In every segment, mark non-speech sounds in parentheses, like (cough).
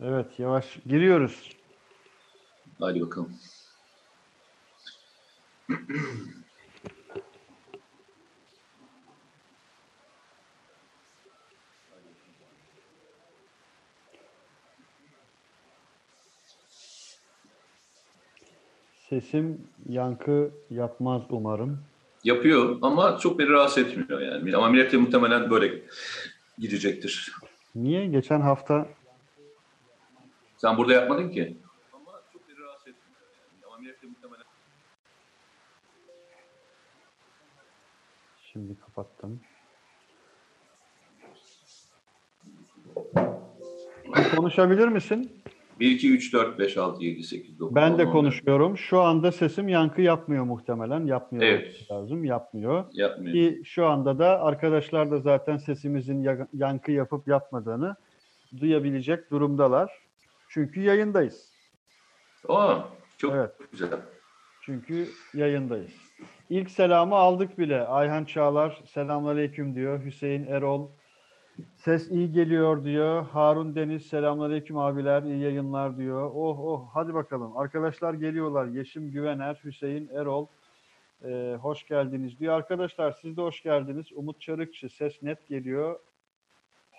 Evet yavaş giriyoruz. Hadi bakalım. Sesim yankı yapmaz umarım. Yapıyor ama çok beni rahatsız etmiyor yani. Ama millet de muhtemelen böyle gidecektir. Niye? Geçen hafta Sen burada yapmadın ki. Ama çok beni rahatsız etmiyor yani. De muhtemelen şimdi kapattım. Konuşabilir misin? 1, 2, 3, 4, 5, 6, 7, 8, 9, Ben de 10, 11. konuşuyorum. Şu anda sesim yankı yapmıyor muhtemelen. Yapmıyor Evet. lazım. Yapmıyor. Yapmıyor. Ki şu anda da arkadaşlar da zaten sesimizin ya- yankı yapıp yapmadığını duyabilecek durumdalar. Çünkü yayındayız. Aa, çok Evet. güzel. Çünkü yayındayız. İlk selamı aldık bile. Ayhan Çağlar selamünaleyküm diyor. Hüseyin Erol ses iyi geliyor diyor. Harun Deniz selamünaleyküm abiler iyi yayınlar diyor. Oh oh hadi bakalım. Arkadaşlar geliyorlar. Yeşim Güvener, Hüseyin Erol e, hoş geldiniz diyor. Arkadaşlar siz de hoş geldiniz. Umut Çarıkçı ses net geliyor.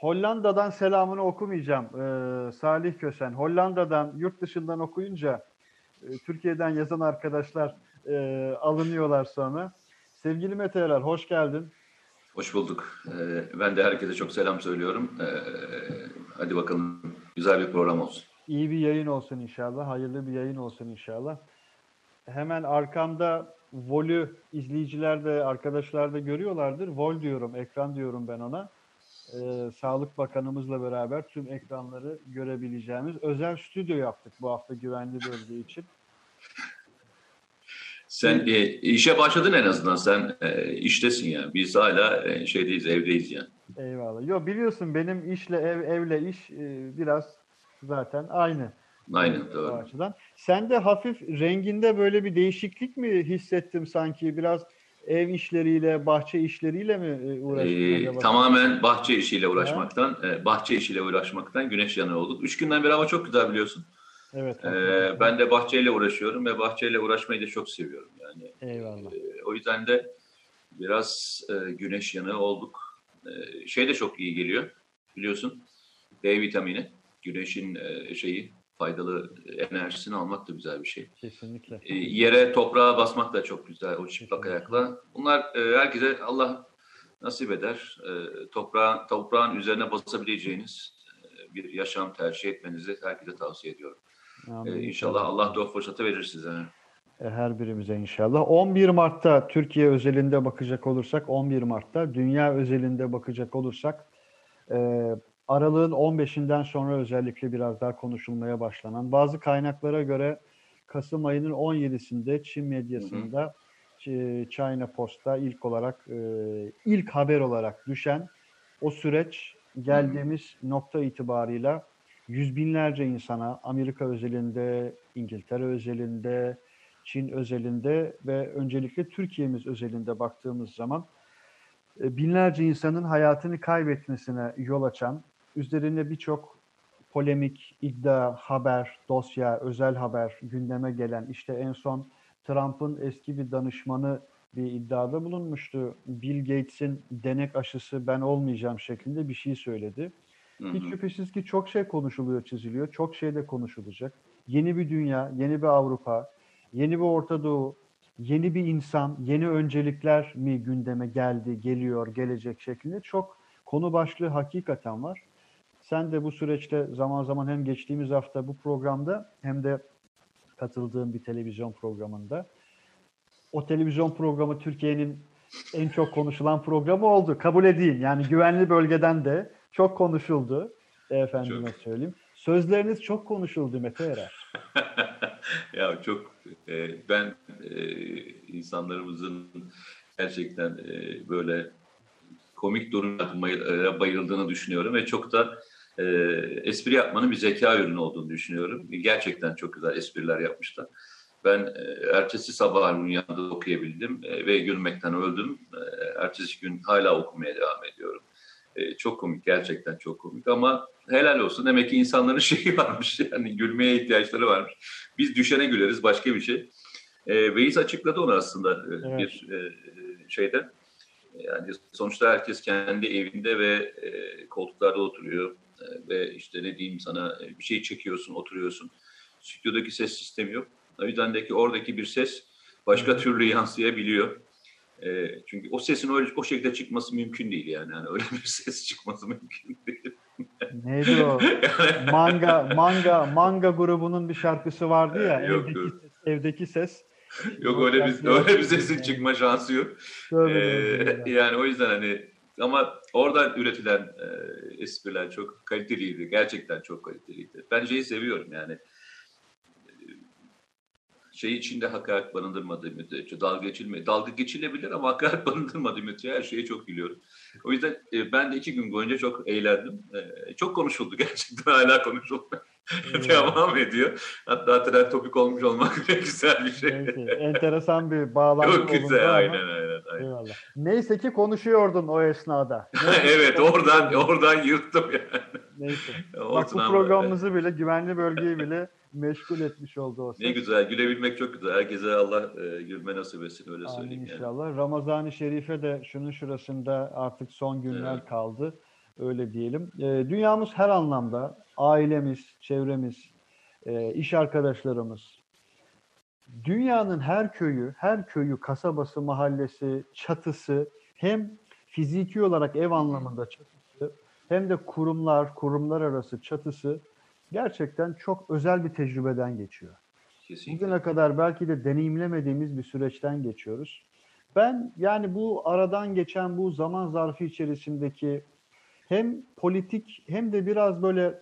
Hollanda'dan selamını okumayacağım. Ee, Salih Kösen. Hollanda'dan, yurt dışından okuyunca e, Türkiye'den yazan arkadaşlar e, alınıyorlar sonra. Sevgili Mete Erer, hoş geldin. Hoş bulduk. Ee, ben de herkese çok selam söylüyorum. Ee, hadi bakalım güzel bir program olsun. İyi bir yayın olsun inşallah. Hayırlı bir yayın olsun inşallah. Hemen arkamda Vol'ü izleyiciler de arkadaşlar da görüyorlardır. Vol diyorum, ekran diyorum ben ona. Ee, Sağlık Bakanımızla beraber tüm ekranları görebileceğimiz özel stüdyo yaptık bu hafta güvenli bölge için. Sen e, işe başladın en azından. Sen e, iştesin yani. Biz hala e, şeydeyiz, evdeyiz yani. Eyvallah. Yo biliyorsun benim işle ev, evle iş e, biraz zaten aynı. Aynen O doğru. açıdan. Sen de hafif renginde böyle bir değişiklik mi hissettim sanki? Biraz ev işleriyle, bahçe işleriyle mi e, uğraştın Ee, tamamen bahçe işiyle uğraşmaktan, e, bahçe işiyle uğraşmaktan güneş yanığı olduk. Üç günden beri hava çok güzel biliyorsun. Evet. Ee, ben de bahçeyle uğraşıyorum ve bahçeyle uğraşmayı da çok seviyorum. Yani Eyvallah. e, o yüzden de biraz e, güneş yanığı olduk. E, şey de çok iyi geliyor biliyorsun. D vitamini, güneşin e, şeyi faydalı enerjisini almak da güzel bir şey. Kesinlikle. E, yere toprağa basmak da çok güzel o çıplak Kesinlikle. ayakla. Bunlar e, herkese Allah nasip eder. E, toprağın, toprağın üzerine basabileceğiniz e, bir yaşam tercih etmenizi herkese tavsiye ediyorum. Amin. E, inşallah Allah da o fırsatı verir size. E, Her birimize inşallah. 11 Mart'ta Türkiye özelinde bakacak olursak, 11 Mart'ta dünya özelinde bakacak olursak, e, aralığın 15'inden sonra özellikle biraz daha konuşulmaya başlanan, bazı kaynaklara göre Kasım ayının 17'sinde Çin medyasında Ç- China Post'ta ilk olarak e, ilk haber olarak düşen o süreç geldiğimiz nokta itibarıyla yüz binlerce insana Amerika özelinde, İngiltere özelinde, Çin özelinde ve öncelikle Türkiye'miz özelinde baktığımız zaman e, binlerce insanın hayatını kaybetmesine yol açan, üzerine birçok polemik, iddia, haber, dosya, özel haber gündeme gelen işte en son Trump'ın eski bir danışmanı bir iddiada bulunmuştu. Bill Gates'in denek aşısı ben olmayacağım şeklinde bir şey söyledi. Hı Hiç hı. şüphesiz ki çok şey konuşuluyor, çiziliyor. Çok şey de konuşulacak. Yeni bir dünya, yeni bir Avrupa, yeni bir Orta Doğu, yeni bir insan, yeni öncelikler mi gündeme geldi, geliyor, gelecek şeklinde çok konu başlığı hakikaten var. Sen de bu süreçte zaman zaman hem geçtiğimiz hafta bu programda hem de katıldığım bir televizyon programında o televizyon programı Türkiye'nin en çok konuşulan programı oldu. Kabul edeyim. Yani güvenli bölgeden de çok konuşuldu. Efendime Çok. söyleyeyim. Sözleriniz çok konuşuldu Mete Erer. (laughs) ya çok e, ben e, insanlarımızın gerçekten e, böyle komik durumlara bayıldığını düşünüyorum ve çok da e, espri yapmanın bir zeka ürünü olduğunu düşünüyorum. Gerçekten çok güzel espriler yapmışlar. Ben e, ertesi sabah uyandı okuyabildim e, ve gülmekten öldüm. E, ertesi gün hala okumaya devam ediyorum. E, çok komik gerçekten çok komik ama helal olsun demek ki insanların (laughs) şeyi varmış yani gülmeye ihtiyaçları varmış. Biz düşene güleriz başka bir şey. E, Veys açıkladı onu aslında e, evet. bir e, şeyden. Yani sonuçta herkes kendi evinde ve e, koltuklarda oturuyor ve işte ne diyeyim sana e, bir şey çekiyorsun, oturuyorsun. Stüdyodaki ses sistemi yok. O yüzden de ki oradaki bir ses başka türlü yansıyabiliyor. E, çünkü o sesin öyle o şekilde çıkması mümkün değil yani. yani öyle bir ses çıkması mümkün değil. Neydi o? (laughs) yani... Manga manga manga grubunun bir şarkısı vardı ya. Yok, evdeki, yok. Ses, evdeki ses. Yok öyle bir öyle bir sesin çıkma şansı yok. Ee, yani o yüzden hani ama oradan üretilen e, espriler çok kaliteliydi. Gerçekten çok kaliteliydi. Ben şeyi seviyorum yani şey içinde hakaret barındırmadığı müddetçe dalga geçilme, dalga geçilebilir ama hakaret (laughs) barındırmadığı müddetçe her şeye çok gülüyorum. O yüzden e, ben de iki gün boyunca çok eğlendim. E, çok konuşuldu gerçekten hala konuşuldu. (laughs) Devam ediyor. Hatta trend topik olmuş olmak (laughs) bile güzel bir şey. Neyse, enteresan bir bağlantı Çok güzel, aynen, aynen, aynen. Eyvallah. Neyse ki konuşuyordun o esnada. evet, oradan oradan yırttım yani. Neyse. Bak bu programımızı bile, güvenli bölgeyi bile meşgul etmiş oldu o ses. Ne güzel, gülebilmek çok güzel. Herkese Allah e, gülme nasip etsin, öyle Amin söyleyeyim. inşallah. Yani. Ramazan-ı Şerif'e de şunun şurasında artık son günler evet. kaldı. Öyle diyelim. E, dünyamız her anlamda, ailemiz, çevremiz, e, iş arkadaşlarımız, dünyanın her köyü, her köyü, kasabası, mahallesi, çatısı hem fiziki olarak ev anlamında çatısı hem de kurumlar, kurumlar arası çatısı gerçekten çok özel bir tecrübeden geçiyor. Kesinlikle. Bugüne kadar belki de deneyimlemediğimiz bir süreçten geçiyoruz. Ben yani bu aradan geçen bu zaman zarfı içerisindeki hem politik hem de biraz böyle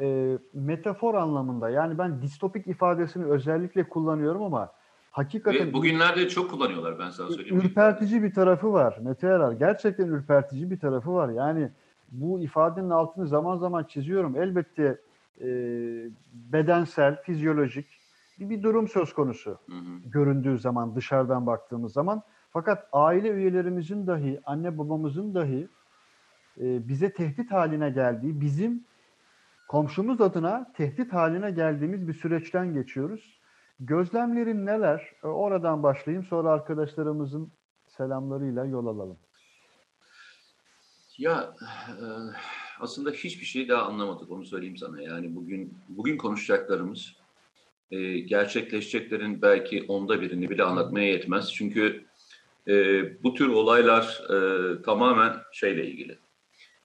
e, metafor anlamında yani ben distopik ifadesini özellikle kullanıyorum ama hakikaten... Ve bugünlerde çok kullanıyorlar ben sana söyleyeyim. Ürpertici bir tarafı var Mete Erar. Gerçekten ürpertici bir tarafı var. Yani bu ifadenin altını zaman zaman çiziyorum. Elbette e, bedensel, fizyolojik bir, bir durum söz konusu hı hı. göründüğü zaman dışarıdan baktığımız zaman. Fakat aile üyelerimizin dahi, anne babamızın dahi e, bize tehdit haline geldiği, bizim komşumuz adına tehdit haline geldiğimiz bir süreçten geçiyoruz. Gözlemlerin neler? E, oradan başlayayım sonra arkadaşlarımızın selamlarıyla yol alalım. Ya e, aslında hiçbir şey daha anlamadık onu söyleyeyim sana. Yani bugün bugün konuşacaklarımız e, gerçekleşeceklerin belki onda birini bile anlatmaya yetmez. Çünkü e, bu tür olaylar e, tamamen şeyle ilgili.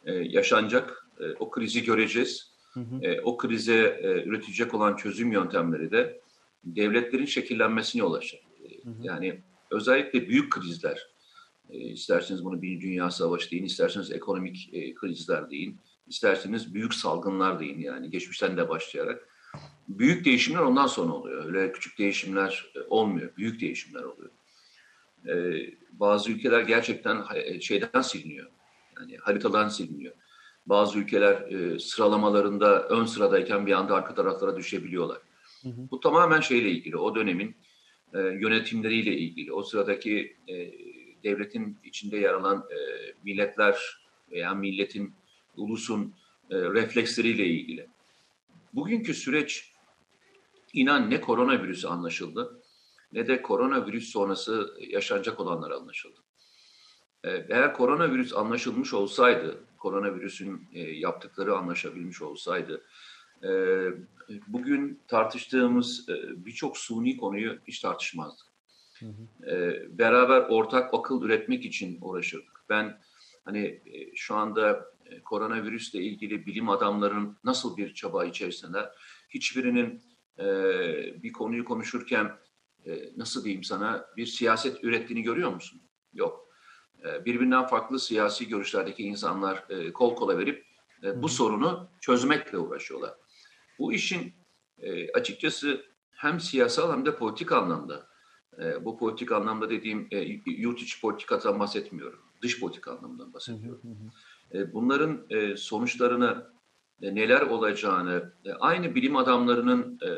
E, yaşanacak, e, o krizi göreceğiz. Hı hı. E, o krize e, üretecek olan çözüm yöntemleri de devletlerin şekillenmesine yol açacak. E, yani özellikle büyük krizler, e, isterseniz bunu bir dünya savaşı deyin, isterseniz ekonomik e, krizler deyin, isterseniz büyük salgınlar deyin yani geçmişten de başlayarak. Büyük değişimler ondan sonra oluyor. Öyle küçük değişimler e, olmuyor. Büyük değişimler oluyor. E, bazı ülkeler gerçekten e, şeyden siliniyor. Yani haritadan siliniyor. Bazı ülkeler e, sıralamalarında ön sıradayken bir anda arka taraflara düşebiliyorlar. Hı hı. Bu tamamen şeyle ilgili. O dönemin e, yönetimleriyle ilgili. O sıradaki e, devletin içinde yer alan e, milletler veya milletin, ulusun e, refleksleriyle ilgili. Bugünkü süreç inan ne koronavirüsü anlaşıldı ne de koronavirüs sonrası yaşanacak olanlar anlaşıldı. E, eğer koronavirüs anlaşılmış olsaydı, koronavirüsün e, yaptıkları anlaşabilmiş olsaydı, e, bugün tartıştığımız birçok suni konuyu hiç tartışmazdık. E, beraber ortak akıl üretmek için uğraşırdık. Ben hani e, şu anda e, koronavirüsle ilgili bilim adamların nasıl bir çaba içerisinde hiçbirinin e, bir konuyu konuşurken e, nasıl diyeyim sana bir siyaset ürettiğini görüyor musun? Yok. E, birbirinden farklı siyasi görüşlerdeki insanlar e, kol kola verip e, bu sorunu çözmekle uğraşıyorlar. Bu işin e, açıkçası hem siyasal hem de politik anlamda e, bu politik anlamda dediğim e, yurt içi politikadan bahsetmiyorum. Dış politik anlamından bahsediyorum. E, bunların e, sonuçlarını e, neler olacağını e, aynı bilim adamlarının e,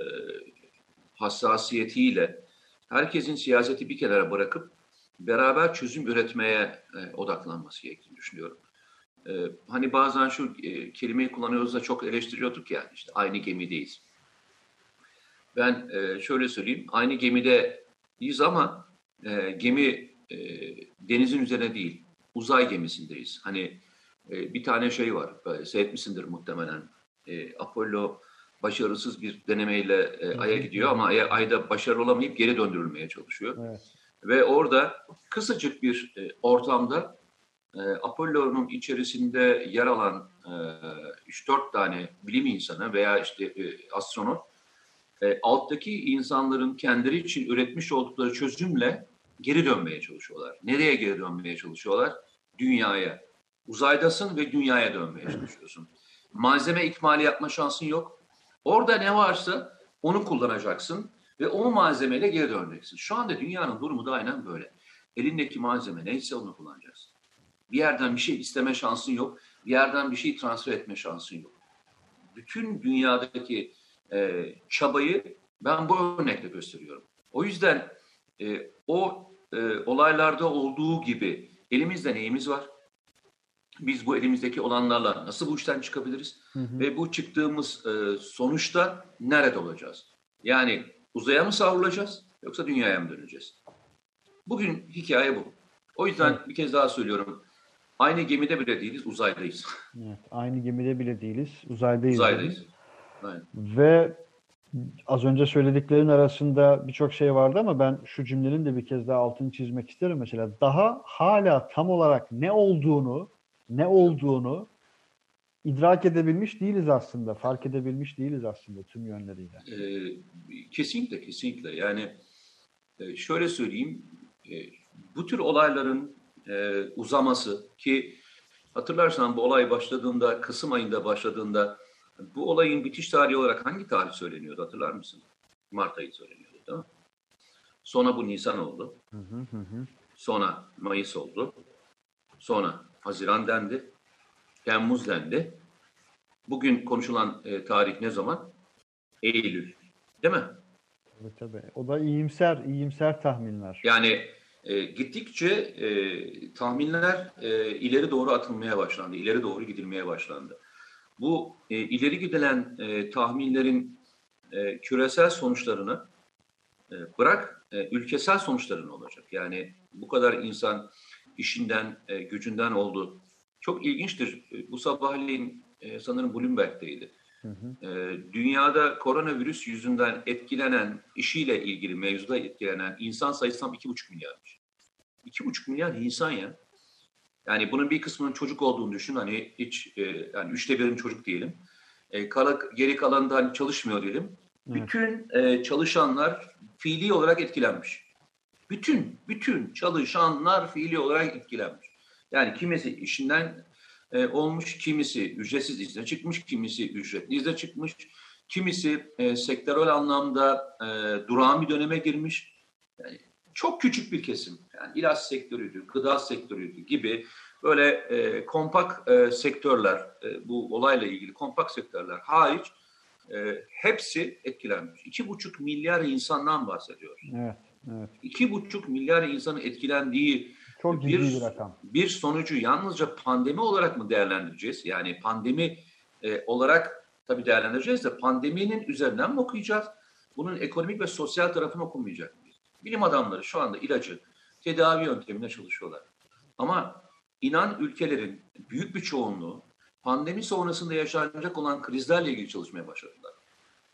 hassasiyetiyle herkesin siyaseti bir kenara bırakıp beraber çözüm üretmeye e, odaklanması gerektiğini düşünüyorum. e, hani bazen şu e, kelimeyi kullanıyoruz da çok eleştiriyorduk ya işte aynı gemideyiz. Ben e, şöyle söyleyeyim aynı gemideyiz ama e, gemi e, denizin üzerine değil uzay gemisindeyiz. Hani e, bir tane şey var böyle, seyretmişsindir muhtemelen e, Apollo başarısız bir denemeyle e, Ay'a gidiyor ama Ay'a, Ay'da başarılı olamayıp geri döndürülmeye çalışıyor. Evet. Ve orada kısacık bir e, ortamda e, Apollo'nun içerisinde yer alan e, 3-4 tane bilim insanı veya işte e, astronot e, alttaki insanların kendileri için üretmiş oldukları çözümle geri dönmeye çalışıyorlar. Nereye geri dönmeye çalışıyorlar? Dünyaya. Uzaydasın ve dünyaya dönmeye çalışıyorsun. Malzeme ikmali yapma şansın yok. Orada ne varsa onu kullanacaksın ve o malzemeyle geri döneceksin. Şu anda dünyanın durumu da aynen böyle. Elindeki malzeme neyse onu kullanacaksın. Bir yerden bir şey isteme şansın yok. Bir yerden bir şey transfer etme şansın yok. Bütün dünyadaki e, çabayı ben bu örnekle gösteriyorum. O yüzden e, o e, olaylarda olduğu gibi elimizde neyimiz var? Biz bu elimizdeki olanlarla nasıl bu işten çıkabiliriz? Hı hı. Ve bu çıktığımız e, sonuçta nerede olacağız? Yani uzaya mı savrulacağız yoksa dünyaya mı döneceğiz? Bugün hikaye bu. O yüzden hı. bir kez daha söylüyorum. Aynı gemide bile değiliz, uzaydayız. Evet, aynı gemide bile değiliz, uzaydayız. Uzaydayız. Aynen. Ve az önce söylediklerin arasında birçok şey vardı ama ben şu cümlenin de bir kez daha altını çizmek isterim mesela. Daha hala tam olarak ne olduğunu, ne olduğunu idrak edebilmiş değiliz aslında. Fark edebilmiş değiliz aslında tüm yönleriyle. Ee, kesinlikle, kesinlikle. Yani e, şöyle söyleyeyim, e, bu tür olayların e, uzaması ki hatırlarsan bu olay başladığında, Kasım ayında başladığında bu olayın bitiş tarihi olarak hangi tarih söyleniyordu hatırlar mısın? Mart ayı söyleniyordu değil mi? Sonra bu Nisan oldu. Hı hı hı. Sonra Mayıs oldu. Sonra Haziran dendi. Temmuz dendi. Bugün konuşulan e, tarih ne zaman? Eylül. Değil mi? Evet tabii. O da iyimser, iyimser tahminler. Yani e, gittikçe e, tahminler e, ileri doğru atılmaya başlandı. İleri doğru gidilmeye başlandı. Bu e, ileri gidilen e, tahminlerin e, küresel sonuçlarını e, bırak e, ülkesel sonuçlarını olacak. Yani bu kadar insan işinden, e, gücünden oldu. Çok ilginçtir. E, bu sabahleyin e, sanırım Bloomberg'teydi. Hı hı. E, dünyada koronavirüs yüzünden etkilenen, işiyle ilgili mevzuda etkilenen insan sayısı tam 2,5 milyarmış. 2,5 milyar insan ya. Yani bunun bir kısmının çocuk olduğunu düşün. Hani hiç e, yani üçte birin çocuk diyelim. E, kala, geri kalanında hani çalışmıyor diyelim. Evet. Bütün e, çalışanlar fiili olarak etkilenmiş. Bütün, bütün çalışanlar fiili olarak etkilenmiş. Yani kimisi işinden e, olmuş, kimisi ücretsiz izne çıkmış, kimisi ücretli izne çıkmış, kimisi e, sektörel anlamda e, durağan bir döneme girmiş. Yani çok küçük bir kesim. Yani ilaç sektörüydü, gıda sektörüydü gibi böyle e, kompak e, sektörler, e, bu olayla ilgili kompak sektörler hariç e, hepsi etkilenmiş. İki buçuk milyar insandan bahsediyor. Evet, evet. İki buçuk milyar insanın etkilendiği çok ciddi bir, bir rakam. Bir sonucu yalnızca pandemi olarak mı değerlendireceğiz? Yani pandemi e, olarak tabii değerlendireceğiz de pandeminin üzerinden mi okuyacağız? Bunun ekonomik ve sosyal tarafını okumayacak mıyız? Bilim adamları şu anda ilacı tedavi yöntemine çalışıyorlar. Ama inan ülkelerin büyük bir çoğunluğu pandemi sonrasında yaşanacak olan krizlerle ilgili çalışmaya başladılar.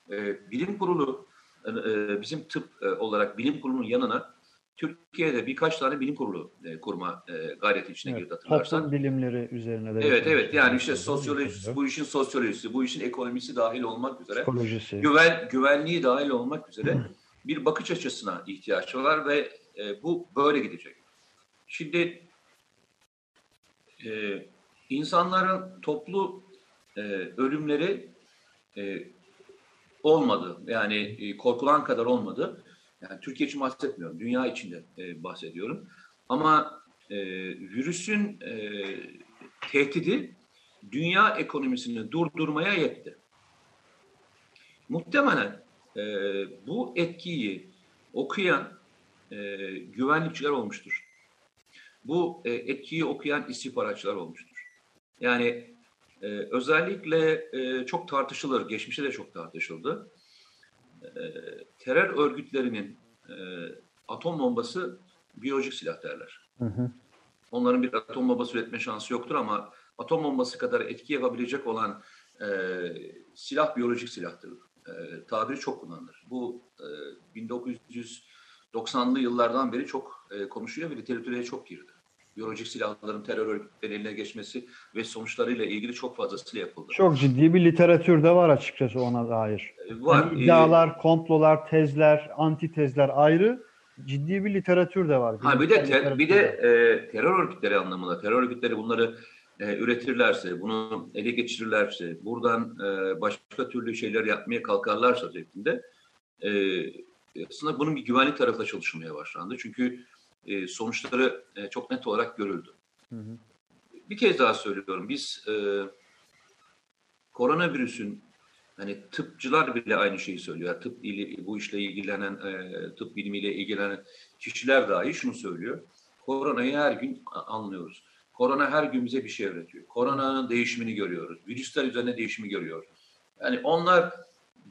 Ee, bilim kurulu, e, bizim tıp e, olarak bilim kurulunun yanına Türkiye'de birkaç tane bilim kurulu e, kurma e, gayreti içine evet, girdi hatırlarsan. Toplum bilimleri üzerine de. Evet evet yani işte sosyolojisi, bu işin sosyolojisi, bu işin ekonomisi dahil olmak üzere. Psikolojisi. Güven, güvenliği dahil olmak üzere bir bakış açısına ihtiyaç var ve e, bu böyle gidecek. Şimdi e, insanların toplu e, ölümleri e, olmadı. Yani e, korkulan kadar olmadı. Yani Türkiye için bahsetmiyorum, dünya içinde e, bahsediyorum. Ama e, virüsün e, tehdidi dünya ekonomisini durdurmaya yetti. Muhtemelen e, bu etkiyi okuyan e, güvenlikçiler olmuştur. Bu e, etkiyi okuyan istihbaratçılar olmuştur. Yani e, özellikle e, çok tartışılır, geçmişte de çok tartışıldı. E, terör örgütlerinin e, atom bombası biyolojik silah derler. Hı hı. Onların bir atom bombası üretme şansı yoktur ama atom bombası kadar etki yapabilecek olan e, silah biyolojik silahtır. E, tabiri çok kullanılır. Bu e, 1990'lı yıllardan beri çok e, konuşuyor ve literatüre çok girdi. Biyolojik silahların terör örgütlerinin eline geçmesi ve sonuçlarıyla ilgili çok fazlasıyla yapıldı. Çok ciddi bir literatür de var açıkçası ona dair. E, var. Yani iddialar, komplolar, tezler, antitezler ayrı ciddi bir literatür de var. Ha bir de ter, bir de e, terör örgütleri anlamında terör örgütleri bunları e, üretirlerse, bunu ele geçirirlerse, buradan e, başka türlü şeyler yapmaya kalkarlarsa şeklinde e, aslında bunun bir güvenlik tarafı çalışılmaya başlandı. Çünkü e, sonuçları e, çok net olarak görüldü. Hı hı. Bir kez daha söylüyorum. Biz e, koronavirüsün hani tıpçılar bile aynı şeyi söylüyor. Tıp ili, bu işle ilgilenen, e, tıp bilimiyle ilgilenen kişiler dahi şunu söylüyor. Koronayı her gün anlıyoruz. Korona her gün bize bir şey öğretiyor. Koronanın değişimini görüyoruz. Virüsler üzerine değişimi görüyoruz. Yani onlar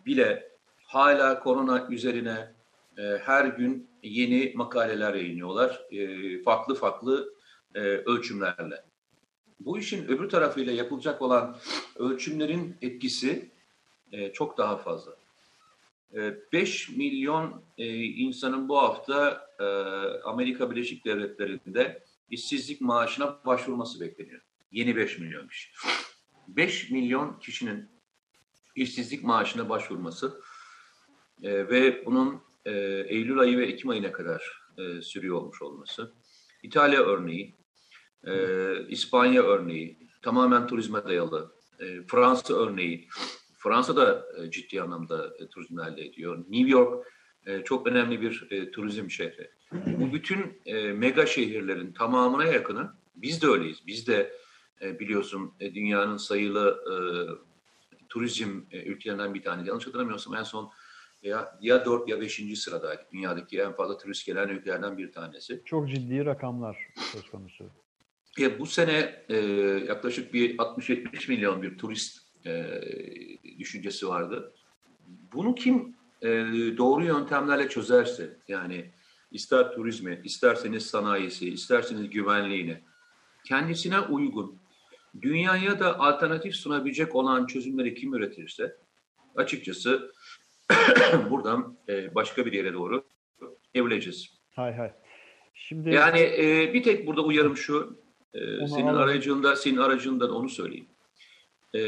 bile hala korona üzerine e, her gün yeni makaleler yayınlıyorlar. E, farklı farklı e, ölçümlerle. Bu işin öbür tarafıyla yapılacak olan ölçümlerin etkisi e, çok daha fazla. E, 5 milyon e, insanın bu hafta e, Amerika Birleşik Devletleri'nde işsizlik maaşına başvurması bekleniyor. Yeni 5 milyon kişi. 5 milyon kişinin işsizlik maaşına başvurması e, ve bunun e, Eylül ayı ve Ekim ayına kadar e, sürüyor olmuş olması. İtalya örneği, e, İspanya örneği, tamamen turizme dayalı. E, Fransa örneği, Fransa da e, ciddi anlamda e, turizm elde ediyor. New York e, çok önemli bir e, turizm şehri. Bu bütün e, mega şehirlerin tamamına yakını biz de öyleyiz. Biz de e, biliyorsun e, dünyanın sayılı e, turizm e, ülkelerinden bir tanesi. Yanlış hatırlamıyorsam en son ya, ya 4 ya 5. sıradaydı. Dünyadaki en fazla turist gelen ülkelerden bir tanesi. Çok ciddi rakamlar söz konusu. E, bu sene e, yaklaşık bir 60-70 milyon bir turist e, düşüncesi vardı. Bunu kim e, doğru yöntemlerle çözerse yani ister turizmi, isterseniz sanayisi, isterseniz güvenliğini kendisine uygun, dünyaya da alternatif sunabilecek olan çözümleri kim üretirse açıkçası (clears throat) buradan e, başka bir yere doğru evrileceğiz. Hay hay. Şimdi yani e, bir tek burada uyarım şu. E, senin alalım. aracında, senin aracından onu söyleyeyim. E,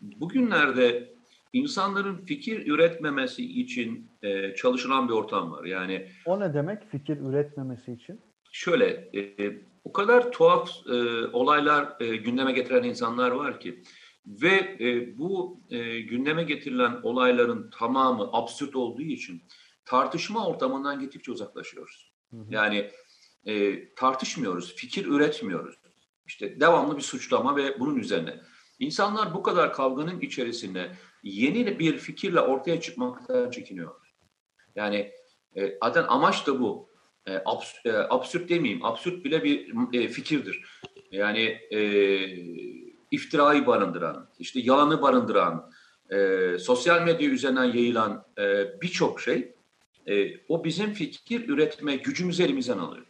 bugünlerde insanların fikir üretmemesi için e, çalışılan bir ortam var. Yani o ne demek fikir üretmemesi için? Şöyle, e, o kadar tuhaf e, olaylar e, gündeme getiren insanlar var ki ve e, bu e, gündeme getirilen olayların tamamı absürt olduğu için tartışma ortamından gittikçe uzaklaşıyoruz. Hı hı. Yani e, tartışmıyoruz, fikir üretmiyoruz. İşte devamlı bir suçlama ve bunun üzerine. İnsanlar bu kadar kavganın içerisinde yeni bir fikirle ortaya çıkmaktan çekiniyor. Yani e, zaten amaç da bu. E, abs, e, absürt demeyeyim, absürt bile bir e, fikirdir. Yani e, iftirayı barındıran, işte yalanı barındıran, e, sosyal medya üzerinden yayılan e, birçok şey e, o bizim fikir üretme gücümüzü elimizden alıyor.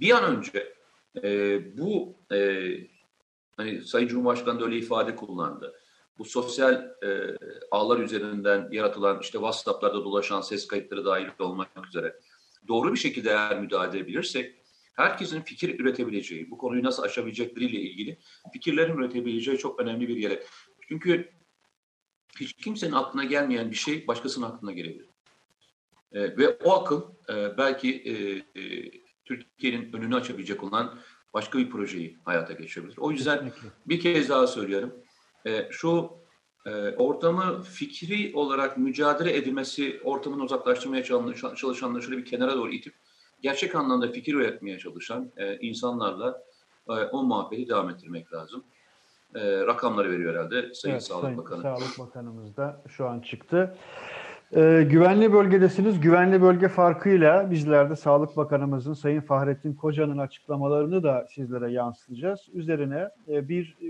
Bir an önce e, bu e, hani Sayın Cumhurbaşkanı da öyle ifade kullandı. Bu sosyal e, ağlar üzerinden yaratılan işte WhatsApp'larda dolaşan ses kayıtları dahil olmak üzere doğru bir şekilde eğer müdahale edebilirsek herkesin fikir üretebileceği, bu konuyu nasıl aşabilecekleriyle ilgili fikirlerin üretebileceği çok önemli bir yere. Çünkü hiç kimsenin aklına gelmeyen bir şey başkasının aklına gelebilir. E, ve o akıl e, belki e, e, Türkiye'nin önünü açabilecek olan başka bir projeyi hayata geçirebilir. O yüzden bir kez daha söylüyorum. E, şu e, ortamı fikri olarak mücadele edilmesi, ortamını uzaklaştırmaya çalışanları şöyle bir kenara doğru itip gerçek anlamda fikir üretmeye çalışan e, insanlarla e, o muhabbeti devam ettirmek lazım. E, rakamları veriyor herhalde Sayın evet, Sağlık Sayın Bakanı. Sağlık Bakanımız da şu an çıktı. Ee, güvenli bölgedesiniz. Güvenli bölge farkıyla bizler de Sağlık Bakanımızın Sayın Fahrettin Koca'nın açıklamalarını da sizlere yansıtacağız. Üzerine e, bir e,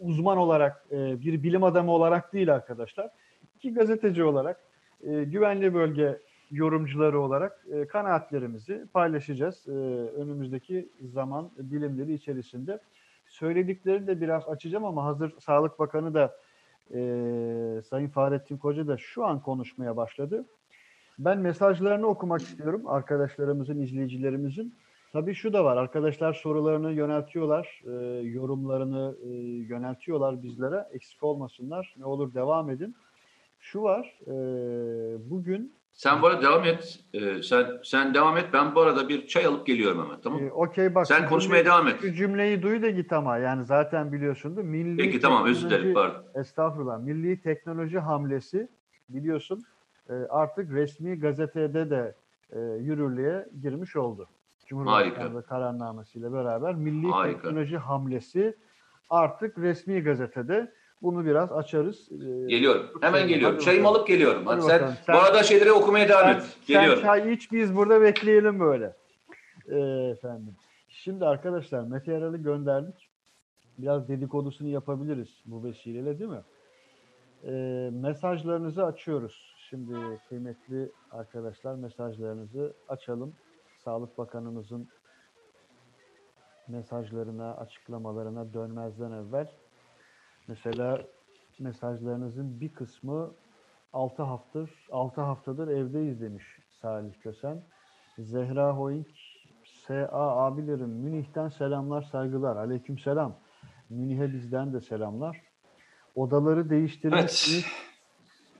uzman olarak, e, bir bilim adamı olarak değil arkadaşlar, iki gazeteci olarak, e, güvenli bölge yorumcuları olarak e, kanaatlerimizi paylaşacağız. E, önümüzdeki zaman bilimleri içerisinde. Söylediklerini de biraz açacağım ama hazır Sağlık Bakanı da e, Sayın Fahrettin Koca da şu an konuşmaya başladı. Ben mesajlarını okumak istiyorum arkadaşlarımızın, izleyicilerimizin. Tabii şu da var, arkadaşlar sorularını yöneltiyorlar, e, yorumlarını e, yöneltiyorlar bizlere. Eksik olmasınlar, ne olur devam edin. Şu var, e, bugün sen bu arada devam et. Ee, sen sen devam et. Ben bu arada bir çay alıp geliyorum hemen. Tamam Ee, Okey bak. Sen konuşmaya cümleyi, devam et. Şu cümleyi duy da git ama yani zaten biliyorsundur. Milli Peki tamam özür dilerim. Pardon. Estağfurullah. Milli teknoloji hamlesi biliyorsun e, artık resmi gazetede de e, yürürlüğe girmiş oldu. Cumhurbaşkanlığı kararnamesiyle beraber milli Harika. teknoloji hamlesi artık resmi gazetede. Bunu biraz açarız. Ee, Geliyorum. Hemen geliyorum. bakalım. Çayımı alıp geliyorum. Hadi, sen, bakalım. Sen- bu arada şeyleri okumaya devam sen, et. sen Geliyorum. çay iç biz burada bekleyelim böyle. Ee, efendim. Şimdi arkadaşlar Mete Yarar'ı gönderdik. Biraz dedikodusunu yapabiliriz bu vesileyle değil mi? Ee, mesajlarınızı açıyoruz. Şimdi kıymetli arkadaşlar mesajlarınızı açalım. Sağlık Bakanımızın mesajlarına, açıklamalarına dönmezden evvel mesela mesajlarınızın bir kısmı 6 haftadır 6 haftadır evdeyiz demiş Salih Kösen. Zehra Hoink SA abilerim Münih'ten selamlar saygılar. Aleyküm selam. Münih'e bizden de selamlar. Odaları değiştirmişsiniz.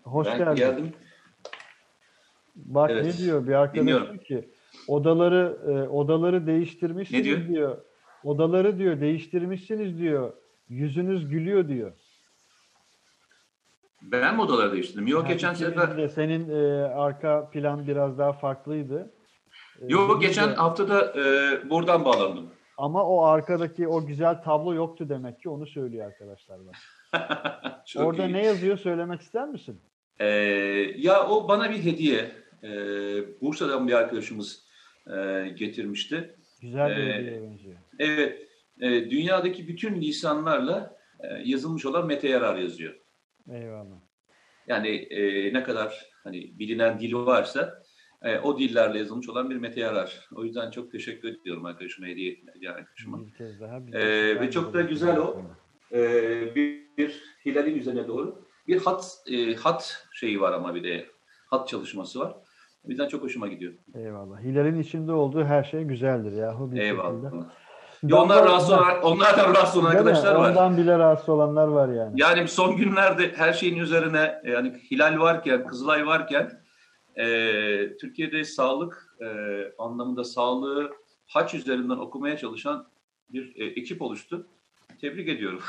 Hoş Ben geldin. geldim. Bak Evet. ne diyor bir arkadaş Dinliyorum. diyor ki odaları e, odaları değiştirmişsiniz Ne diyor? Odaları diyor değiştirmişsiniz diyor. Yüzünüz gülüyor diyor. Ben mi odaları değiştirdim? Yok Yani geçen sefer. senin e, arka plan biraz daha farklıydı. E, Yok benim geçen de- haftada e, buradan bağlandım. ama o arkadaki o güzel tablo yoktu demek ki onu söylüyor arkadaşlar. bak. (laughs) Orada iyi. ne yazıyor söylemek ister misin? Ee, ya o bana bir hediye. Ee, Bursa'dan bir arkadaşımız e, getirmişti. Güzel bir Ee, hediye benziyor. Evet, e, dünyadaki bütün lisanlarla e, yazılmış olan Mete Yarar yazıyor. Eyvallah. Yani e, ne kadar hani bilinen dil varsa e, o dillerle yazılmış olan bir Mete Yarar. O yüzden çok teşekkür ediyorum arkadaşıma hediye ettiğine arkadaşıma. Bir kez daha. bir kez ve daha çok da güzel o. Ee, bir, bir hilalin üzerine doğru bir hat e, hat şeyi var ama bir de hat çalışması var. O yüzden çok hoşuma gidiyor. Eyvallah. Hilal'in içinde olduğu her şey güzeldir yahu bir Eyvallah. şekilde. Ya onlar rahatsız olan, (laughs) onlardan rahatsız olan Değil mi? arkadaşlar var. Ondan bile rahatsız olanlar var yani. Yani son günlerde her şeyin üzerine e, yani hilal varken, Kızılay varken e, Türkiye'de sağlık e, anlamında sağlığı haç üzerinden okumaya çalışan bir e, ekip oluştu. Tebrik ediyorum.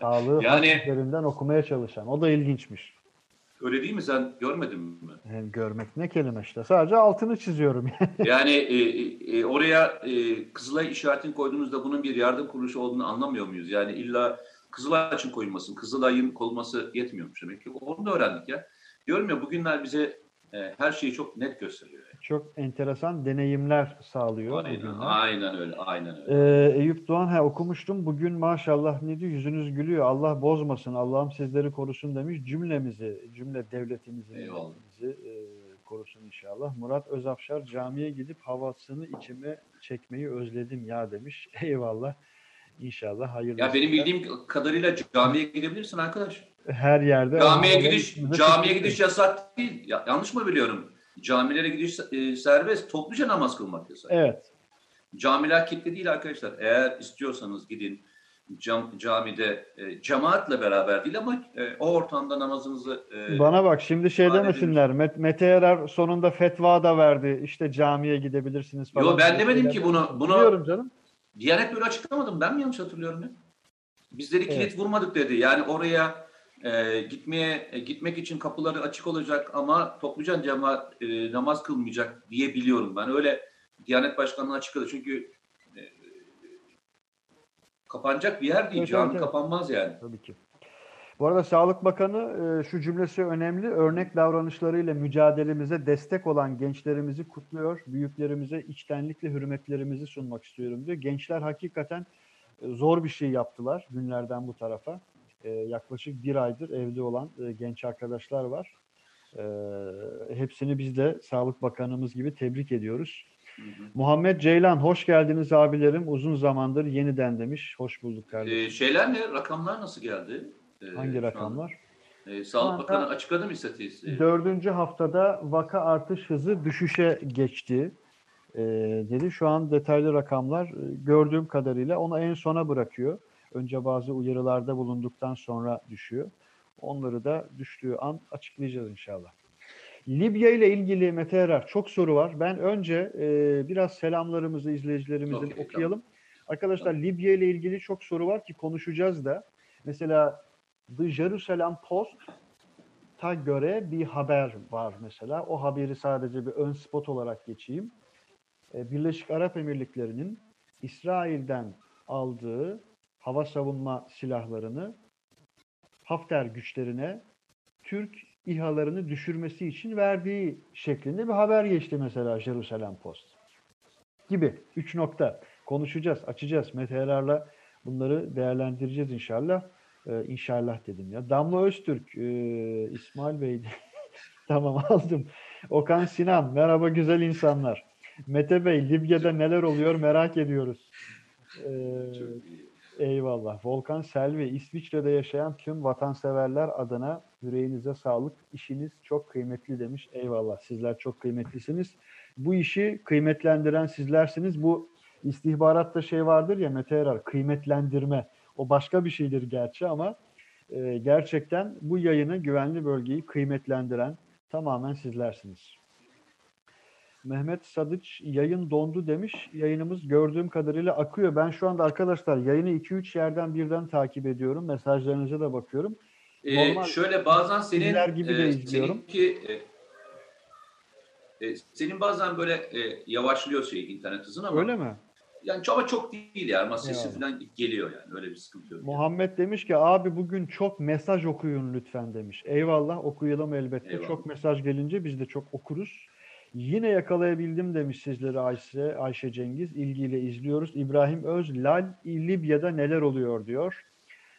Sağlığı (laughs) Yani- yani, üzerinden okumaya çalışan. O da ilginçmiş. Öyle değil mi? Sen görmedin mi? Yani görmek ne kelime işte. Sadece altını çiziyorum. Yani (laughs) e, e, oraya e, Kızılay işaretini koyduğunuzda bunun bir yardım kuruluşu olduğunu anlamıyor muyuz? Yani illa Kızılay için koyulmasın, Kızılay'ın kolması yetmiyormuş demek ki. Onu da öğrendik ya. Diyorum ya bugünler bize e, her şeyi çok net gösteriyor. Çok enteresan deneyimler sağlıyor. Aynen, aynen öyle, aynen öyle. Ee, Eyüp Doğan he, okumuştum. Bugün maşallah ne diyor? Yüzünüz gülüyor. Allah bozmasın. Allah'ım sizleri korusun demiş. Cümlemizi, cümle devletimizi, milletimizi, e, korusun inşallah. Murat Özafşar camiye gidip havasını içime çekmeyi özledim ya demiş. (laughs) Eyvallah. İnşallah hayırlı. Ya benim bildiğim kadarıyla camiye gidebilirsin arkadaş. her yerde Camiye gidiş, camiye gidiş yasak değil. Ya, yanlış mı biliyorum? Camilere gidiş e, serbest, topluca namaz kılmak yasak. Evet. Camiler kilitli değil arkadaşlar. Eğer istiyorsanız gidin cam, camide e, cemaatle beraber değil ama e, o ortamda namazınızı e, Bana bak şimdi şey demesinler. Met- Mete Yarar sonunda fetva da verdi. İşte camiye gidebilirsiniz falan. Yo, ben demedim ki bunu- bunu- Biliyorum canım. Diyanet böyle açıklamadım. Ben mi yanlış hatırlıyorum ya? Bizleri kilit Evet. vurmadık dedi. Yani oraya e, gitmeye e, gitmek için kapıları açık olacak ama topluca cemaat e, namaz kılmayacak diye biliyorum ben. Öyle Diyanet Başkanlığı açıkladı. Çünkü e, kapanacak bir yer değil. Evet, Cami evet, evet. kapanmaz yani. Tabii ki. Bu arada Sağlık Bakanı e, şu cümlesi önemli. Örnek davranışlarıyla mücadelemize destek olan gençlerimizi kutluyor. Büyüklerimize içtenlikle hürmetlerimizi sunmak istiyorum diyor. Gençler hakikaten e, zor bir şey yaptılar günlerden bu tarafa. E, yaklaşık bir aydır evde olan e, genç arkadaşlar var. E, hepsini biz de Sağlık Bakanımız gibi tebrik ediyoruz. Hı hı. Muhammed Ceylan, hoş geldiniz abilerim. Uzun zamandır yeniden demiş. Hoş bulduk kardeşim. Ee, şeyler ne? Rakamlar nasıl geldi? Ee, Hangi rakamlar? e, Sağlık Bakanı açıkladı mı istatistiği? Dördüncü haftada vaka artış hızı düşüşe geçti e, dedi. Şu an detaylı rakamlar e, gördüğüm kadarıyla onu en sona bırakıyor. Önce bazı uyarılarda bulunduktan sonra düşüyor. Onları da düştüğü an açıklayacağız inşallah. Libya ile ilgili Mete Erer çok soru var. Ben önce e, biraz selamlarımızı izleyicilerimizin okay, okuyalım. Tamam. Arkadaşlar tamam. Libya ile ilgili çok soru var ki konuşacağız da. Mesela The Jerusalem Post ta göre bir haber var mesela. O haberi sadece bir ön spot olarak geçeyim. E, Birleşik Arap Emirlikleri'nin İsrail'den aldığı hava savunma silahlarını Hafter güçlerine Türk İHA'larını düşürmesi için verdiği şeklinde bir haber geçti mesela Jerusalem Post. Gibi. Üç nokta. Konuşacağız, açacağız. Meteorlarla bunları değerlendireceğiz inşallah. Ee, inşallah dedim ya. Damla Öztürk, e, İsmail Bey. (laughs) tamam aldım. Okan Sinan, merhaba güzel insanlar. Mete Bey, Libya'da neler oluyor merak ediyoruz. Ee, eyvallah. Volkan Selvi, İsviçre'de yaşayan tüm vatanseverler adına yüreğinize sağlık. İşiniz çok kıymetli demiş. Eyvallah. Sizler çok kıymetlisiniz. Bu işi kıymetlendiren sizlersiniz. Bu istihbaratta şey vardır ya Mete Erar, kıymetlendirme. O başka bir şeydir gerçi ama e, gerçekten bu yayını güvenli bölgeyi kıymetlendiren tamamen sizlersiniz. Mehmet Sadıç yayın dondu demiş. Yayınımız gördüğüm kadarıyla akıyor. Ben şu anda arkadaşlar yayını 2-3 yerden birden takip ediyorum. Mesajlarınıza da bakıyorum. Ee, Normal, şöyle bazen senin gibi de e, izliyorum. Seninki, e, e, senin bazen böyle e, yavaşlıyor şey internet hızın ama Öyle mi? Yani ama çok değil yani ama sesi falan geliyor yani öyle bir sıkıntı yok. Muhammed yani. demiş ki abi bugün çok mesaj okuyun lütfen demiş. Eyvallah okuyalım elbette. Eyvallah. Çok mesaj gelince biz de çok okuruz. Yine yakalayabildim demiş sizlere Ayşe, Ayşe Cengiz. ilgiyle izliyoruz. İbrahim Öz, Lal, Libya'da neler oluyor diyor.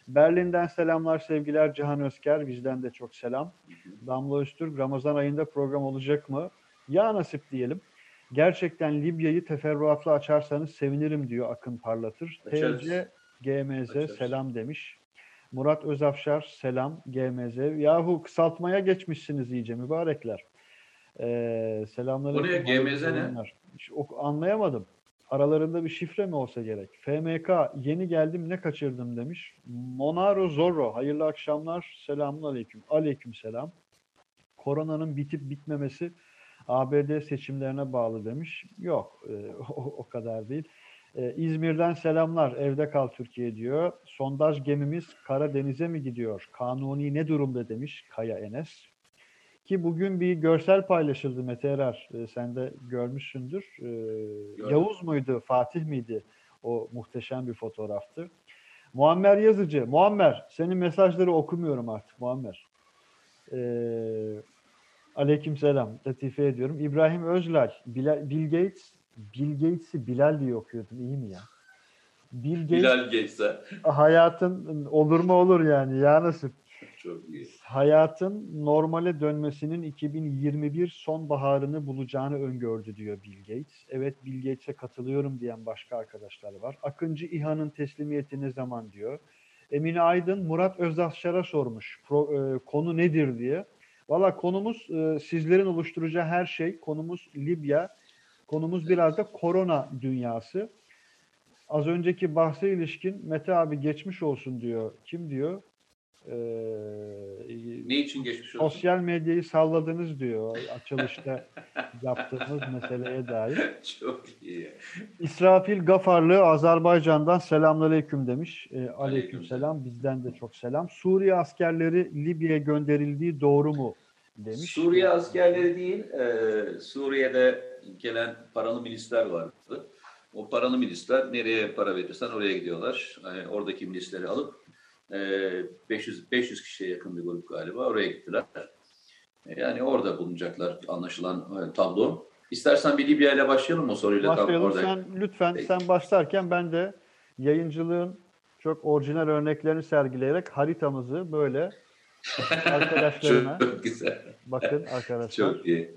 Berlin'den selamlar, sevgiler Cihan Özker. Bizden de çok selam. Damla Öztürk, Ramazan ayında program olacak mı? Ya nasip diyelim. Gerçekten Libya'yı teferruatlı açarsanız sevinirim diyor Akın Parlatır. TC GMZ Açarız. selam demiş. Murat Özafşar selam GMZ. Yahu kısaltmaya geçmişsiniz iyice mübarekler. Ee, selamlar. Buraya GMZ ne? Hiç anlayamadım. Aralarında bir şifre mi olsa gerek? FMK yeni geldim ne kaçırdım demiş. Monaro Zorro hayırlı akşamlar. Selamun aleyküm. Aleyküm selam. Koronanın bitip bitmemesi ABD seçimlerine bağlı demiş. Yok e, (laughs) o, o kadar değil. E, İzmir'den selamlar. Evde kal Türkiye diyor. Sondaj gemimiz Karadeniz'e mi gidiyor? Kanuni ne durumda demiş Kaya Enes. Ki bugün bir görsel paylaşıldı Mete Erer. E, sen de görmüşsündür. E, Yavuz muydu, Fatih miydi? O muhteşem bir fotoğraftı. Muammer Yazıcı. Muammer, senin mesajları okumuyorum artık Muammer. Eee Aleykümselam. Latife ediyorum. İbrahim Özlal, Bilal, Bill Gates, Bill Gates'i Bilal diye okuyordum. İyi mi ya? Bill Gates, Bilal Gates'e. Hayatın olur mu olur yani. Ya nasıl? Çok iyi. Hayatın normale dönmesinin 2021 sonbaharını bulacağını öngördü diyor Bill Gates. Evet Bill Gates'e katılıyorum diyen başka arkadaşlar var. Akıncı İHA'nın teslimiyeti ne zaman diyor. Emine Aydın Murat Özdaşlar'a sormuş pro, e, konu nedir diye. Valla konumuz e, sizlerin oluşturacağı her şey. Konumuz Libya. Konumuz biraz da korona dünyası. Az önceki bahse ilişkin Mete abi geçmiş olsun diyor. Kim diyor? Ne için geçmiş olsun? Sosyal medyayı salladınız diyor açılışta (laughs) yaptığımız meseleye dair. (laughs) Çok iyi. İsrafil Gafarlı Azerbaycan'dan selamünaleyküm demiş. Ee, aleyküm selam. Bizden de çok selam. Suriye askerleri Libya'ya gönderildiği doğru mu demiş. Suriye askerleri değil, e, Suriye'de gelen paralı milisler vardı. O paralı milisler nereye para verirsen oraya gidiyorlar. Yani oradaki milisleri alıp 500 500 kişiye yakın bir grup galiba oraya gittiler. Yani orada bulunacaklar anlaşılan tablo. İstersen bir Libya ile başlayalım o soruyla. Başlayalım. Orada... Sen lütfen Peki. sen başlarken ben de yayıncılığın çok orijinal örneklerini sergileyerek haritamızı böyle (laughs) arkadaşlarına çok güzel. bakın arkadaşlar. Çok iyi.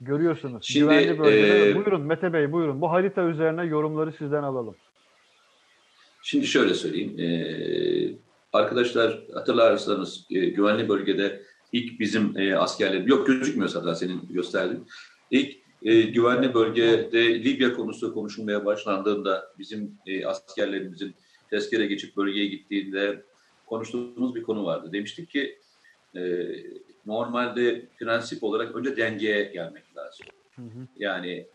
Görüyorsunuz. Şimdi, Güvenli bölgeler. E, buyurun Mete Bey buyurun. Bu harita üzerine yorumları sizden alalım. Şimdi şöyle söyleyeyim. Ee, arkadaşlar hatırlarsanız e, güvenli bölgede ilk bizim e, askerler yok gözükmüyor zaten senin gösterdiğin. İlk e, güvenli bölgede Libya konusu konuşulmaya başlandığında bizim e, askerlerimizin tezkere geçip bölgeye gittiğinde konuştuğumuz bir konu vardı. Demiştik ki e, normalde prensip olarak önce dengeye gelmek lazım. Hı hı. Yani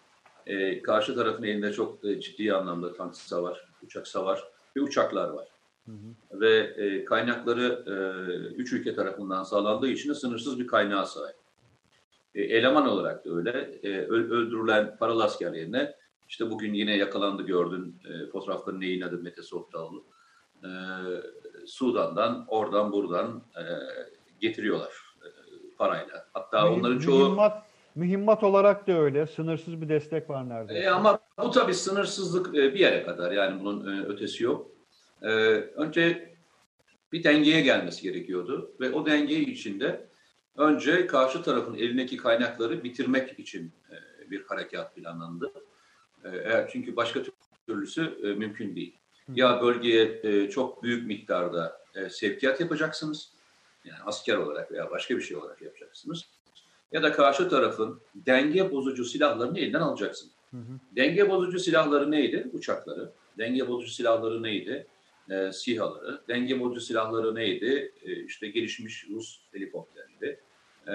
e, karşı tarafın elinde çok e, ciddi anlamda tank savar, uçak savar ve uçaklar var. Hı hı. Ve e, kaynakları e, üç ülke tarafından sağlandığı için de sınırsız bir kaynağa sahip. E, eleman olarak da öyle. E, öldürülen paralı asker yerine işte bugün yine yakalandı gördün e, fotoğraflarını yayınladı Mete Soğuktaoğlu. E, Sudan'dan, oradan buradan e, getiriyorlar e, parayla. Hatta Mühim, onların çoğu... Mühimmat, mühimmat olarak da öyle. Sınırsız bir destek var neredeyse. E, ama bu tabii sınırsızlık e, bir yere kadar. Yani bunun e, ötesi yok. E, önce bir dengeye gelmesi gerekiyordu. Ve o denge içinde önce karşı tarafın elindeki kaynakları bitirmek için e, bir harekat planlandı. E, eğer çünkü başka türlüsü e, mümkün değil. Ya bölgeye e, çok büyük miktarda e, sevkiyat yapacaksınız, yani asker olarak veya başka bir şey olarak yapacaksınız. Ya da karşı tarafın denge bozucu silahlarını elinden alacaksınız. Hı hı. Denge bozucu silahları neydi? Uçakları. Denge bozucu silahları neydi? E, SİHA'ları. Denge bozucu silahları neydi? E, işte gelişmiş Rus helikopterleri e,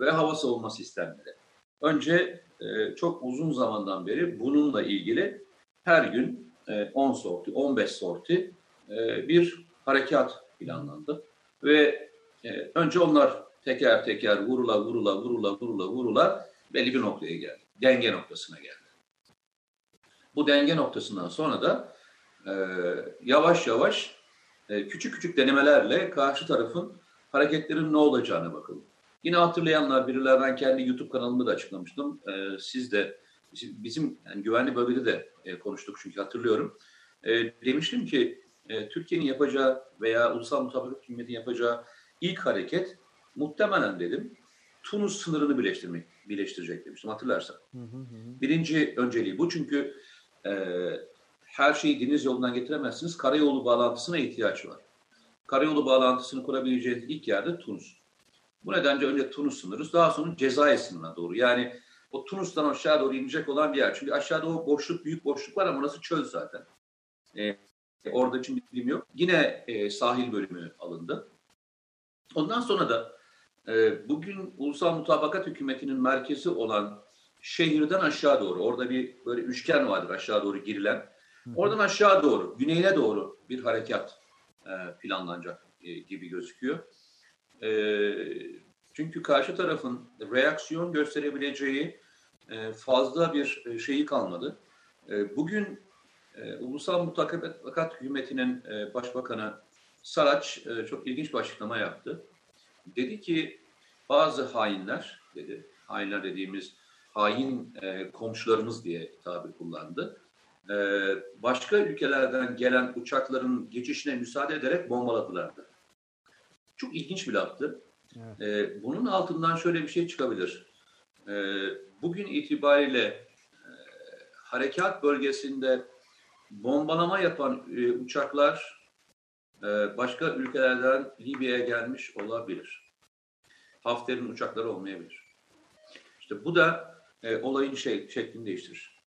ve hava savunma sistemleri. Önce e, çok uzun zamandan beri bununla ilgili her gün 10 e, sorti, 15 sorti e, bir harekat planlandı. Ve e, önce onlar teker teker vurula vurula vurula vurula vurula belli bir noktaya geldi. Denge noktasına geldi. Bu denge noktasından sonra da yavaş yavaş küçük küçük denemelerle karşı tarafın hareketlerin ne olacağına bakıldı. Yine hatırlayanlar birilerden kendi YouTube kanalımda da açıklamıştım. siz de bizim yani güvenli bölgede de e, konuştuk çünkü hatırlıyorum. E, demiştim ki e, Türkiye'nin yapacağı veya ulusal mutabakat hükümetin yapacağı ilk hareket muhtemelen dedim Tunus sınırını birleştirmek, birleştirecek demiştim hatırlarsan. Hı hı hı. Birinci önceliği bu çünkü e, her şeyi deniz yolundan getiremezsiniz. Karayolu bağlantısına ihtiyaç var. Karayolu bağlantısını kurabileceğiniz ilk yerde Tunus. Bu nedenle önce Tunus sınırız, daha sonra Cezayir sınırına doğru. Yani o Tunus'tan aşağı doğru inecek olan bir yer. Çünkü aşağıda o boşluk, büyük boşluk var ama orası çöl zaten. Ee, orada için bir bilim yok. Yine e, sahil bölümü alındı. Ondan sonra da e, bugün Ulusal Mutabakat Hükümeti'nin merkezi olan şehirden aşağı doğru, orada bir böyle üçgen vardır aşağı doğru girilen. Oradan aşağı doğru, güneyine doğru bir harekat e, planlanacak e, gibi gözüküyor. E, çünkü karşı tarafın reaksiyon gösterebileceği e, fazla bir e, şeyi kalmadı. E, bugün Ulusal Mutabakat Hükümeti'nin Başbakanı Saraç çok ilginç bir açıklama yaptı. Dedi ki bazı hainler, dedi, hainler dediğimiz hain komşularımız diye tabi kullandı. Başka ülkelerden gelen uçakların geçişine müsaade ederek bombaladılardı. Çok ilginç bir laftı. Evet. E, bunun altından şöyle bir şey çıkabilir. E, bugün itibariyle e, harekat bölgesinde bombalama yapan e, uçaklar e, başka ülkelerden Libya'ya gelmiş olabilir. Hafter'in uçakları olmayabilir. İşte bu da e, olayın şey, şeklini değiştirir.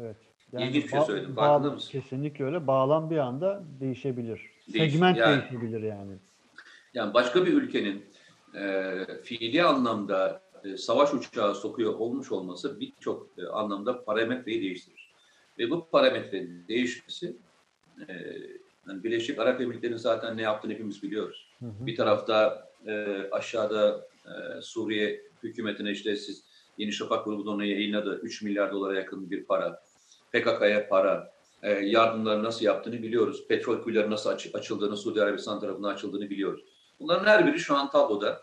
Evet. Yani İlginç bir şey söyledim. Farkında mısın? Kesinlikle öyle. Bağlam bir anda değişebilir. Değiş, Segment yani, değişebilir yani. Yani başka bir ülkenin e, fiili anlamda e, savaş uçağı sokuyor olmuş olması birçok e, anlamda parametreyi değiştirir. Ve bu parametrenin değişmesi e, yani Birleşik Arap Emirlikleri'nin zaten ne yaptığını hepimiz biliyoruz. Hı hı. Bir tarafta e, aşağıda e, Suriye hükümetine işte siz Yeni Şafak grubu onu yayınladı. 3 milyar dolara yakın bir para. PKK'ya para. e, yardımları nasıl yaptığını biliyoruz. Petrol kuyuları nasıl aç, açıldığını, Suudi Arabistan tarafından açıldığını biliyoruz. Bunların her biri şu an tabloda.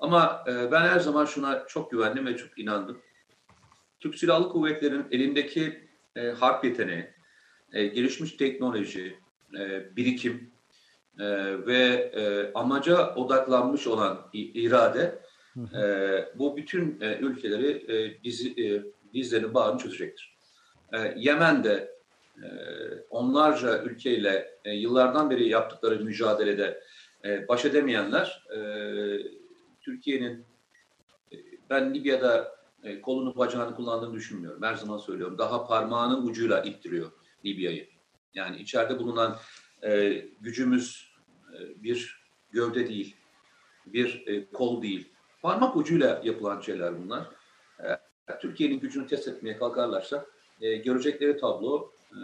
Ama e, ben her zaman şuna çok güvendim ve çok inandım. Türk Silahlı Kuvvetleri'nin elindeki e, harp yeteneği, e, gelişmiş teknoloji, e, birikim e, ve e, amaca odaklanmış olan irade e, bu bütün e, ülkeleri e, dizi, e, dizlerini bağını çözecektir. E, Yemen'de e, onlarca ülkeyle e, yıllardan beri yaptıkları mücadelede e, baş edemeyenler e, Türkiye'nin e, ben Libya'da e, kolunu bacağını kullandığını düşünmüyorum. Her zaman söylüyorum. Daha parmağının ucuyla ittiriyor Libya'yı. Yani içeride bulunan e, gücümüz e, bir gövde değil, bir e, kol değil. Parmak ucuyla yapılan şeyler bunlar. E, Türkiye'nin gücünü test etmeye kalkarlarsa e, görecekleri tablo e,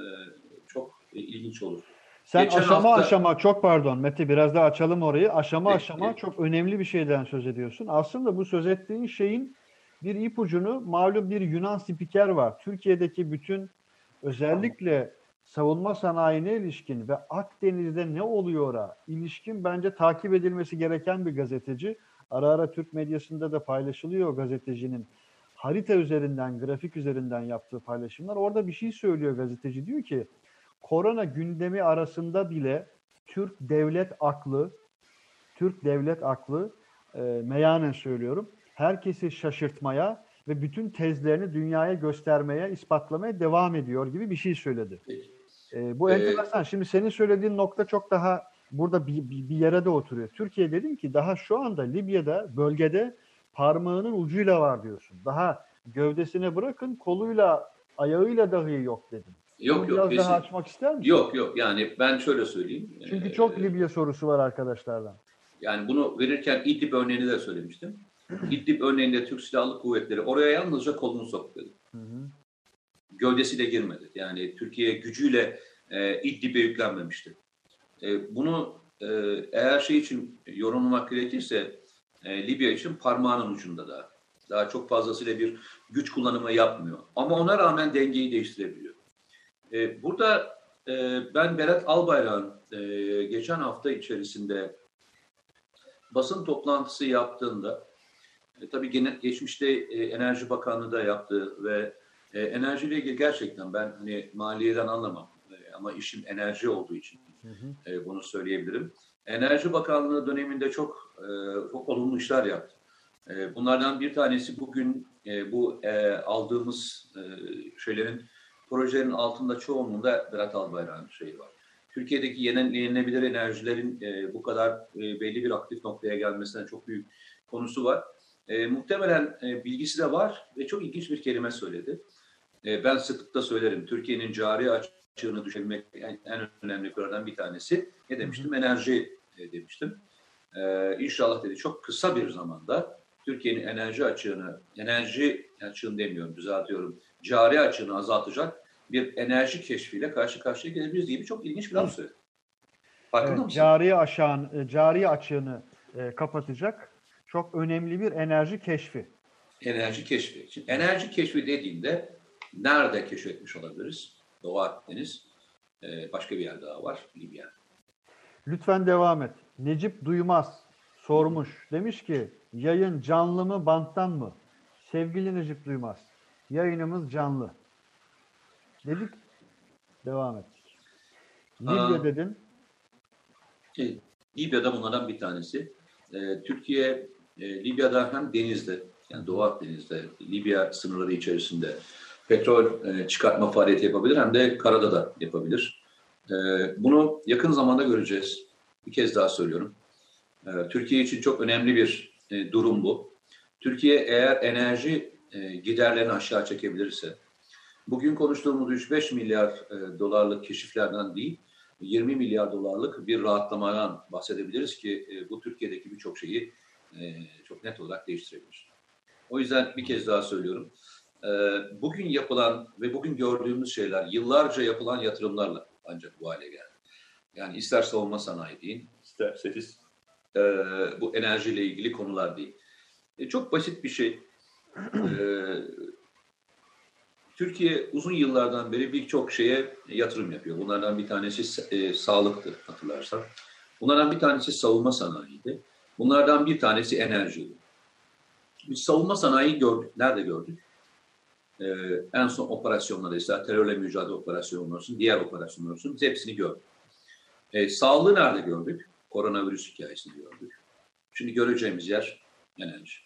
çok ilginç olur. Sen Geçen aşama hafta... aşama çok pardon Mete biraz daha açalım orayı. Aşama Peki. aşama çok önemli bir şeyden söz ediyorsun. Aslında bu söz ettiğin şeyin bir ipucunu malum bir Yunan spiker var. Türkiye'deki bütün özellikle savunma sanayine ilişkin ve Akdeniz'de ne oluyor'a ilişkin bence takip edilmesi gereken bir gazeteci. Ara ara Türk medyasında da paylaşılıyor gazetecinin harita üzerinden, grafik üzerinden yaptığı paylaşımlar. Orada bir şey söylüyor gazeteci. Diyor ki korona gündemi arasında bile Türk devlet aklı, Türk devlet aklı e, meyanen söylüyorum herkesi şaşırtmaya ve bütün tezlerini dünyaya göstermeye, ispatlamaya devam ediyor gibi bir şey söyledi. E, bu ee, enteresan. Şimdi senin söylediğin nokta çok daha burada bir, bir, bir yere de oturuyor. Türkiye dedim ki daha şu anda Libya'da bölgede parmağının ucuyla var diyorsun. Daha gövdesine bırakın koluyla ayağıyla dahi yok dedim. Yok Bunu yok. Biraz daha açmak ister misin? Yok yok yani ben şöyle söyleyeyim. Çünkü çok Libya sorusu var arkadaşlardan. Yani bunu verirken İdlib örneğini de söylemiştim. (clears throat) İdlib örneğinde Türk Silahlı Kuvvetleri oraya yalnızca kolunu soktu. Hı hı. Gövdesiyle girmedi. Yani Türkiye gücüyle e, İdlib'e yüklenmemişti. E, bunu e, eğer şey için yorumlamak gerekirse e, Libya için parmağının ucunda da. Daha çok fazlasıyla bir güç kullanımı yapmıyor. Ama ona rağmen dengeyi değiştirebiliyor. E, burada e, ben Berat Albayrak'ın e, geçen hafta içerisinde basın toplantısı yaptığında e, tabii gene, geçmişte e, Enerji Bakanlığı da yaptı ve e, enerjiyle ilgili gerçekten ben hani maliyeden anlamam e, ama işim enerji olduğu için hı. E, bunu söyleyebilirim. Enerji Bakanlığı döneminde çok e, çok olumlu işler yaptı. E, bunlardan bir tanesi bugün e, bu e, aldığımız e, şeylerin projelerin altında çoğunluğunda Berat Albayrak'ın şeyi var. Türkiye'deki yenilenebilir enerjilerin e, bu kadar e, belli bir aktif noktaya gelmesine çok büyük konusu var. E, muhtemelen e, bilgisi de var ve çok ilginç bir kelime söyledi. E, ben sıklıkla söylerim. Türkiye'nin cari açığını düşürmek en, en önemli kurallardan bir tanesi. Ne demiştim? Enerji e, demiştim. E, inşallah dedi çok kısa bir zamanda Türkiye'nin enerji açığını, enerji açığını demiyorum, düzeltiyorum, cari açığını azaltacak bir enerji keşfiyle karşı karşıya gelebiliriz gibi çok ilginç bir laf söyledi. Farkında evet, mısın? Cari, aşağın, e, cari açığını e, kapatacak çok önemli bir enerji keşfi. Enerji keşfi. Şimdi enerji keşfi dediğinde nerede keşfetmiş olabiliriz? Doğu Akdeniz, e, başka bir yer daha var, Libya. Lütfen devam et. Necip Duymaz sormuş. Demiş ki yayın canlı mı banttan mı? Sevgili Necip Duymaz yayınımız canlı. Dedik devam et. Libya Aa, dedin. Şey, Libya'da bunlardan bir tanesi. Ee, Türkiye e, Libya'da hem denizde yani Doğu Akdeniz'de Libya sınırları içerisinde petrol e, çıkartma faaliyeti yapabilir hem de karada da yapabilir. E, bunu yakın zamanda göreceğiz. Bir kez daha söylüyorum. E, Türkiye için çok önemli bir e, durum bu. Türkiye eğer enerji giderlerini aşağı çekebilirse, bugün konuştuğumuz 3-5 milyar dolarlık keşiflerden değil, 20 milyar dolarlık bir rahatlamadan bahsedebiliriz ki bu Türkiye'deki birçok şeyi çok net olarak değiştirebilir. O yüzden bir kez daha söylüyorum. E, bugün yapılan ve bugün gördüğümüz şeyler yıllarca yapılan yatırımlarla ancak bu hale geldi. Yani ister savunma sanayi deyin, isterseniz e, bu enerjiyle ilgili konular değil. E, çok basit bir şey. E, Türkiye uzun yıllardan beri birçok şeye yatırım yapıyor. Bunlardan bir tanesi e, sağlıktı hatırlarsan. Bunlardan bir tanesi savunma sanayiydi. Bunlardan bir tanesi enerjiydi. Biz savunma sanayiyi gördük. Nerede gördük? Ee, en son operasyonlarda ise terörle mücadele operasyonları olsun, diğer operasyonlar olsun biz hepsini gördük. Ee, sağlığı nerede gördük? Koronavirüs hikayesini gördük. Şimdi göreceğimiz yer enerji.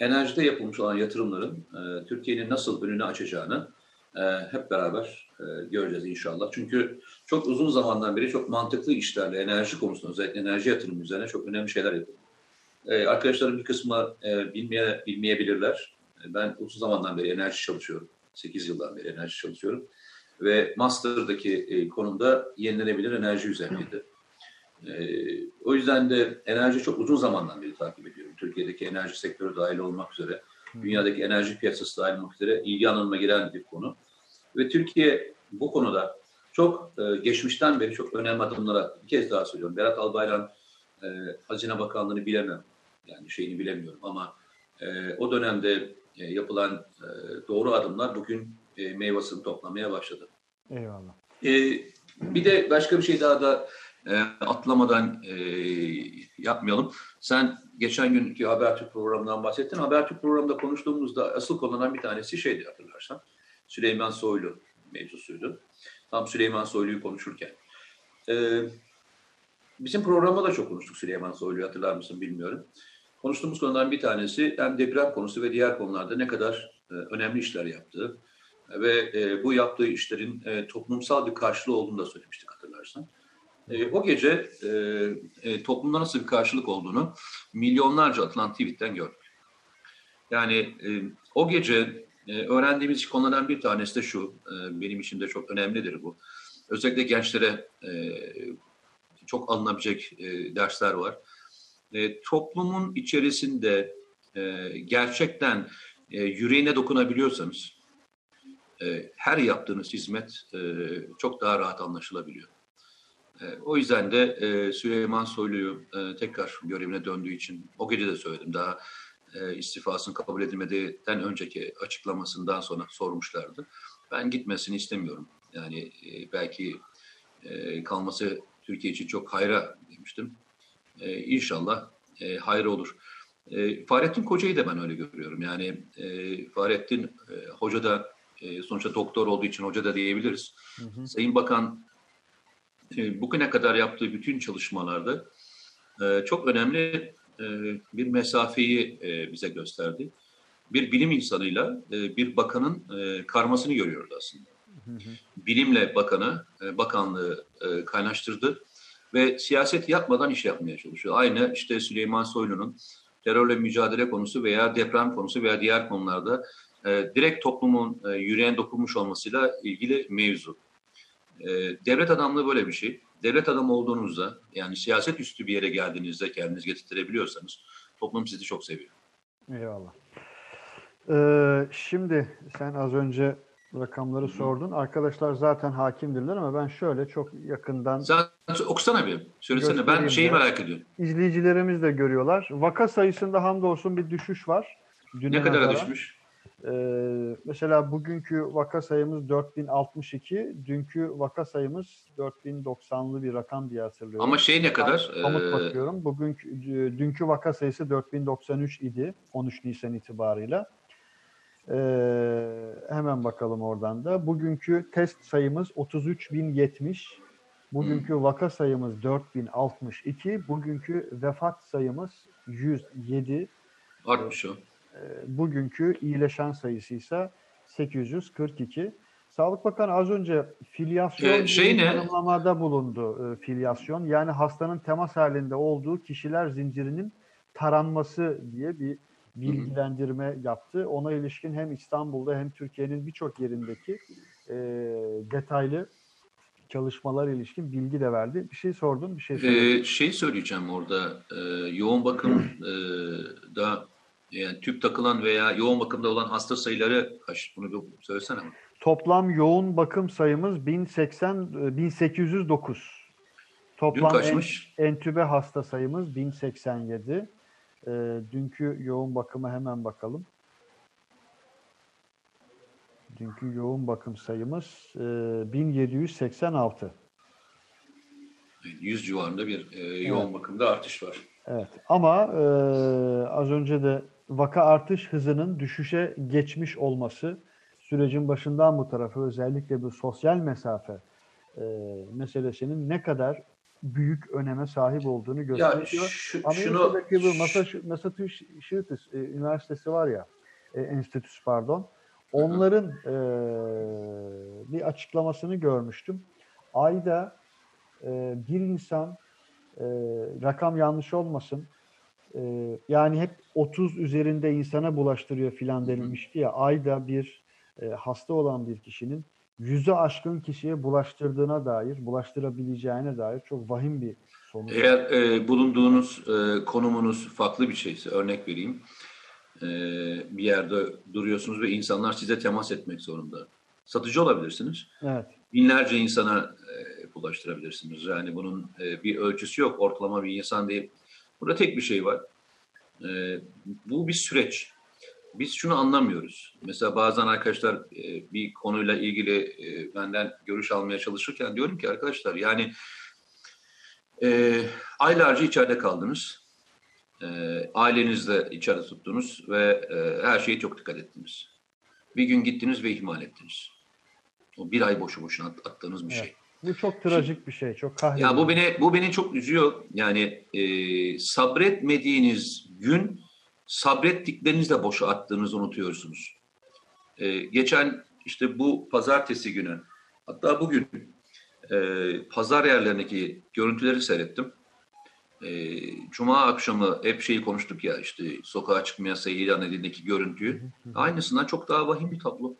Enerjide yapılmış olan yatırımların e, Türkiye'nin nasıl önünü açacağını e, hep beraber e, göreceğiz inşallah. Çünkü çok uzun zamandan beri çok mantıklı işlerle enerji konusunda özellikle enerji yatırımı üzerine çok önemli şeyler yapılıyor. E, arkadaşlarım bir kısmı e, bilmeye, bilmeyebilirler. E, ben uzun zamandan beri enerji çalışıyorum. 8 yıldan beri enerji çalışıyorum. Ve Master'daki e, konumda yenilenebilir enerji üzerineydi. E, o yüzden de enerji çok uzun zamandan beri takip ediyorum. Türkiye'deki enerji sektörü dahil olmak üzere, dünyadaki enerji piyasası dahil olmak üzere ilgi alanıma giren bir konu. Ve Türkiye bu konuda çok e, geçmişten beri çok önemli adımlara bir kez daha söylüyorum. Berat Albayrak e, Hazine Bakanlığı'nı bilemem. Yani şeyini bilemiyorum ama e, o dönemde e, yapılan e, doğru adımlar bugün e, meyvasını toplamaya başladı. Eyvallah. E, bir de başka bir şey daha da e, atlamadan e, yapmayalım. Sen geçen günkü Habertürk programından bahsettin. Habertürk programında konuştuğumuzda asıl konulan bir tanesi şeydi hatırlarsan. Süleyman Soylu mevzusuydu. Tam Süleyman Soylu'yu konuşurken. E, bizim programda da çok konuştuk Süleyman Soylu'yu hatırlar mısın bilmiyorum. Konuştuğumuz konudan bir tanesi hem deprem konusu ve diğer konularda ne kadar e, önemli işler yaptığı ve e, bu yaptığı işlerin e, toplumsal bir karşılığı olduğunu da söylemiştik hatırlarsan. E, o gece e, e, toplumda nasıl bir karşılık olduğunu milyonlarca atılan tweetten gördük. Yani e, o gece e, öğrendiğimiz konulardan bir tanesi de şu, e, benim için de çok önemlidir bu. Özellikle gençlere e, çok alınabilecek e, dersler var. E, toplumun içerisinde e, gerçekten e, yüreğine dokunabiliyorsanız, e, her yaptığınız hizmet e, çok daha rahat anlaşılabiliyor. E, o yüzden de e, Süleyman Soylu'yu e, tekrar görevine döndüğü için o gece de söyledim daha e, istifasının kabul edilmediğinden önceki açıklamasından sonra sormuşlardı. Ben gitmesini istemiyorum. Yani e, belki e, kalması Türkiye için çok hayra demiştim. E, inşallah e, hayır olur. E, Fahrettin Koca'yı da ben öyle görüyorum. Yani e, Fahrettin e, Hoca da e, sonuçta doktor olduğu için hoca da diyebiliriz. Hı hı. Sayın Bakan e, bugüne kadar yaptığı bütün çalışmalarda e, çok önemli e, bir mesafeyi e, bize gösterdi. Bir bilim insanıyla e, bir bakanın e, karmasını görüyoruz aslında. Hı hı. Bilimle bakanı, e, bakanlığı e, kaynaştırdı ve siyaset yapmadan iş yapmaya çalışıyor. Aynı işte Süleyman Soylu'nun terörle mücadele konusu veya deprem konusu veya diğer konularda e, direkt toplumun e, yüreğine dokunmuş olmasıyla ilgili mevzu. E, devlet adamlığı böyle bir şey. Devlet adamı olduğunuzda yani siyaset üstü bir yere geldiğinizde kendinizi getirtirebiliyorsanız toplum sizi çok seviyor. Eyvallah. Ee, şimdi sen az önce rakamları sordun. Arkadaşlar zaten hakimdirler ama ben şöyle çok yakından... Sen okusana bir. Söylesene. Ben şeyi merak ediyorum. İzleyicilerimiz de görüyorlar. Vaka sayısında hamdolsun bir düşüş var. Düne ne kadar düşmüş? Ee, mesela bugünkü vaka sayımız 4062, dünkü vaka sayımız 4090'lı bir rakam diye hatırlıyorum. Ama şey ne kadar? Pamuk ee... bakıyorum. Bugünkü dünkü vaka sayısı 4093 idi 13 Nisan itibarıyla. Ee, hemen bakalım oradan da. Bugünkü test sayımız 33.070. Bugünkü hmm. vaka sayımız 4062. Bugünkü vefat sayımız 107. Artmış o. Ee, bugünkü iyileşen sayısı ise 842. Sağlık Bakanı az önce filyasyon ee, şey ne? tanımlamada bulundu. E, filyasyon yani hastanın temas halinde olduğu kişiler zincirinin taranması diye bir bilgilendirme yaptı. Ona ilişkin hem İstanbul'da hem Türkiye'nin birçok yerindeki e, detaylı çalışmalar ilişkin bilgi de verdi. Bir şey sordun, bir şey söyledin. Ee, şey söyleyeceğim orada. E, yoğun bakım e, yani tüp takılan veya yoğun bakımda olan hasta sayıları kaç? Bunu bir söylesene? Toplam yoğun bakım sayımız 1080 1809. Toplam Dün kaçmış? En, entübe hasta sayımız 1087. E, dünkü yoğun bakıma hemen bakalım. Dünkü yoğun bakım sayımız e, 1786. 100 civarında bir e, yoğun evet. bakımda artış var. Evet ama e, az önce de vaka artış hızının düşüşe geçmiş olması sürecin başından bu tarafa özellikle bu sosyal mesafe e, meselesinin ne kadar büyük öneme sahip olduğunu gösteriyor. Ya şu, Amerika'daki şunu, bu Massachusetts e, Üniversitesi var ya, e, enstitüsü pardon. Onların e, bir açıklamasını görmüştüm. Ayda e, bir insan e, rakam yanlış olmasın e, yani hep 30 üzerinde insana bulaştırıyor filan denilmişti ya ayda bir e, hasta olan bir kişinin yüzü aşkın kişiye bulaştırdığına dair, bulaştırabileceğine dair çok vahim bir sonuç. Eğer e, bulunduğunuz e, konumunuz farklı bir şeyse, örnek vereyim, e, bir yerde duruyorsunuz ve insanlar size temas etmek zorunda. Satıcı olabilirsiniz. Evet. Binlerce insana e, bulaştırabilirsiniz. Yani bunun e, bir ölçüsü yok. Ortalama bir insan değil. Burada tek bir şey var. E, bu bir süreç biz şunu anlamıyoruz. Mesela bazen arkadaşlar e, bir konuyla ilgili e, benden görüş almaya çalışırken diyorum ki arkadaşlar yani e, aylarca içeride kaldınız. E, ailenizle içeride tuttunuz ve e, her şeye çok dikkat ettiniz. Bir gün gittiniz ve ihmal ettiniz. O bir ay boşu boşuna attığınız bir evet. şey. Bu çok trajik Şimdi, bir şey, çok kahredici. Ya bu beni bu beni çok üzüyor. Yani e, sabretmediğiniz gün sabrettiklerinizle boşa attığınızı unutuyorsunuz. Ee, geçen işte bu pazartesi günü hatta bugün e, pazar yerlerindeki görüntüleri seyrettim. E, Cuma akşamı hep şeyi konuştuk ya işte sokağa çıkma yasağı ilan edildiğindeki görüntüyü. Aynısından çok daha vahim bir tablo.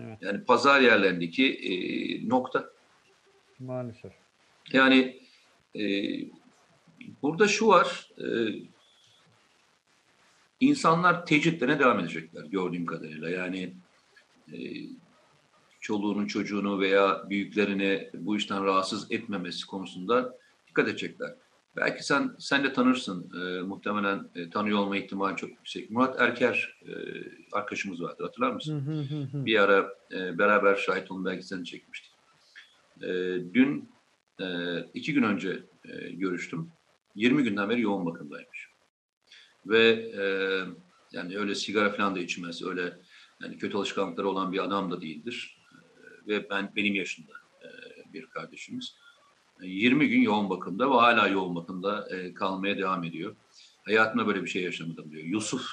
Evet. Yani pazar yerlerindeki e, nokta. Maalesef. Yani e, burada şu var, e, İnsanlar tecritlerine devam edecekler gördüğüm kadarıyla. Yani e, çoluğunu, çocuğunu veya büyüklerini bu işten rahatsız etmemesi konusunda dikkat edecekler. Belki sen sen de tanırsın. E, muhtemelen e, tanıyor olma ihtimali çok yüksek. Murat Erker e, arkadaşımız vardı. Hatırlar mısın? Bir ara e, beraber şahit olun belki seni çekmiştik. E, dün e, iki gün önce e, görüştüm. 20 günden beri yoğun bakımdaymış ve e, yani öyle sigara falan da içmez, öyle yani kötü alışkanlıkları olan bir adam da değildir. E, ve ben benim yaşında e, bir kardeşimiz. 20 e, gün yoğun bakımda ve hala yoğun bakımda e, kalmaya devam ediyor. Hayatımda böyle bir şey yaşamadım diyor. Yusuf,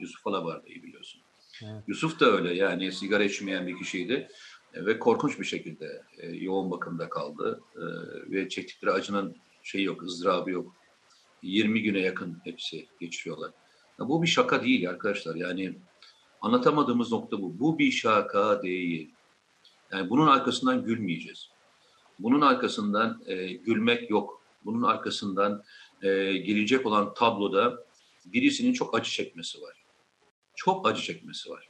Yusuf Alabar'dayı biliyorsun. Evet. Yusuf da öyle yani sigara içmeyen bir kişiydi e, ve korkunç bir şekilde e, yoğun bakımda kaldı e, ve çektikleri acının şeyi yok, ızdırabı yok. 20 güne yakın hepsi geçiriyorlar. Ya bu bir şaka değil arkadaşlar. Yani anlatamadığımız nokta bu. Bu bir şaka değil. Yani bunun arkasından gülmeyeceğiz. Bunun arkasından e, gülmek yok. Bunun arkasından e, gelecek olan tabloda birisinin çok acı çekmesi var. Çok acı çekmesi var.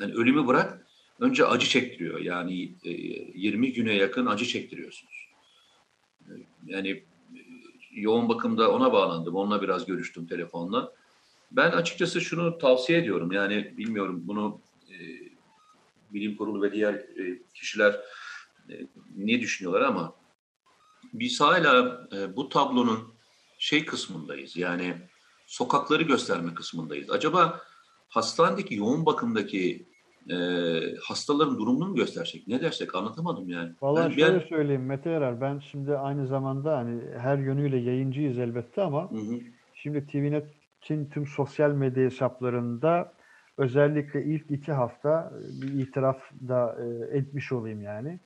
Yani ölümü bırak, önce acı çektiriyor. Yani e, 20 güne yakın acı çektiriyorsunuz. E, yani yoğun bakımda ona bağlandım. Onunla biraz görüştüm telefonla. Ben açıkçası şunu tavsiye ediyorum. Yani bilmiyorum bunu e, bilim kurulu ve diğer e, kişiler e, ne düşünüyorlar ama biz hala e, bu tablonun şey kısmındayız. Yani sokakları gösterme kısmındayız. Acaba hastanedeki yoğun bakımdaki e, hastaların durumunu mu göstersek? Ne dersek anlatamadım yani. Vallahi yani şöyle ben... söyleyeyim Mete Erer. Ben şimdi aynı zamanda hani her yönüyle yayıncıyız elbette ama hı hı. şimdi TVNet'in tüm sosyal medya hesaplarında özellikle ilk iki hafta bir itiraf da e, etmiş olayım yani.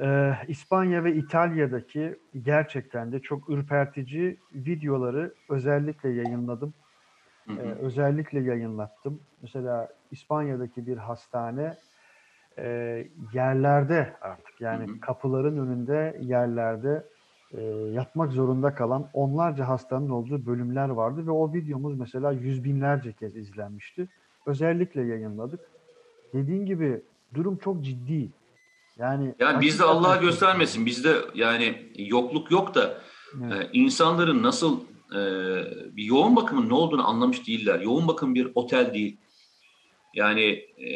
Ee, İspanya ve İtalya'daki gerçekten de çok ürpertici videoları özellikle yayınladım. Hı hı. Ee, özellikle yayınlattım. Mesela İspanya'daki bir hastane e, yerlerde artık yani hı hı. kapıların önünde yerlerde e, yatmak zorunda kalan onlarca hastanın olduğu bölümler vardı ve o videomuz mesela yüz binlerce kez izlenmişti. Özellikle yayınladık. Dediğin gibi durum çok ciddi. Yani yani bizde Allah göstermesin. Bizde yani yokluk yok da evet. e, insanların nasıl e, bir yoğun bakımın ne olduğunu anlamış değiller. Yoğun bakım bir otel değil. Yani e,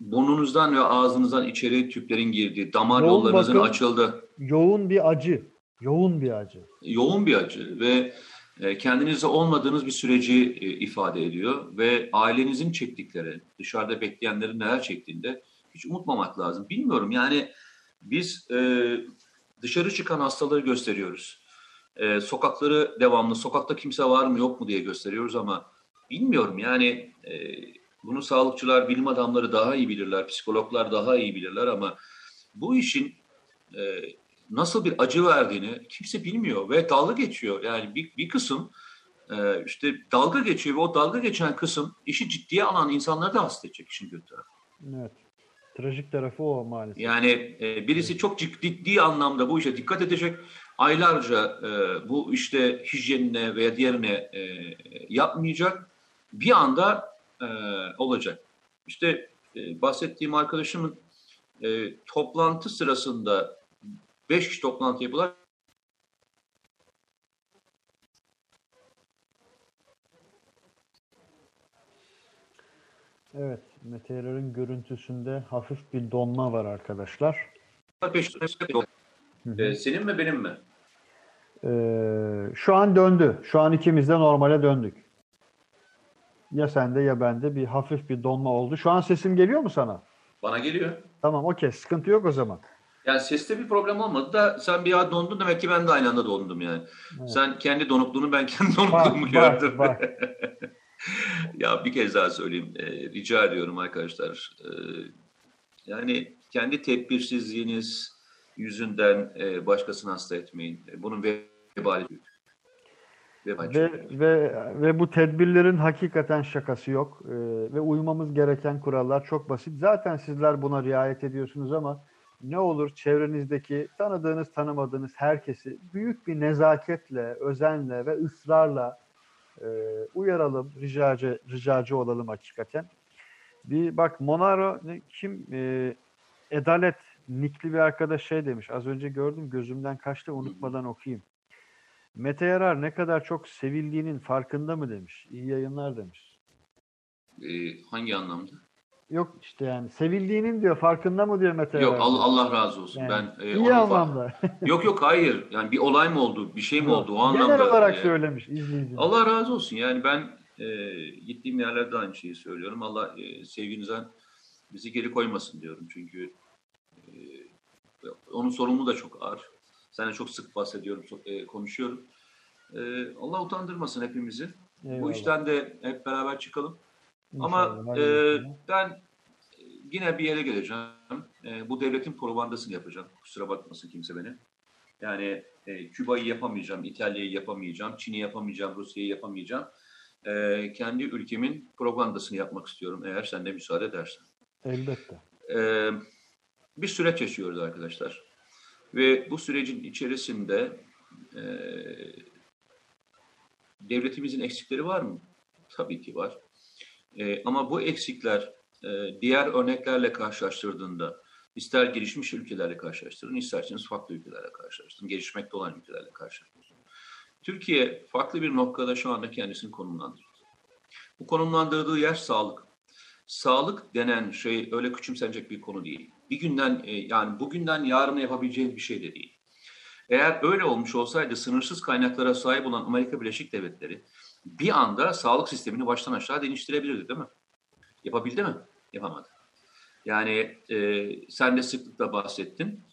burnunuzdan ve ağzınızdan içeri tüplerin girdiği, damar Yoğun yollarınızın bakım. açıldı. Yoğun bir acı. Yoğun bir acı. Yoğun bir acı ve e, kendinizde olmadığınız bir süreci e, ifade ediyor ve ailenizin çektikleri, dışarıda bekleyenlerin neler çektiğinde hiç unutmamak lazım. Bilmiyorum yani biz e, dışarı çıkan hastaları gösteriyoruz. E, sokakları devamlı, sokakta kimse var mı yok mu diye gösteriyoruz ama bilmiyorum yani e, bunu sağlıkçılar, bilim adamları daha iyi bilirler, psikologlar daha iyi bilirler ama bu işin e, nasıl bir acı verdiğini kimse bilmiyor ve dalga geçiyor. Yani bir, bir kısım e, işte dalga geçiyor ve o dalga geçen kısım işi ciddiye alan insanları da hasta edecek işin kötü tarafı. Evet. Trajik tarafı o maalesef. Yani e, birisi çok ciddi anlamda bu işe dikkat edecek. Aylarca e, bu işte hijyenine veya diğerine e, yapmayacak. Bir anda e, olacak. İşte e, bahsettiğim arkadaşımın e, toplantı sırasında beş kişi toplantı yapıyorlar. Evet. Meteorun görüntüsünde hafif bir donma var arkadaşlar. Beş kişi e, senin mi benim mi? Ee, şu an döndü. Şu an ikimiz de normale döndük. Ya sende ya bende bir hafif bir donma oldu. Şu an sesim geliyor mu sana? Bana geliyor. Tamam okey. Sıkıntı yok o zaman. Yani seste bir problem olmadı da sen bir an dondun demek ki ben de aynı anda dondum yani. Evet. Sen kendi donukluğunu ben kendi Bak, donukluğumu bak, gördüm. bak. (laughs) ya bir kez daha söyleyeyim. Ee, rica ediyorum arkadaşlar. Ee, yani kendi tedbirsizliğiniz yüzünden e, başkasını hasta etmeyin. E, Bunun vebali büyük. Vebali Ve, büyük. ve ve bu tedbirlerin hakikaten şakası yok. Ee, ve uymamız gereken kurallar çok basit. Zaten sizler buna riayet ediyorsunuz ama ne olur çevrenizdeki tanıdığınız tanımadığınız herkesi büyük bir nezaketle, özenle ve ısrarla e, uyaralım, ricacı, ricacı olalım hakikaten. Bir bak Monaro ne- kim e, Edalet nikli bir arkadaş şey demiş. Az önce gördüm gözümden kaçtı unutmadan okuyayım. Mete Yarar ne kadar çok sevildiğinin farkında mı demiş. İyi yayınlar demiş. Ee, hangi anlamda? Yok işte yani sevildiğinin diyor farkında mı diyor Mete Yok Yarar. Allah, Allah razı olsun. Yani ben e, iyi anlamda. (laughs) Yok yok hayır. Yani bir olay mı oldu, bir şey mi oldu o anlamda. Genel olarak e, söylemiş izleyicimiz. Allah razı olsun. Yani ben e, gittiğim yerlerde aynı şeyi söylüyorum. Allah e, sevginizden bizi geri koymasın diyorum. Çünkü onun sorumluluğu da çok ağır. Seninle çok sık bahsediyorum, çok, e, konuşuyorum. E, Allah utandırmasın hepimizi. Bu Eyvallah. işten de hep beraber çıkalım. İnşallah, Ama e, ben yine bir yere geleceğim. E, bu devletin propagandasını yapacağım. Kusura bakmasın kimse beni. Yani e, Küba'yı yapamayacağım, İtalya'yı yapamayacağım, Çin'i yapamayacağım, Rusya'yı yapamayacağım. E, kendi ülkemin propagandasını yapmak istiyorum eğer sen de müsaade edersen. Elbette. E, bir süreç yaşıyoruz arkadaşlar. Ve bu sürecin içerisinde e, devletimizin eksikleri var mı? Tabii ki var. E, ama bu eksikler e, diğer örneklerle karşılaştırdığında ister gelişmiş ülkelerle karşılaştırın, isterseniz farklı ülkelerle karşılaştırın, gelişmekte olan ülkelerle karşılaştırın. Türkiye farklı bir noktada şu anda kendisini konumlandırdı. Bu konumlandırdığı yer sağlık. Sağlık denen şey öyle küçümsenecek bir konu değil. Bir günden e, yani bugünden yarına yapabileceğiniz bir şey de değil. Eğer öyle olmuş olsaydı sınırsız kaynaklara sahip olan Amerika Birleşik Devletleri bir anda sağlık sistemini baştan aşağı değiştirebilirdi değil mi? Yapabildi mi? Yapamadı. Yani e, sen de sıklıkla bahsettin.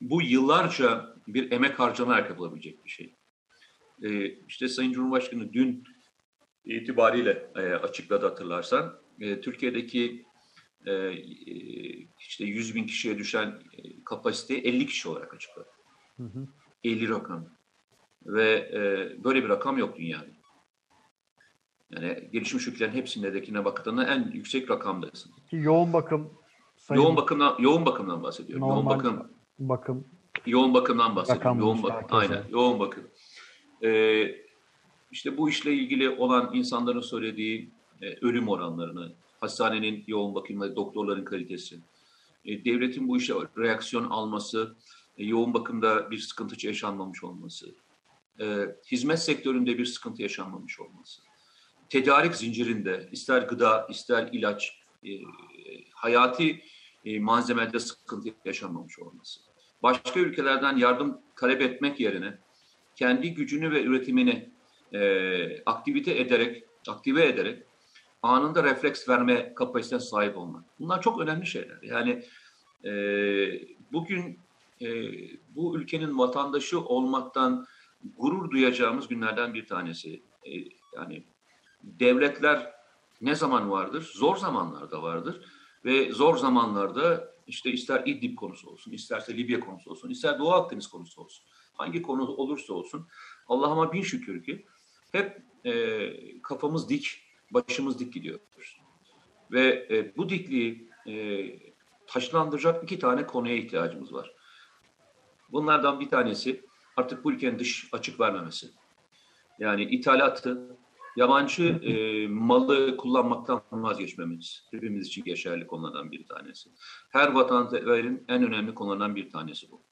Bu yıllarca bir emek harcanarak yapılabilecek bir şey. E, işte Sayın Cumhurbaşkanı dün itibariyle e, açıkladı hatırlarsan. E, Türkiye'deki işte 100 bin kişiye düşen e, kapasiteyi 50 kişi olarak açıkladı. Hı hı. 50 rakam. Ve e, böyle bir rakam yok dünyada. Yani gelişmiş ülkelerin hepsindekine baktığında en yüksek rakamdasın. Ki yoğun bakım sayım, Yoğun bakımdan yoğun bakımdan bahsediyorum. Yoğun Normal bakım bakım yoğun bakımdan bahsediyorum. Yoğun bakım. herkese. Aynen. Yoğun bakım. Ee, işte bu işle ilgili olan insanların söylediği e, ölüm oranlarını, hastanenin yoğun bakım ve doktorların kalitesi, e, devletin bu işe reaksiyon alması, e, yoğun bakımda bir sıkıntı yaşanmamış olması, e, hizmet sektöründe bir sıkıntı yaşanmamış olması, tedarik zincirinde ister gıda, ister ilaç, hayati e, malzemede sıkıntı yaşamamış olması. Başka ülkelerden yardım talep etmek yerine kendi gücünü ve üretimini e, aktivite ederek, aktive ederek anında refleks verme kapasitesine sahip olmak. Bunlar çok önemli şeyler. Yani e, bugün e, bu ülkenin vatandaşı olmaktan gurur duyacağımız günlerden bir tanesi. E, yani devletler ne zaman vardır? Zor zamanlarda vardır. Ve zor zamanlarda işte ister İdlib konusu olsun, isterse Libya konusu olsun, ister Doğu Akdeniz konusu olsun. Hangi konu olursa olsun Allah'ıma bin şükür ki hep e, kafamız dik, başımız dik gidiyoruz. Ve e, bu dikliği e, taşlandıracak iki tane konuya ihtiyacımız var. Bunlardan bir tanesi artık bu ülkenin dış açık vermemesi. Yani ithalatı, yabancı e, malı kullanmaktan vazgeçmemiz hepimiz için geçerli konulardan bir tanesi. Her vatandaşın en önemli konulardan bir tanesi bu.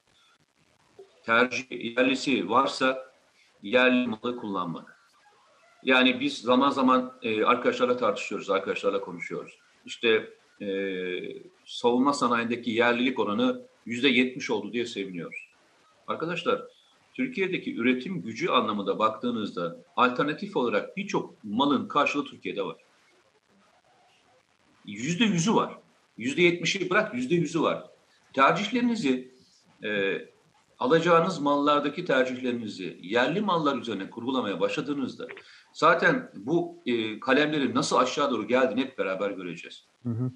Tercih yerlisi varsa yerli malı kullanmak. Yani biz zaman zaman e, arkadaşlarla tartışıyoruz, arkadaşlarla konuşuyoruz. İşte e, savunma sanayindeki yerlilik oranı yüzde yetmiş oldu diye seviniyoruz. Arkadaşlar Türkiye'deki üretim gücü anlamında baktığınızda alternatif olarak birçok malın karşılığı Türkiye'de var. Yüzde yüzü var. Yüzde yetmişi bırak yüzde yüzü var. Tercihlerinizi e, alacağınız mallardaki tercihlerinizi yerli mallar üzerine kurgulamaya başladığınızda zaten bu e, kalemlerin nasıl aşağı doğru geldiğini hep beraber göreceğiz. Hı hı.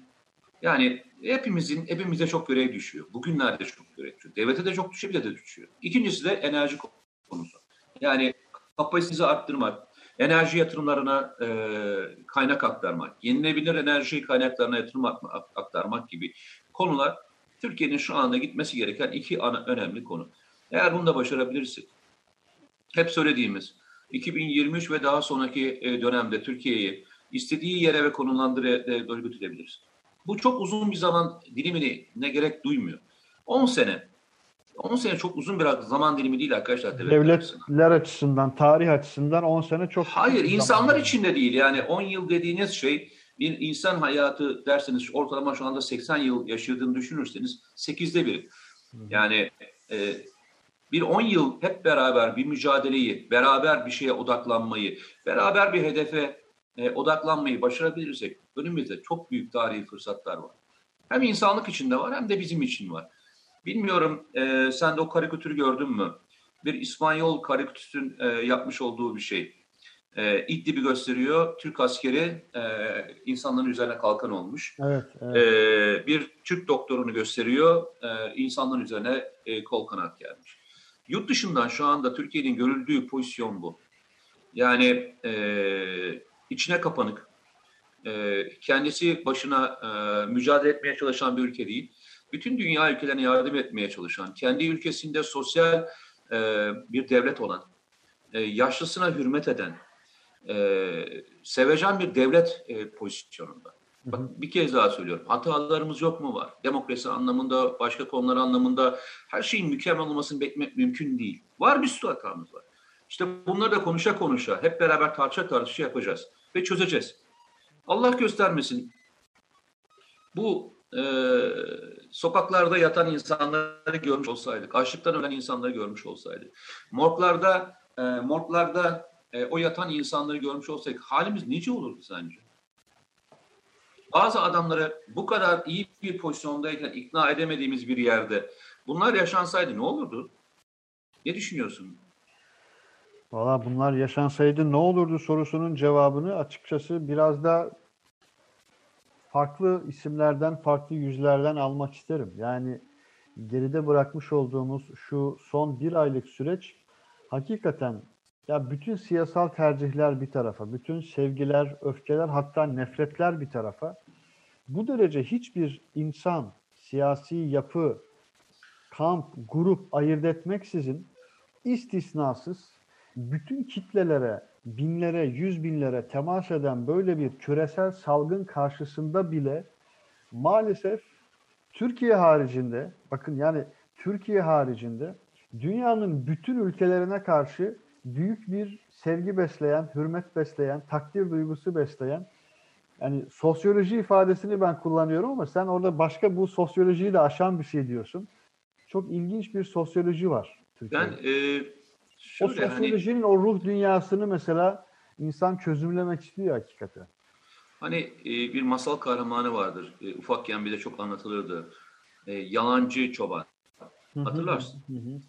Yani hepimizin, hepimize çok görev düşüyor. Bugünlerde çok görev düşüyor. Devlete de çok düşüyor, bize de düşüyor. İkincisi de enerji konusu. Yani kapasitenizi arttırmak, enerji yatırımlarına e, kaynak aktarmak, yenilebilir enerji kaynaklarına yatırım aktarmak gibi konular Türkiye'nin şu anda gitmesi gereken iki ana önemli konu. Eğer bunu da başarabilirsek, hep söylediğimiz 2023 ve daha sonraki e, dönemde Türkiye'yi istediği yere ve konumlandırıya doğru götürebiliriz. Bu çok uzun bir zaman dilimini ne gerek duymuyor. 10 sene. 10 sene çok uzun bir zaman dilimi değil arkadaşlar. Devletler açısından. açısından, tarih açısından 10 sene çok Hayır, insanlar zaman. için de değil. Yani 10 yıl dediğiniz şey bir insan hayatı derseniz ortalama şu anda 80 yıl yaşadığını düşünürseniz 8'de bir. Yani e, bir 10 yıl hep beraber bir mücadeleyi, beraber bir şeye odaklanmayı, beraber bir hedefe e, odaklanmayı başarabilirsek önümüzde çok büyük tarihi fırsatlar var. Hem insanlık için de var hem de bizim için var. Bilmiyorum e, sen de o karikatürü gördün mü? Bir İspanyol karikatürün e, yapmış olduğu bir şey. E, İdlib'i gösteriyor. Türk askeri e, insanların üzerine kalkan olmuş. Evet, evet. E, bir Türk doktorunu gösteriyor. E, insanların üzerine e, kol kanat gelmiş. Yurt dışından şu anda Türkiye'nin görüldüğü pozisyon bu. Yani e, içine kapanık, e, kendisi başına e, mücadele etmeye çalışan bir ülke değil. Bütün dünya ülkelerine yardım etmeye çalışan, kendi ülkesinde sosyal e, bir devlet olan, e, yaşlısına hürmet eden, e, sevecen bir devlet e, pozisyonunda. Bak bir kez daha söylüyorum. Hatalarımız yok mu var? Demokrasi anlamında, başka konular anlamında her şeyin mükemmel olmasını beklemek mümkün değil. Var bir sürü hatamız var. İşte bunları da konuşa konuşa hep beraber tartışa tartışa yapacağız ve çözeceğiz. Allah göstermesin bu e, sokaklarda yatan insanları görmüş olsaydık, açlıktan ölen insanları görmüş olsaydık, morglarda e, morglarda e, o yatan insanları görmüş olsaydık halimiz nice olurdu sence? Bazı adamları bu kadar iyi bir pozisyondayken ikna edemediğimiz bir yerde bunlar yaşansaydı ne olurdu? Ne düşünüyorsun? Valla bunlar yaşansaydı ne olurdu sorusunun cevabını açıkçası biraz da farklı isimlerden, farklı yüzlerden almak isterim. Yani geride bırakmış olduğumuz şu son bir aylık süreç hakikaten ya bütün siyasal tercihler bir tarafa, bütün sevgiler, öfkeler hatta nefretler bir tarafa. Bu derece hiçbir insan, siyasi yapı, kamp, grup ayırt etmeksizin istisnasız bütün kitlelere, binlere, yüz binlere temas eden böyle bir küresel salgın karşısında bile maalesef Türkiye haricinde, bakın yani Türkiye haricinde dünyanın bütün ülkelerine karşı büyük bir sevgi besleyen, hürmet besleyen, takdir duygusu besleyen yani sosyoloji ifadesini ben kullanıyorum ama sen orada başka bu sosyolojiyi de aşan bir şey diyorsun. Çok ilginç bir sosyoloji var Türkiye'de. Ben e, o şöyle hani sosyolojinin o ruh dünyasını mesela insan çözümlemek istiyor hakikaten. hani e, bir masal kahramanı vardır. E, ufakken bile çok anlatılırdı. E, yalancı çoban. Hatırlarsın. Hı hı.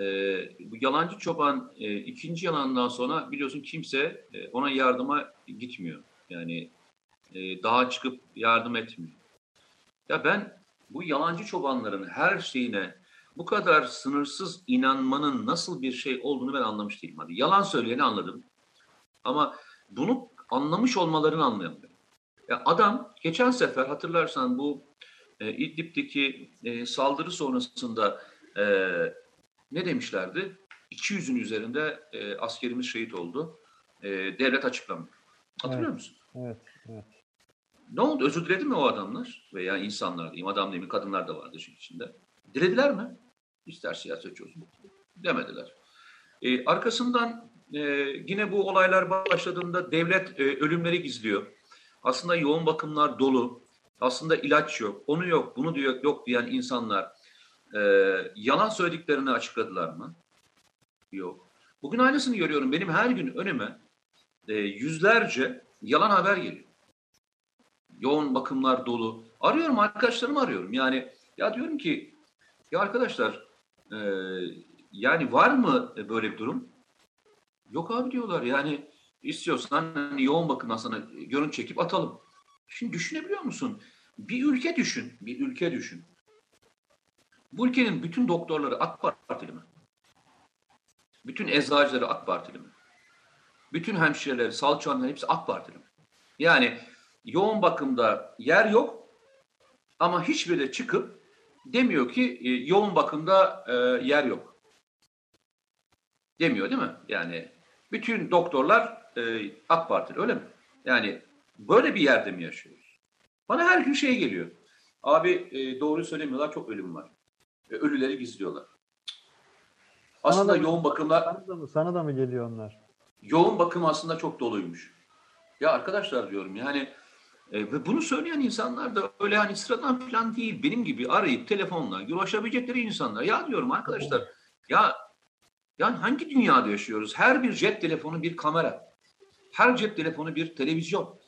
Ee, bu yalancı çoban e, ikinci yalandan sonra biliyorsun kimse e, ona yardıma gitmiyor. Yani e, daha çıkıp yardım etmiyor. Ya ben bu yalancı çobanların her şeyine bu kadar sınırsız inanmanın nasıl bir şey olduğunu ben anlamış değilim. Hadi yalan söyleyeni anladım. Ama bunu anlamış olmalarını anlayamıyorum. Ya adam geçen sefer hatırlarsan bu e, İdlib'deki e, saldırı sonrasında e, ne demişlerdi? 200'ün üzerinde e, askerimiz şehit oldu. E, devlet açıklamıyor. Hatırlıyor Evet. musun? Evet, evet. Ne oldu? Özür diledi mi o adamlar? Veya insanlar diyeyim. Adam diyeyim. Kadınlar da vardı işin içinde. Dilediler mi? İster siyasetçi olsun. Demediler. E, arkasından e, yine bu olaylar başladığında devlet e, ölümleri gizliyor. Aslında yoğun bakımlar dolu. Aslında ilaç yok. Onu yok, bunu diyor, yok diyen insanlar e, yalan söylediklerini açıkladılar mı? Yok. Bugün aynısını görüyorum. Benim her gün önüme e, yüzlerce yalan haber geliyor. Yoğun bakımlar dolu. Arıyorum arkadaşlarımı arıyorum. Yani ya diyorum ki ya arkadaşlar e, yani var mı böyle bir durum? Yok abi diyorlar yani istiyorsan hani yoğun bakımdan sana görüntü çekip atalım. Şimdi düşünebiliyor musun? Bir ülke düşün, bir ülke düşün. Bu ülkenin bütün doktorları AK Partili mi? Bütün eczacıları AK Partili mi? Bütün hemşireleri, salçalanları hepsi AK Partili mi? Yani yoğun bakımda yer yok ama hiçbiri de çıkıp demiyor ki e, yoğun bakımda e, yer yok. Demiyor değil mi? Yani bütün doktorlar e, AK Partili öyle mi? Yani böyle bir yerde mi yaşıyoruz? Bana her gün şey geliyor. Abi e, doğruyu söylemiyorlar çok ölüm var. E, ölüleri gizliyorlar. Aslında da- yoğun bakımlar Sana da mı, sana da mı geliyor onlar? yoğun bakım aslında çok doluymuş. Ya arkadaşlar diyorum yani e, ve bunu söyleyen insanlar da öyle hani sıradan falan değil. Benim gibi arayıp telefonla ulaşabilecekleri insanlar. Ya diyorum arkadaşlar ya yani hangi dünyada yaşıyoruz? Her bir cep telefonu bir kamera. Her cep telefonu bir televizyon.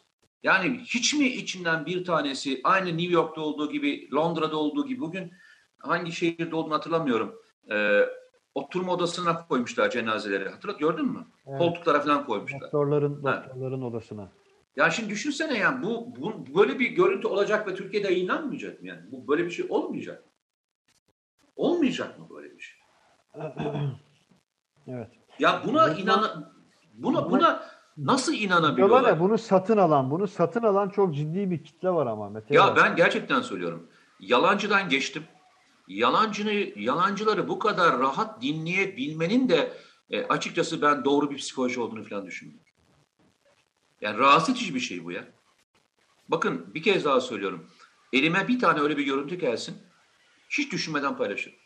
Yani hiç mi içinden bir tanesi aynı New York'ta olduğu gibi, Londra'da olduğu gibi bugün hangi şehirde olduğunu hatırlamıyorum. Ee, oturma odasına koymuşlar cenazeleri. Hatırlat gördün mü? Evet. Koltuklara falan koymuşlar. Doktorların, Ha. doktorların odasına. Ya şimdi düşünsene yani bu, bu böyle bir görüntü olacak ve Türkiye'de yayınlanmayacak mı yani? Bu böyle bir şey olmayacak. mı? Olmayacak mı böyle bir şey? (clears throat) Evet. Ya buna inan buna buna- nasıl inanabiliyorlar? ya bunu satın alan, bunu satın alan çok ciddi bir kitle var ama Mete. Ya ben gerçekten söylüyorum. Yalancıdan geçtim. Yalancını, yalancıları bu kadar rahat dinleyebilmenin de e, açıkçası ben doğru bir psikoloji olduğunu falan düşünmüyorum. Yani rahatsız edici bir şey bu ya. Bakın bir kez daha söylüyorum. Elime bir tane öyle bir görüntü gelsin. Hiç düşünmeden paylaşırım.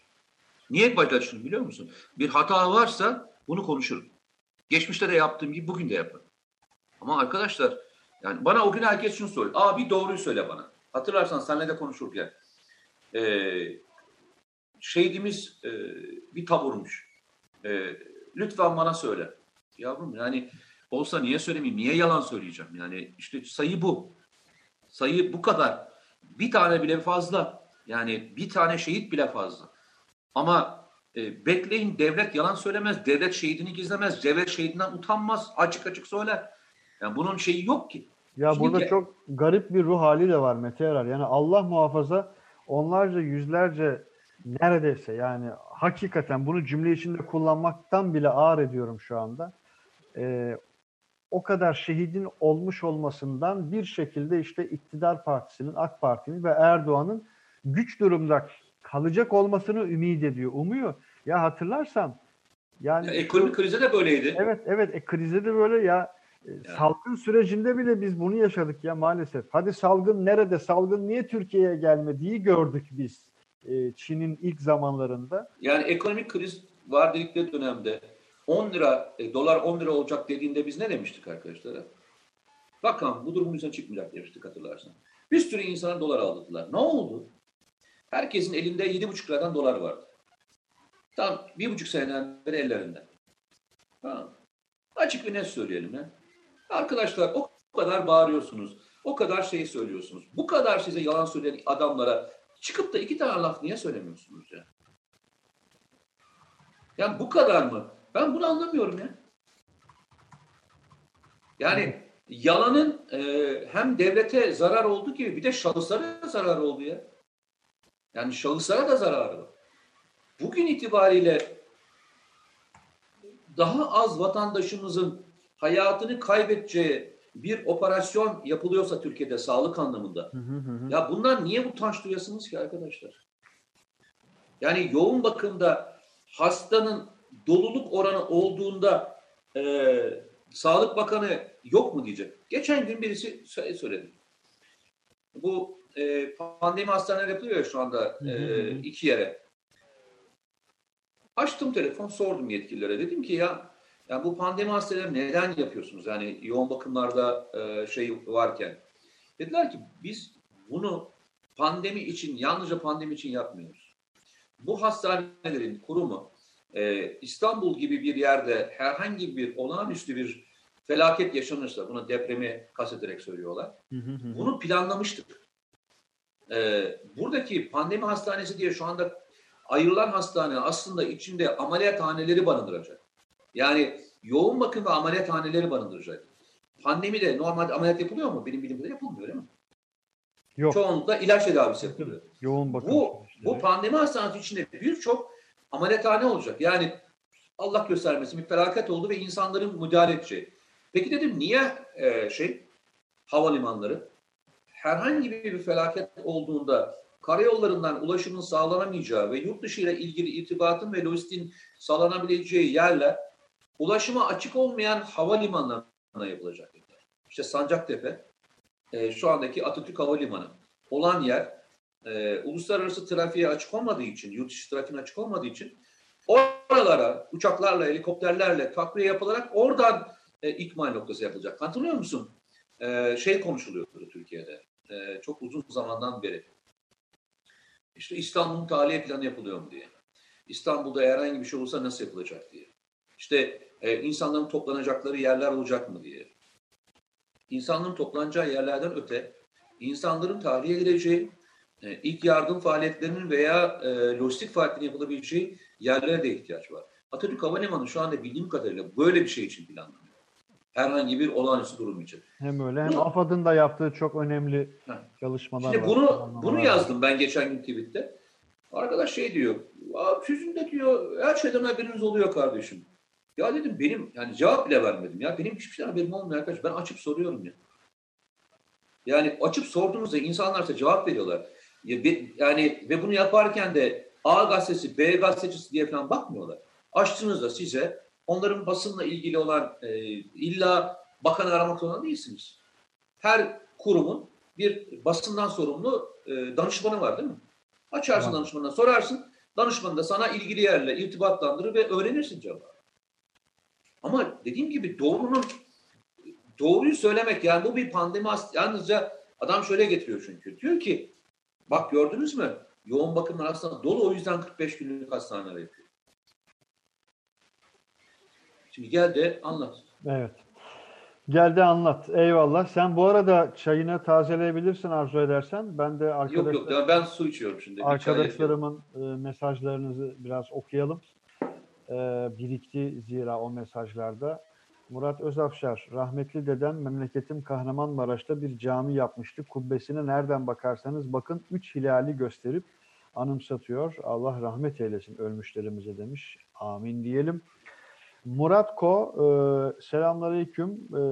Niye paylaşırım biliyor musun? Bir hata varsa bunu konuşurum. Geçmişte de yaptığım gibi bugün de yaparım. Ama arkadaşlar yani bana o gün herkes şunu soruyor. Aa bir doğruyu söyle bana. Hatırlarsan seninle de konuşurken. Ee, şehidimiz e, bir taburmuş. Ee, lütfen bana söyle. Yavrum yani olsa niye söylemeyeyim? Niye yalan söyleyeceğim? Yani işte sayı bu. Sayı bu kadar. Bir tane bile fazla. Yani bir tane şehit bile fazla. Ama e, bekleyin devlet yalan söylemez. Devlet şehidini gizlemez. Devlet şehidinden utanmaz. Açık açık söyler. Yani bunun şeyi yok ki. Ya Şimdi burada ge- çok garip bir ruh hali de var Mete Yarar. Yani Allah muhafaza onlarca yüzlerce neredeyse yani hakikaten bunu cümle içinde kullanmaktan bile ağır ediyorum şu anda. Ee, o kadar şehidin olmuş olmasından bir şekilde işte iktidar partisinin, AK Parti'nin ve Erdoğan'ın güç durumda kalacak olmasını ümit ediyor, umuyor. Ya hatırlarsan yani Ya, ekonomik krize de böyleydi. Evet evet e, krizde de böyle ya e, salgın sürecinde bile biz bunu yaşadık ya maalesef. Hadi salgın nerede? Salgın niye Türkiye'ye gelmediği gördük biz e, Çin'in ilk zamanlarında. Yani ekonomik kriz var dedikleri dönemde 10 lira, e, dolar 10 lira olacak dediğinde biz ne demiştik arkadaşlara? Rakam bu durumun üzerine çıkmayacak demiştik hatırlarsan. Bir sürü insana dolar aldılar. Ne oldu? Herkesin elinde 7,5 liradan dolar vardı. Tam bir buçuk seneden beri ellerinde. Tamam. Açık ve net söyleyelim ya. Arkadaşlar o kadar bağırıyorsunuz. O kadar şey söylüyorsunuz. Bu kadar size yalan söyleyen adamlara çıkıp da iki tane laf niye söylemiyorsunuz ya? Yani bu kadar mı? Ben bunu anlamıyorum ya. Yani yalanın e, hem devlete zarar oldu gibi bir de şahıslara zarar oldu ya. Yani şahıslara da zararı var. Bugün itibariyle daha az vatandaşımızın hayatını kaybedeceği bir operasyon yapılıyorsa Türkiye'de sağlık anlamında. Hı hı hı. Ya bunlar niye utanç duyasınız ki arkadaşlar? Yani yoğun bakımda hastanın doluluk oranı olduğunda e, Sağlık Bakanı yok mu diyecek. Geçen gün birisi söyledi. Bu e, pandemi hastaneleri yapılıyor ya şu anda e, iki yere. Açtım telefon sordum yetkililere. Dedim ki ya yani bu pandemi hastaneleri neden yapıyorsunuz? Yani yoğun bakımlarda e, şey varken. Dediler ki biz bunu pandemi için, yalnızca pandemi için yapmıyoruz. Bu hastanelerin kurumu e, İstanbul gibi bir yerde herhangi bir olağanüstü bir felaket yaşanırsa, buna depremi kastederek söylüyorlar. Bunu planlamıştık. E, buradaki pandemi hastanesi diye şu anda ayrılan hastane aslında içinde ameliyathaneleri barındıracak. Yani yoğun bakım ve ameliyathaneleri barındıracak. Pandemide normalde ameliyat yapılıyor mu? Benim bildiğim kadarıyla yapılmıyor değil mi? Yok. Çoğunlukla ilaç tedavisi yapılıyor. Yoğun bakım. Bu, bu pandemi hastanesi içinde birçok ameliyathane olacak. Yani Allah göstermesin bir felaket oldu ve insanların müdahale edeceği. Peki dedim niye e, şey havalimanları herhangi bir felaket olduğunda karayollarından ulaşımın sağlanamayacağı ve yurt dışı ile ilgili irtibatın ve lojistiğin sağlanabileceği yerler ulaşıma açık olmayan havalimanlarına yapılacak. İşte Sancaktepe, e, şu andaki Atatürk Havalimanı olan yer e, uluslararası trafiğe açık olmadığı için, yurt dışı trafiğine açık olmadığı için oralara uçaklarla, helikopterlerle takviye yapılarak oradan e, ikmal noktası yapılacak. Hatırlıyor musun? E, şey konuşuluyordu Türkiye'de. E, çok uzun zamandan beri. İşte İstanbul'un tahliye planı yapılıyor mu diye. İstanbul'da herhangi bir şey olursa nasıl yapılacak diye. İşte e, insanların toplanacakları yerler olacak mı diye. İnsanların toplanacağı yerlerden öte insanların tahliye edileceği, e, ilk yardım faaliyetlerinin veya e, lojistik faaliyetlerin yapılabileceği yerlere de ihtiyaç var. Atatürk Havalimanı şu anda bildiğim kadarıyla böyle bir şey için planlanıyor. Herhangi bir olağanüstü durum için. Hem öyle hem bunu, AFAD'ın da yaptığı çok önemli heh. çalışmalar Şimdi var. Bunu, bunu yazdım ben geçen gün tweette. Arkadaş şey diyor, sizin de diyor her şeyden haberiniz oluyor kardeşim. Ya dedim benim yani cevap bile vermedim ya. Benim hiçbir şeyden haberim olmuyor arkadaş. Ben açıp soruyorum ya. Yani açıp sorduğunuzda insanlar ise cevap veriyorlar. Yani ve bunu yaparken de A gazetesi, B gazetecisi diye falan bakmıyorlar. Açtığınızda size onların basınla ilgili olan e, illa bakanı aramak zorunda değilsiniz. Her kurumun bir basından sorumlu e, danışmanı var değil mi? Açarsın tamam. danışmanına sorarsın. Danışman da sana ilgili yerle irtibatlandırır ve öğrenirsin cevabı. Ama dediğim gibi doğrunun doğruyu söylemek yani bu bir pandemi yalnızca adam şöyle getiriyor çünkü. Diyor ki bak gördünüz mü yoğun bakımlar aslında dolu o yüzden 45 günlük hastaneler yapıyor. Şimdi gel de anlat. Evet. Gel de anlat. Eyvallah. Sen bu arada çayını tazeleyebilirsin arzu edersen. Ben de arkadaşlar... Yok yok ben su içiyorum şimdi. arkadaşlarımın e, mesajlarınızı biraz okuyalım. E, birikti zira o mesajlarda. Murat Özafşar, rahmetli dedem memleketim Kahramanmaraş'ta bir cami yapmıştı. Kubbesine nereden bakarsanız bakın üç hilali gösterip anımsatıyor. Allah rahmet eylesin ölmüşlerimize demiş. Amin diyelim. Murat Ko, e, selamünaleyküm. E,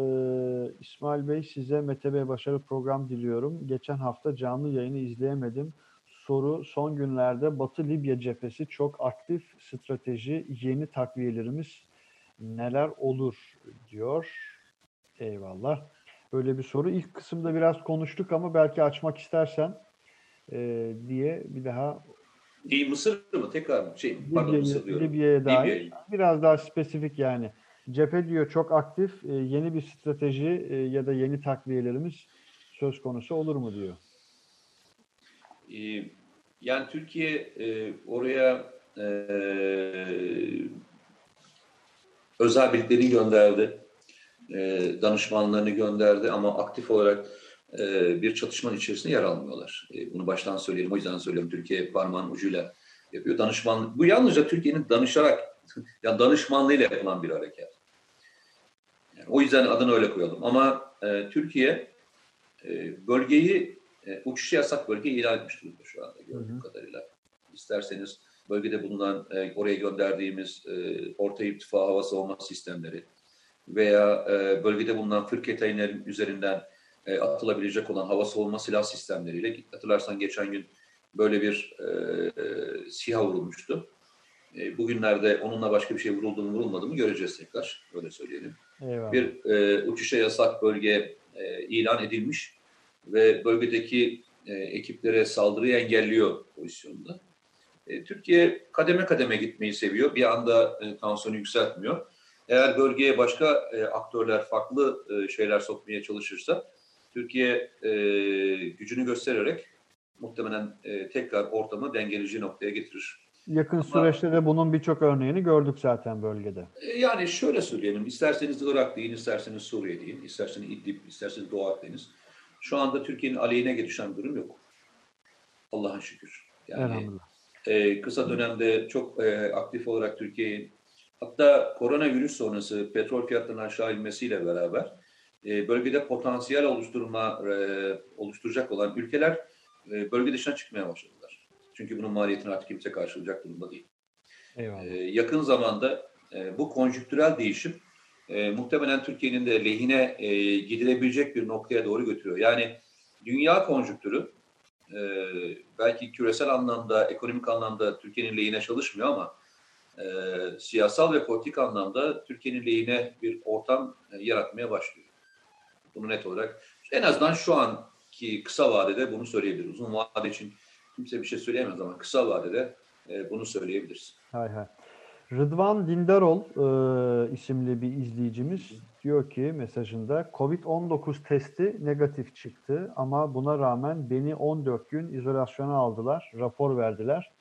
İsmail Bey size Mete Bey başarı program diliyorum. Geçen hafta canlı yayını izleyemedim. Soru son günlerde Batı Libya cephesi çok aktif strateji, yeni takviyelerimiz neler olur diyor. Eyvallah. Böyle bir soru. İlk kısımda biraz konuştuk ama belki açmak istersen e, diye bir daha Değil Mısır mı? Tekrar mı? Şey, pardon Mısır diyorum. Libya'ya dair Libya'ya. biraz daha spesifik yani. cephe diyor çok aktif. E, yeni bir strateji e, ya da yeni takviyelerimiz söz konusu olur mu diyor. Ee, yani Türkiye e, oraya e, özel birliklerini gönderdi. E, danışmanlarını gönderdi ama aktif olarak e, bir çatışmanın içerisinde yer almıyorlar. E, bunu baştan söyleyelim. O yüzden söylüyorum. Türkiye parmağın ucuyla yapıyor. Danışman, bu yalnızca Türkiye'nin danışarak, (laughs) yani danışmanlığıyla yapılan bir hareket. Yani o yüzden adını öyle koyalım. Ama e, Türkiye e, bölgeyi e, uçuşu yasak bölge ilan etmiş durumda şu anda gördüğüm hı hı. kadarıyla. İsterseniz bölgede bulunan e, oraya gönderdiğimiz e, orta irtifa hava savunma sistemleri veya e, bölgede bulunan fırketayinlerin üzerinden e, atılabilecek olan hava savunma silah sistemleriyle hatırlarsan geçen gün böyle bir e, e, SİHA vurulmuştu. E, bugünlerde onunla başka bir şey vuruldu mu vurulmadı mı göreceğiz tekrar. Öyle söyleyelim. Eyvallah. Bir e, uçuşa yasak bölge e, ilan edilmiş ve bölgedeki e, ekiplere saldırıyı engelliyor pozisyonda. E, Türkiye kademe kademe gitmeyi seviyor. Bir anda e, tansiyonu yükseltmiyor. Eğer bölgeye başka e, aktörler farklı e, şeyler sokmaya çalışırsa Türkiye e, gücünü göstererek muhtemelen e, tekrar ortamı dengeleyici noktaya getirir. Yakın Ama, süreçte de bunun birçok örneğini gördük zaten bölgede. E, yani şöyle söyleyelim, isterseniz Irak deyin, isterseniz Suriye deyin, isterseniz İdlib, isterseniz Doğu Akdeniz. Şu anda Türkiye'nin aleyhine gelişen bir durum yok. Allah'a şükür. Yani e, kısa dönemde çok e, aktif olarak Türkiye'nin hatta koronavirüs sonrası petrol fiyatlarının aşağı inmesiyle beraber e, bölgede potansiyel oluşturma e, oluşturacak olan ülkeler e, bölge dışına çıkmaya başladılar. Çünkü bunun maliyetini artık kimse karşılayacak durumda değil. Eyvallah. E, yakın zamanda e, bu konjüktürel değişim e, muhtemelen Türkiye'nin de lehine e, gidilebilecek bir noktaya doğru götürüyor. Yani dünya konjüktürü e, belki küresel anlamda, ekonomik anlamda Türkiye'nin lehine çalışmıyor ama e, siyasal ve politik anlamda Türkiye'nin lehine bir ortam e, yaratmaya başlıyor. Bunu net olarak en azından şu anki kısa vadede bunu söyleyebiliriz. Uzun vade için kimse bir şey söyleyemez ama kısa vadede e, bunu söyleyebiliriz. Hay hay. Rıdvan Dindarol e, isimli bir izleyicimiz diyor ki mesajında Covid-19 testi negatif çıktı ama buna rağmen beni 14 gün izolasyona aldılar, rapor verdiler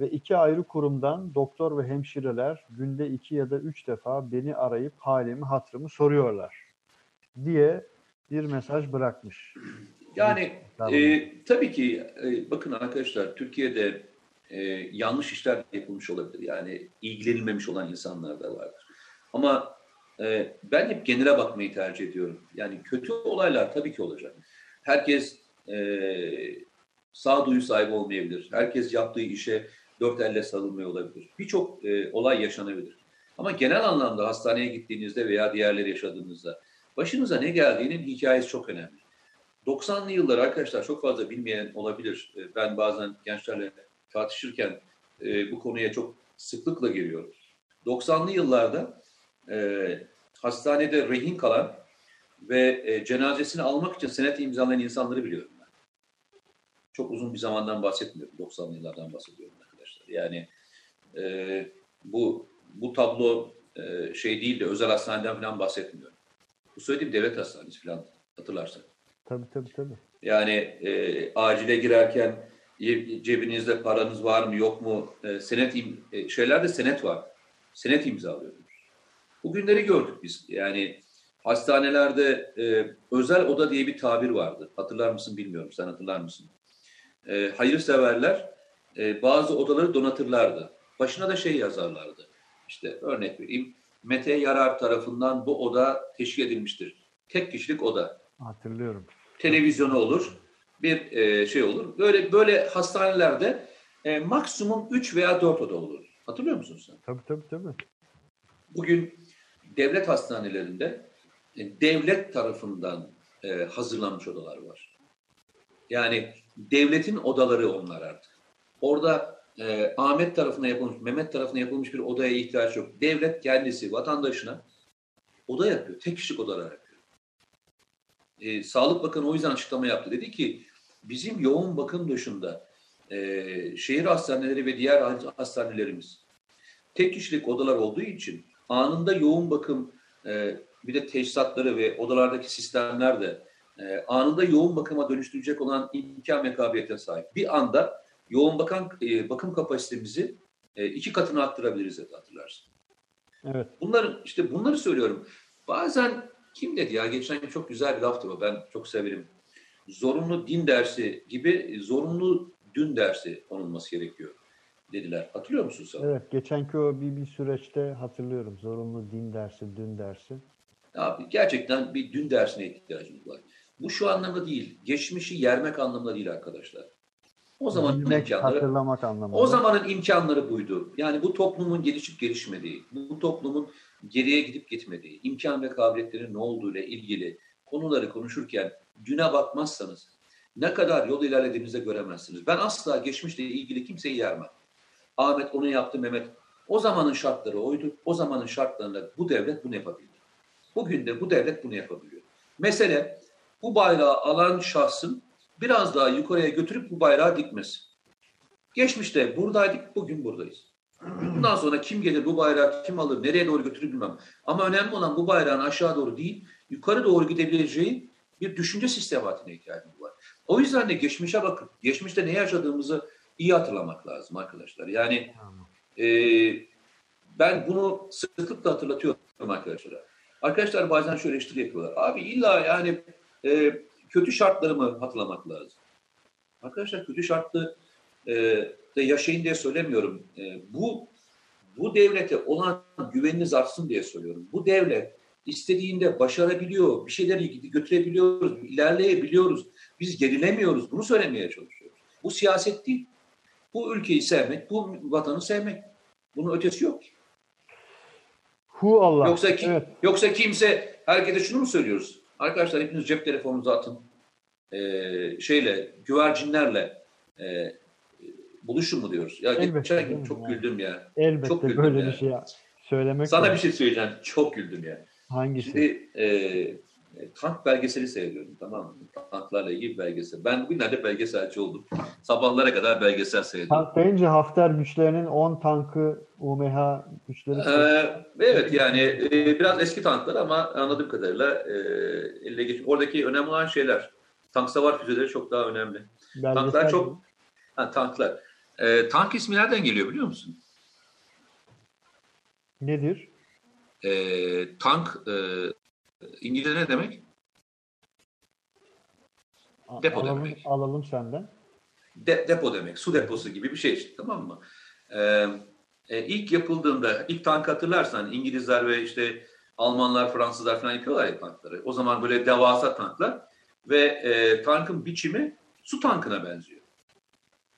ve iki ayrı kurumdan doktor ve hemşireler günde iki ya da üç defa beni arayıp halimi hatırımı soruyorlar diye bir mesaj bırakmış. Yani e, tabii ki e, bakın arkadaşlar Türkiye'de e, yanlış işler yapılmış olabilir. Yani ilgilenilmemiş olan insanlar da vardır. Ama e, ben hep genele bakmayı tercih ediyorum. Yani kötü olaylar tabii ki olacak. Herkes e, sağduyu sahibi olmayabilir. Herkes yaptığı işe dört elle sarılmıyor olabilir. Birçok e, olay yaşanabilir. Ama genel anlamda hastaneye gittiğinizde veya diğerleri yaşadığınızda başınıza ne geldiğinin hikayesi çok önemli. 90'lı yıllar arkadaşlar çok fazla bilmeyen olabilir. E, ben bazen gençlerle tartışırken e, bu konuya çok sıklıkla geliyorum. 90'lı yıllarda e, hastanede rehin kalan ve e, cenazesini almak için senet imzalayan insanları biliyorum ben. Çok uzun bir zamandan bahsetmiyorum. 90'lı yıllardan bahsediyorum arkadaşlar. Yani e, bu bu tablo e, şey değil de özel hastaneden falan bahsetmiyorum. Bu söylediğim devlet hastanesi falan hatırlarsan. Tabii tabii tabii. Yani e, acile girerken cebinizde paranız var mı yok mu? E, senet e, şeylerde senet var. Senet imzalıyorsunuz. Bugünleri gördük biz. Yani hastanelerde e, özel oda diye bir tabir vardı. Hatırlar mısın bilmiyorum. Sen hatırlar mısın? E, hayırseverler e, bazı odaları donatırlardı. Başına da şey yazarlardı. İşte örnek vereyim. Mete Yarar tarafından bu oda teşkil edilmiştir. Tek kişilik oda. Hatırlıyorum. Televizyonu olur bir e, şey olur. Böyle böyle hastanelerde e, maksimum 3 veya 4 oda olur. Hatırlıyor musun sen? Tabii tabii tabii. Bugün devlet hastanelerinde e, devlet tarafından e, hazırlanmış odalar var. Yani devletin odaları onlar artık. Orada e, Ahmet tarafına yapılmış, Mehmet tarafına yapılmış bir odaya ihtiyaç yok. Devlet kendisi vatandaşına oda yapıyor. Tek kişilik odalar yapıyor. E, Sağlık Bakanı o yüzden açıklama yaptı. Dedi ki bizim yoğun bakım dışında e, şehir hastaneleri ve diğer hastanelerimiz tek kişilik odalar olduğu için anında yoğun bakım e, bir de teçhizatları ve odalardaki sistemler de e, anında yoğun bakıma dönüştürecek olan imkan ve kabiliyete sahip. Bir anda yoğun bakan e, bakım kapasitemizi e, iki katını arttırabiliriz hatırlarsın. Evet. Bunları işte bunları söylüyorum. Bazen kim dedi ya geçen çok güzel bir laftı o ben çok severim. Zorunlu din dersi gibi zorunlu dün dersi konulması gerekiyor dediler. Hatırlıyor musun sen? Evet, geçenki o bir, bir süreçte hatırlıyorum. Zorunlu din dersi, dün dersi. Abi gerçekten bir dün dersine ihtiyacımız var. Bu şu anlamda değil. Geçmişi yermek anlamında değil arkadaşlar. O zamanın Bilmek, imkanları hatırlamak anlamında. o zamanın imkanları buydu. Yani bu toplumun gelişip gelişmediği, bu toplumun geriye gidip gitmediği, imkan ve kabiliyetlerin ne olduğu ile ilgili konuları konuşurken düne bakmazsanız ne kadar yol ilerlediğinizi göremezsiniz. Ben asla geçmişle ilgili kimseyi yermem. Ahmet onu yaptı, Mehmet. O zamanın şartları oydu. O zamanın şartlarında bu devlet bunu yapabildi. Bugün de bu devlet bunu yapabiliyor. Mesele bu bayrağı alan şahsın biraz daha yukarıya götürüp bu bayrağı dikmesi. Geçmişte buradaydık, bugün buradayız. Bundan sonra kim gelir bu bayrağı kim alır, nereye doğru götürür bilmem. Ama önemli olan bu bayrağın aşağı doğru değil, yukarı doğru gidebileceği bir düşünce sistematine ihtiyacımız var. O yüzden de geçmişe bakıp, geçmişte ne yaşadığımızı iyi hatırlamak lazım arkadaşlar. Yani e, ben bunu sıklıkla hatırlatıyorum arkadaşlara. Arkadaşlar bazen şöyle eleştiri yapıyorlar. Abi illa yani e, kötü şartlarımı hatırlamak lazım. Arkadaşlar kötü şartlı e, de yaşayın diye söylemiyorum. E, bu bu devlete olan güveniniz artsın diye söylüyorum. Bu devlet istediğinde başarabiliyor, bir şeyleri götürebiliyoruz, ilerleyebiliyoruz. Biz gerilemiyoruz. Bunu söylemeye çalışıyoruz. Bu siyaset değil. Bu ülkeyi sevmek, bu vatanı sevmek. Bunun ötesi yok ki. Hu Allah. Yoksa ki, evet. yoksa kimse herkese şunu mu söylüyoruz? Arkadaşlar hepiniz cep telefonunuzu atın. Ee, şeyle, güvercinlerle e, buluşun mu diyoruz? Ya Elbette, geçen gün çok Yani. güldüm ya. Elbette çok güldüm böyle ya. bir şey söylemek Sana var. bir şey söyleyeceğim. Çok güldüm ya. Hangisi? Şimdi e, tank belgeseli seyrediyorum tamam mı? Tanklarla ilgili belgesel. Ben bugünlerde belgeselci oldum. Sabahlara kadar belgesel seyrediyorum. Tank deyince Hafter güçlerinin 10 tankı UMH güçleri Ee, evet yani e, biraz eski tanklar ama anladığım kadarıyla e, elle geç. Oradaki önemli olan şeyler. Tank savar füzeleri çok daha önemli. belgesel tanklar çok-. Ha, tanklar. E, tank ismi nereden geliyor biliyor musun? nedir? E, tank e, İngilizce ne demek? Depo alalım, demek. alalım senden. De- depo demek. Su deposu gibi bir şey işte tamam mı? Ee, e, ilk yapıldığında ilk tank hatırlarsan İngilizler ve işte Almanlar, Fransızlar falan yapıyorlar ya tankları. O zaman böyle devasa tanklar ve e, tankın biçimi su tankına benziyor.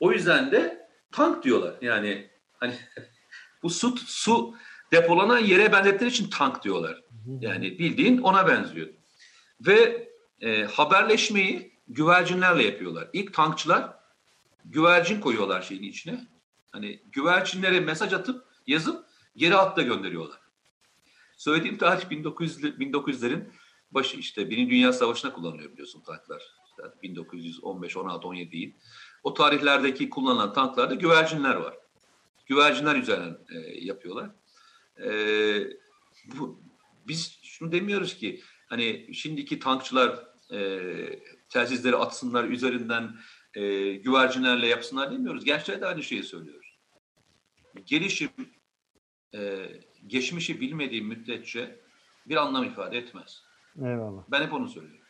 O yüzden de tank diyorlar. Yani hani (laughs) bu su su depolanan yere benzettikleri için tank diyorlar. Yani bildiğin ona benziyor. Ve e, haberleşmeyi güvercinlerle yapıyorlar. İlk tankçılar güvercin koyuyorlar şeyin içine. Hani güvercinlere mesaj atıp yazıp geri hatta gönderiyorlar. Söylediğim tarih 1900 1900'lerin başı işte Birinci Dünya Savaşı'na kullanılıyor biliyorsun tanklar. İşte 1915, 16, 17 değil. O tarihlerdeki kullanılan tanklarda güvercinler var. Güvercinler üzerinden e, yapıyorlar. E, bu, biz şunu demiyoruz ki hani şimdiki tankçılar e, telsizleri atsınlar üzerinden e, güvercinlerle yapsınlar demiyoruz. Gençlere de aynı şeyi söylüyoruz. Gelişim e, geçmişi bilmediği müddetçe bir anlam ifade etmez. Eyvallah. Ben hep onu söylüyorum.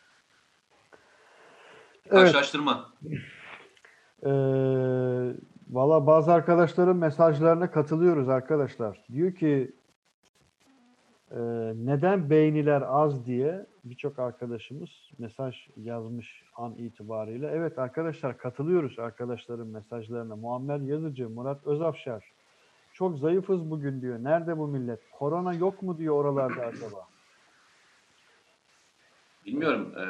Evet. Karşılaştırma. Ee, Valla bazı arkadaşların mesajlarına katılıyoruz arkadaşlar. Diyor ki e, neden beğeniler az diye birçok arkadaşımız mesaj yazmış an itibariyle. Evet arkadaşlar katılıyoruz arkadaşların mesajlarına. Muammer Yazıcı, Murat Özafşar. Çok zayıfız bugün diyor. Nerede bu millet? Korona yok mu diyor oralarda acaba? Bilmiyorum. Ee,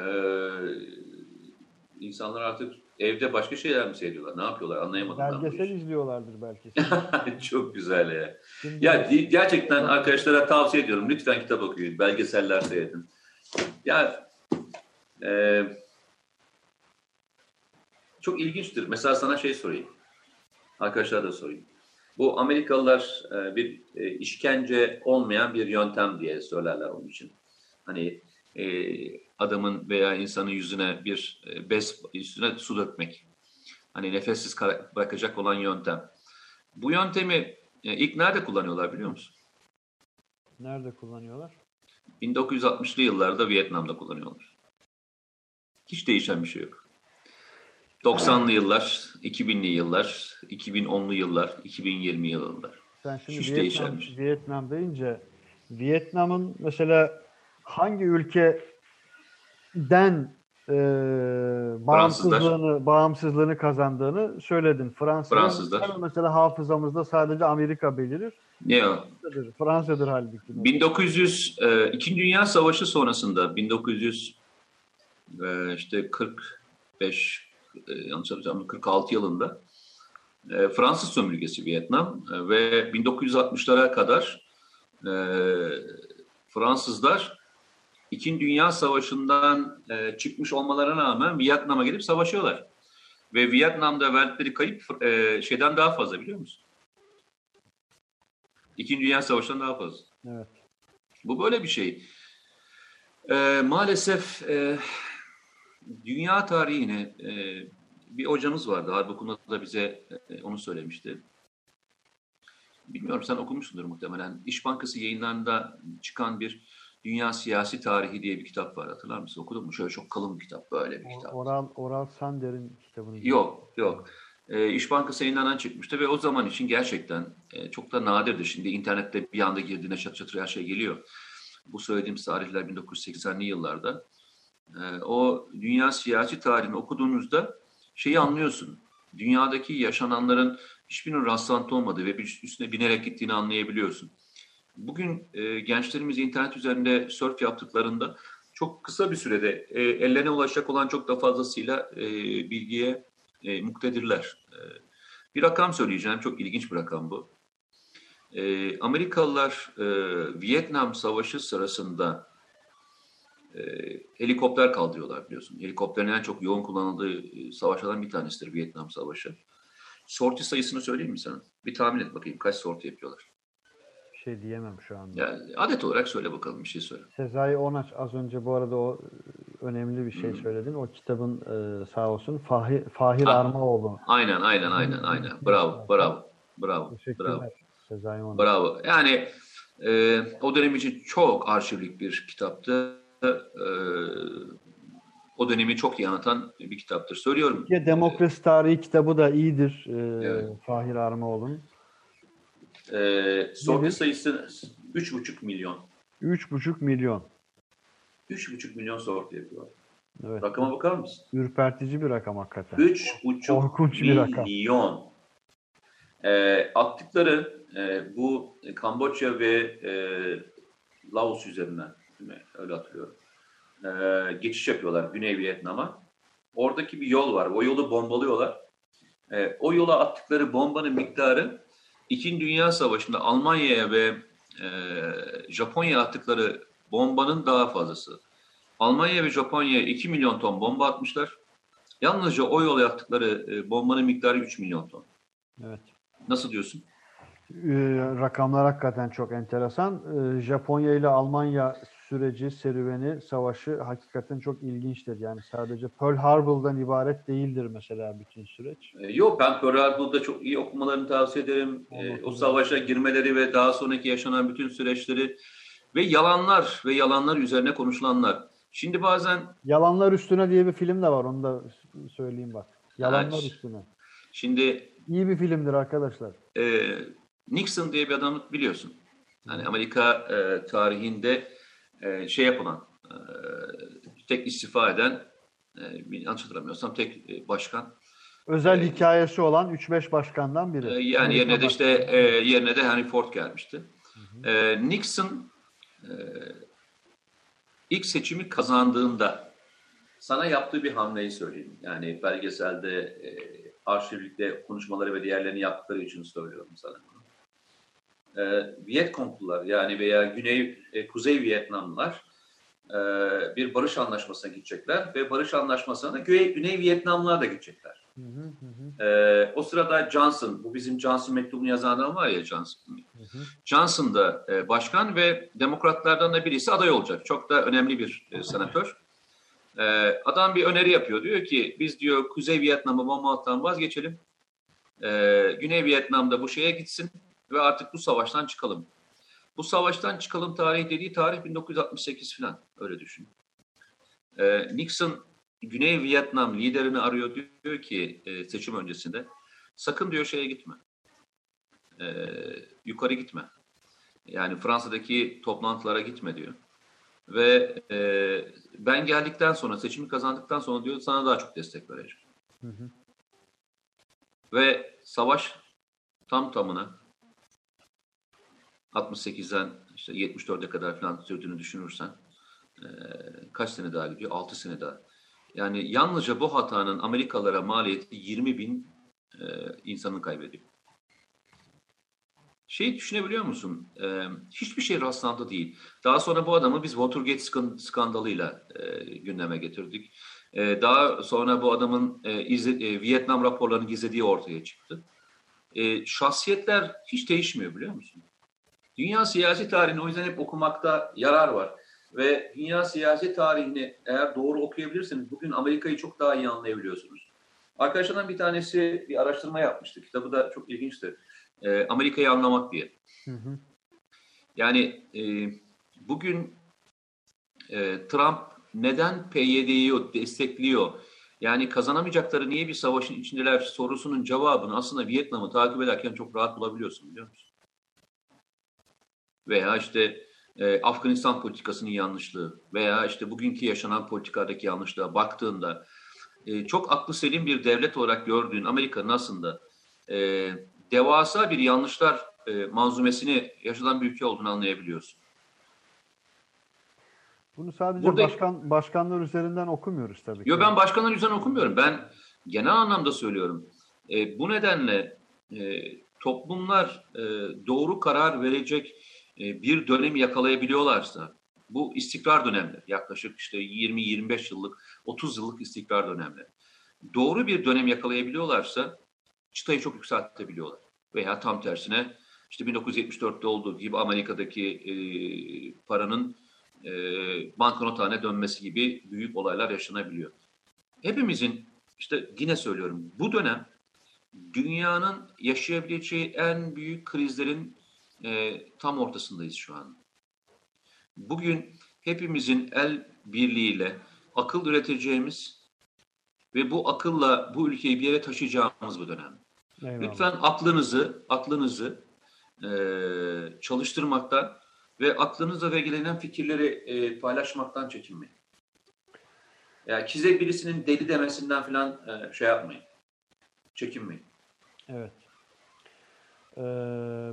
insanlar artık evde başka şeyler mi seyrediyorlar? Ne yapıyorlar? Anlayamadım ben bu Belgesel işi. izliyorlardır belki. (laughs) Çok güzel ya. Şimdi Ya gerçekten arkadaşlara tavsiye ediyorum. Lütfen kitap okuyun. Belgeseller seyredin. Ya e, çok ilginçtir. Mesela sana şey sorayım. Arkadaşlara da sorayım. Bu Amerikalılar e, bir e, işkence olmayan bir yöntem diye söylerler onun için. Hani e, adamın veya insanın yüzüne bir e, bez üstüne su dökmek. Hani nefessiz bırakacak olan yöntem. Bu yöntemi e, ilk nerede kullanıyorlar biliyor musun? Nerede kullanıyorlar? 1960'lı yıllarda Vietnam'da kullanıyorlar. Hiç değişen bir şey yok. 90'lı yıllar, 2000'li yıllar, 2010'lu yıllar, 2020 yıllar. Sen şimdi Hiç Vietnam, şey. Vietnam deyince Vietnam'ın mesela hangi ülkeden e, bağımsızlığını bağımsızlığını kazandığını söyledin. Fransızlar. Fransızlar. Mesela hafızamızda sadece Amerika belirir. Ne o? Fransa'dır, Fransa'dır halbuki. 1900 e, İkinci Dünya Savaşı sonrasında 1900 e, işte 45 e, yanlış hatırlamıyorum 46 yılında e, Fransız sömürgesi Vietnam e, ve 1960'lara kadar e, Fransızlar İkinci Dünya Savaşı'ndan e, çıkmış olmalarına rağmen Vietnam'a gelip savaşıyorlar. Ve Vietnam'da verdikleri kayıp e, şeyden daha fazla biliyor musun? İkinci Dünya Savaşı'ndan daha fazla. Evet. Bu böyle bir şey. E, maalesef e, dünya tarihine e, bir hocamız vardı. Harbi da bize e, onu söylemişti. Bilmiyorum sen okumuşsundur muhtemelen. İş Bankası yayınlarında çıkan bir Dünya Siyasi Tarihi diye bir kitap var hatırlar mısın? Okudun mu? Şöyle çok kalın bir kitap böyle bir kitap. Oral, Oral Sander'in kitabını. Yok yok. E, İş Bankası yayınlanan çıkmıştı ve o zaman için gerçekten e, çok da nadirdi. Şimdi internette bir anda girdiğinde çatır çatır her şey geliyor. Bu söylediğim tarihler 1980'li yıllarda. E, o dünya siyasi tarihini okuduğunuzda şeyi anlıyorsun. Dünyadaki yaşananların hiçbirinin rastlantı olmadığı ve bir üstüne binerek gittiğini anlayabiliyorsun. Bugün e, gençlerimiz internet üzerinde surf yaptıklarında çok kısa bir sürede e, ellerine ulaşacak olan çok da fazlasıyla e, bilgiye e, muktedirler. E, bir rakam söyleyeceğim, çok ilginç bir rakam bu. E, Amerikalılar e, Vietnam Savaşı sırasında e, helikopter kaldırıyorlar biliyorsun. Helikopterin en çok yoğun kullanıldığı e, savaşlardan bir tanesidir Vietnam Savaşı. Sorti sayısını söyleyeyim mi sana? Bir tahmin et bakayım kaç sorti yapıyorlar şey diyemem şu anda. Yani adet olarak söyle bakalım bir şey söyle. Sezai Onaç az önce bu arada o e, önemli bir şey hmm. söyledin. O kitabın e, sağ olsun Fahir, Fahir ah, Armaoğlu. Aynen aynen aynen aynen. Bravo bravo. Bravo. Bravo. Sezai Onaç. Bravo. Yani e, o dönem için çok arşivlik bir kitaptı. E, o dönemi çok iyi anlatan bir kitaptır. Söylüyorum. Ya Demokrasi Tarihi kitabı da iyidir. E, evet. Fahir Armaoğlu'nun. Ee, sorgu sayısı 3,5 milyon. 3,5 milyon. 3,5 milyon sorgu yapıyor. Evet. Rakama bakar mısın? Ürpertici bir rakam hakikaten. 3,5 milyon. E, attıkları e, bu Kamboçya ve e, Laos üzerinden öyle hatırlıyorum. E, geçiş yapıyorlar Güney Vietnam'a. Oradaki bir yol var. O yolu bombalıyorlar. E, o yola attıkları bombanın miktarı İkinci Dünya Savaşı'nda Almanya'ya ve e, Japonya'ya attıkları bombanın daha fazlası. Almanya ve Japonya'ya 2 milyon ton bomba atmışlar. Yalnızca o yola yaptıkları e, bombanın miktarı 3 milyon ton. Evet. Nasıl diyorsun? E, rakamlar hakikaten çok enteresan. E, Japonya ile Almanya süreci, serüveni, savaşı hakikaten çok ilginçtir. Yani sadece Pearl Harbor'dan ibaret değildir mesela bütün süreç. E, yok ben Pearl Harbor'da çok iyi okumalarını tavsiye ederim. E, o savaşa girmeleri ve daha sonraki yaşanan bütün süreçleri ve yalanlar ve yalanlar üzerine konuşulanlar. Şimdi bazen... Yalanlar Üstüne diye bir film de var onu da söyleyeyim bak. Yalanlar evet. Üstüne. Şimdi... iyi bir filmdir arkadaşlar. E, Nixon diye bir adam biliyorsun. Yani Amerika e, tarihinde e, şey yapılan, e, tek istifa eden, e, yanlış hatırlamıyorsam tek e, başkan. Özel e, hikayesi olan 3-5 başkandan biri. E, yani Amerika yerine de işte e, yerine de Henry Ford gelmişti. Hı hı. E, Nixon e, ilk seçimi kazandığında sana yaptığı bir hamleyi söyleyeyim. Yani belgeselde, e, arşivlikte konuşmaları ve diğerlerini yaptıkları için söylüyorum sana e, Vietconglular yani veya Güney e, Kuzey Vietnamlılar e, bir barış anlaşmasına gidecekler ve barış anlaşmasına da Güney, Güney Vietnamlılar da gidecekler. Hı hı hı. E, o sırada Johnson, bu bizim Johnson mektubunu yazan adam var ya Johnson. Hı hı. Johnson da e, başkan ve demokratlardan da birisi aday olacak. Çok da önemli bir e, senatör. E, adam bir öneri yapıyor. Diyor ki biz diyor Kuzey Vietnam'ı bombalıktan vazgeçelim. E, Güney Vietnam'da bu şeye gitsin ve artık bu savaştan çıkalım. Bu savaştan çıkalım tarihi dediği tarih 1968 falan öyle düşün. E, Nixon Güney Vietnam liderini arıyor diyor ki e, seçim öncesinde sakın diyor şeye gitme. E, yukarı gitme. Yani Fransa'daki toplantılara gitme diyor. Ve e, ben geldikten sonra seçimi kazandıktan sonra diyor sana daha çok destek vereceğim. Hı hı. Ve savaş tam tamına 68'den işte 74'e kadar falan sürdüğünü düşünürsen e, kaç sene daha gidiyor? 6 sene daha. Yani yalnızca bu hatanın Amerikalılara maliyeti 20 bin e, insanın kaybediyor. Şey düşünebiliyor musun? E, hiçbir şey rastlantı değil. Daha sonra bu adamı biz Watergate skan- skandalıyla e, gündeme getirdik. E, daha sonra bu adamın e, izle- e, Vietnam raporlarını gizlediği ortaya çıktı. E, şahsiyetler hiç değişmiyor biliyor musun? Dünya siyasi tarihini o yüzden hep okumakta yarar var. Ve dünya siyasi tarihini eğer doğru okuyabilirseniz bugün Amerika'yı çok daha iyi anlayabiliyorsunuz. Arkadaşlardan bir tanesi bir araştırma yapmıştı. Kitabı da çok ilginçti. Ee, Amerika'yı anlamak diye. Hı hı. Yani e, bugün e, Trump neden PYD'yi destekliyor? Yani kazanamayacakları niye bir savaşın içindeler sorusunun cevabını aslında Vietnam'ı takip ederken çok rahat bulabiliyorsun biliyor musun? Veya işte e, Afganistan politikasının yanlışlığı veya işte bugünkü yaşanan politikadaki yanlışlığa baktığında e, çok aklı selim bir devlet olarak gördüğün Amerika'nın aslında e, devasa bir yanlışlar e, manzumesini yaşanan bir ülke olduğunu anlayabiliyorsun. Bunu sadece Burada- başkan başkanlar üzerinden okumuyoruz tabii ki. Yo ben başkanlar yüzünden okumuyorum. Ben genel anlamda söylüyorum. E, bu nedenle e, toplumlar e, doğru karar verecek e, bir dönem yakalayabiliyorlarsa bu istikrar dönemleri yaklaşık işte 20-25 yıllık 30 yıllık istikrar dönemleri. Doğru bir dönem yakalayabiliyorlarsa çıtayı çok yükseltebiliyorlar. Veya tam tersine işte 1974'te olduğu gibi Amerika'daki e, paranın e, banknot haline dönmesi gibi büyük olaylar yaşanabiliyor. Hepimizin işte yine söylüyorum bu dönem dünyanın yaşayabileceği en büyük krizlerin e, tam ortasındayız şu an. Bugün hepimizin el birliğiyle akıl üreteceğimiz ve bu akılla bu ülkeyi bir yere taşıyacağımız bu dönem. Eyvallah. Lütfen aklınızı, aklınızı e, çalıştırmaktan ve aklınızla ilgilenen fikirleri e, paylaşmaktan çekinmeyin. Yani size birisinin deli demesinden falan e, şey yapmayın. Çekinmeyin. Evet. Ee,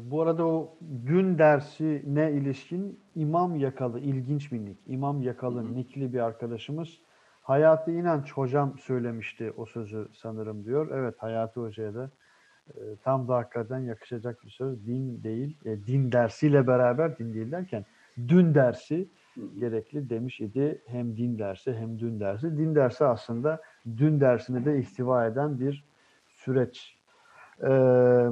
bu arada o dün dersine ilişkin İmam Yakalı, ilginç bir nick. İmam Yakalı Hı hı. nickli bir arkadaşımız. Hayati İnanç hocam söylemişti o sözü sanırım diyor. Evet Hayati Hoca'ya da e, tam da hakikaten yakışacak bir söz. Din değil, e, din dersiyle beraber, din değil derken dün dersi gerekli demiş idi. Hem din dersi hem dün dersi. Din dersi aslında dün dersini de ihtiva eden bir süreç. Ee,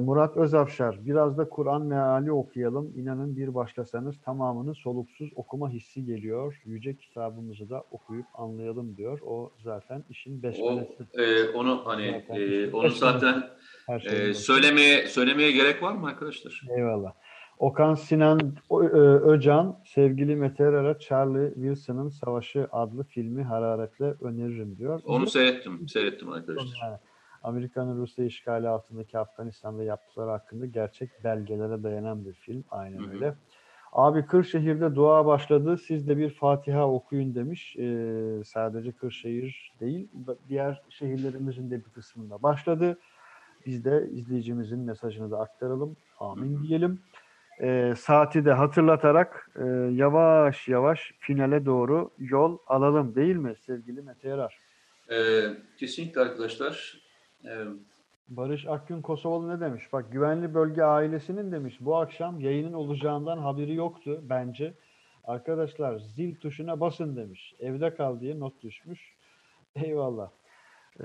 Murat Özafşar, biraz da Kur'an meali okuyalım. İnanın bir başlasanız tamamını soluksuz okuma hissi geliyor. Yüce kitabımızı da okuyup anlayalım diyor. O zaten işin O, besmelesi. e, onu hani Zaten e, onu zaten e, başı. söylemeye söylemeye gerek var mı arkadaşlar? Eyvallah. Okan Sinan Ö- Öcan, sevgili Mete Erer'e Charlie Wilson'ın Savaşı adlı filmi hararetle öneririm diyor. Onu seyrettim, seyrettim arkadaşlar. Yani Amerika'nın Rusya işgali altındaki Afganistan'da yaptıkları hakkında gerçek belgelere dayanan bir film. Aynen öyle. Abi Kırşehir'de dua başladı. Siz de bir Fatiha okuyun demiş. Ee, sadece Kırşehir değil, diğer şehirlerimizin de bir kısmında başladı. Biz de izleyicimizin mesajını da aktaralım. Amin diyelim. Ee, saati de hatırlatarak e, yavaş yavaş finale doğru yol alalım değil mi sevgili Mete Yarar? E, kesinlikle arkadaşlar. Barış Akgün Kosovalı ne demiş? Bak güvenli bölge ailesinin demiş bu akşam yayının olacağından haberi yoktu bence. Arkadaşlar zil tuşuna basın demiş. Evde kal diye not düşmüş. Eyvallah. Ee,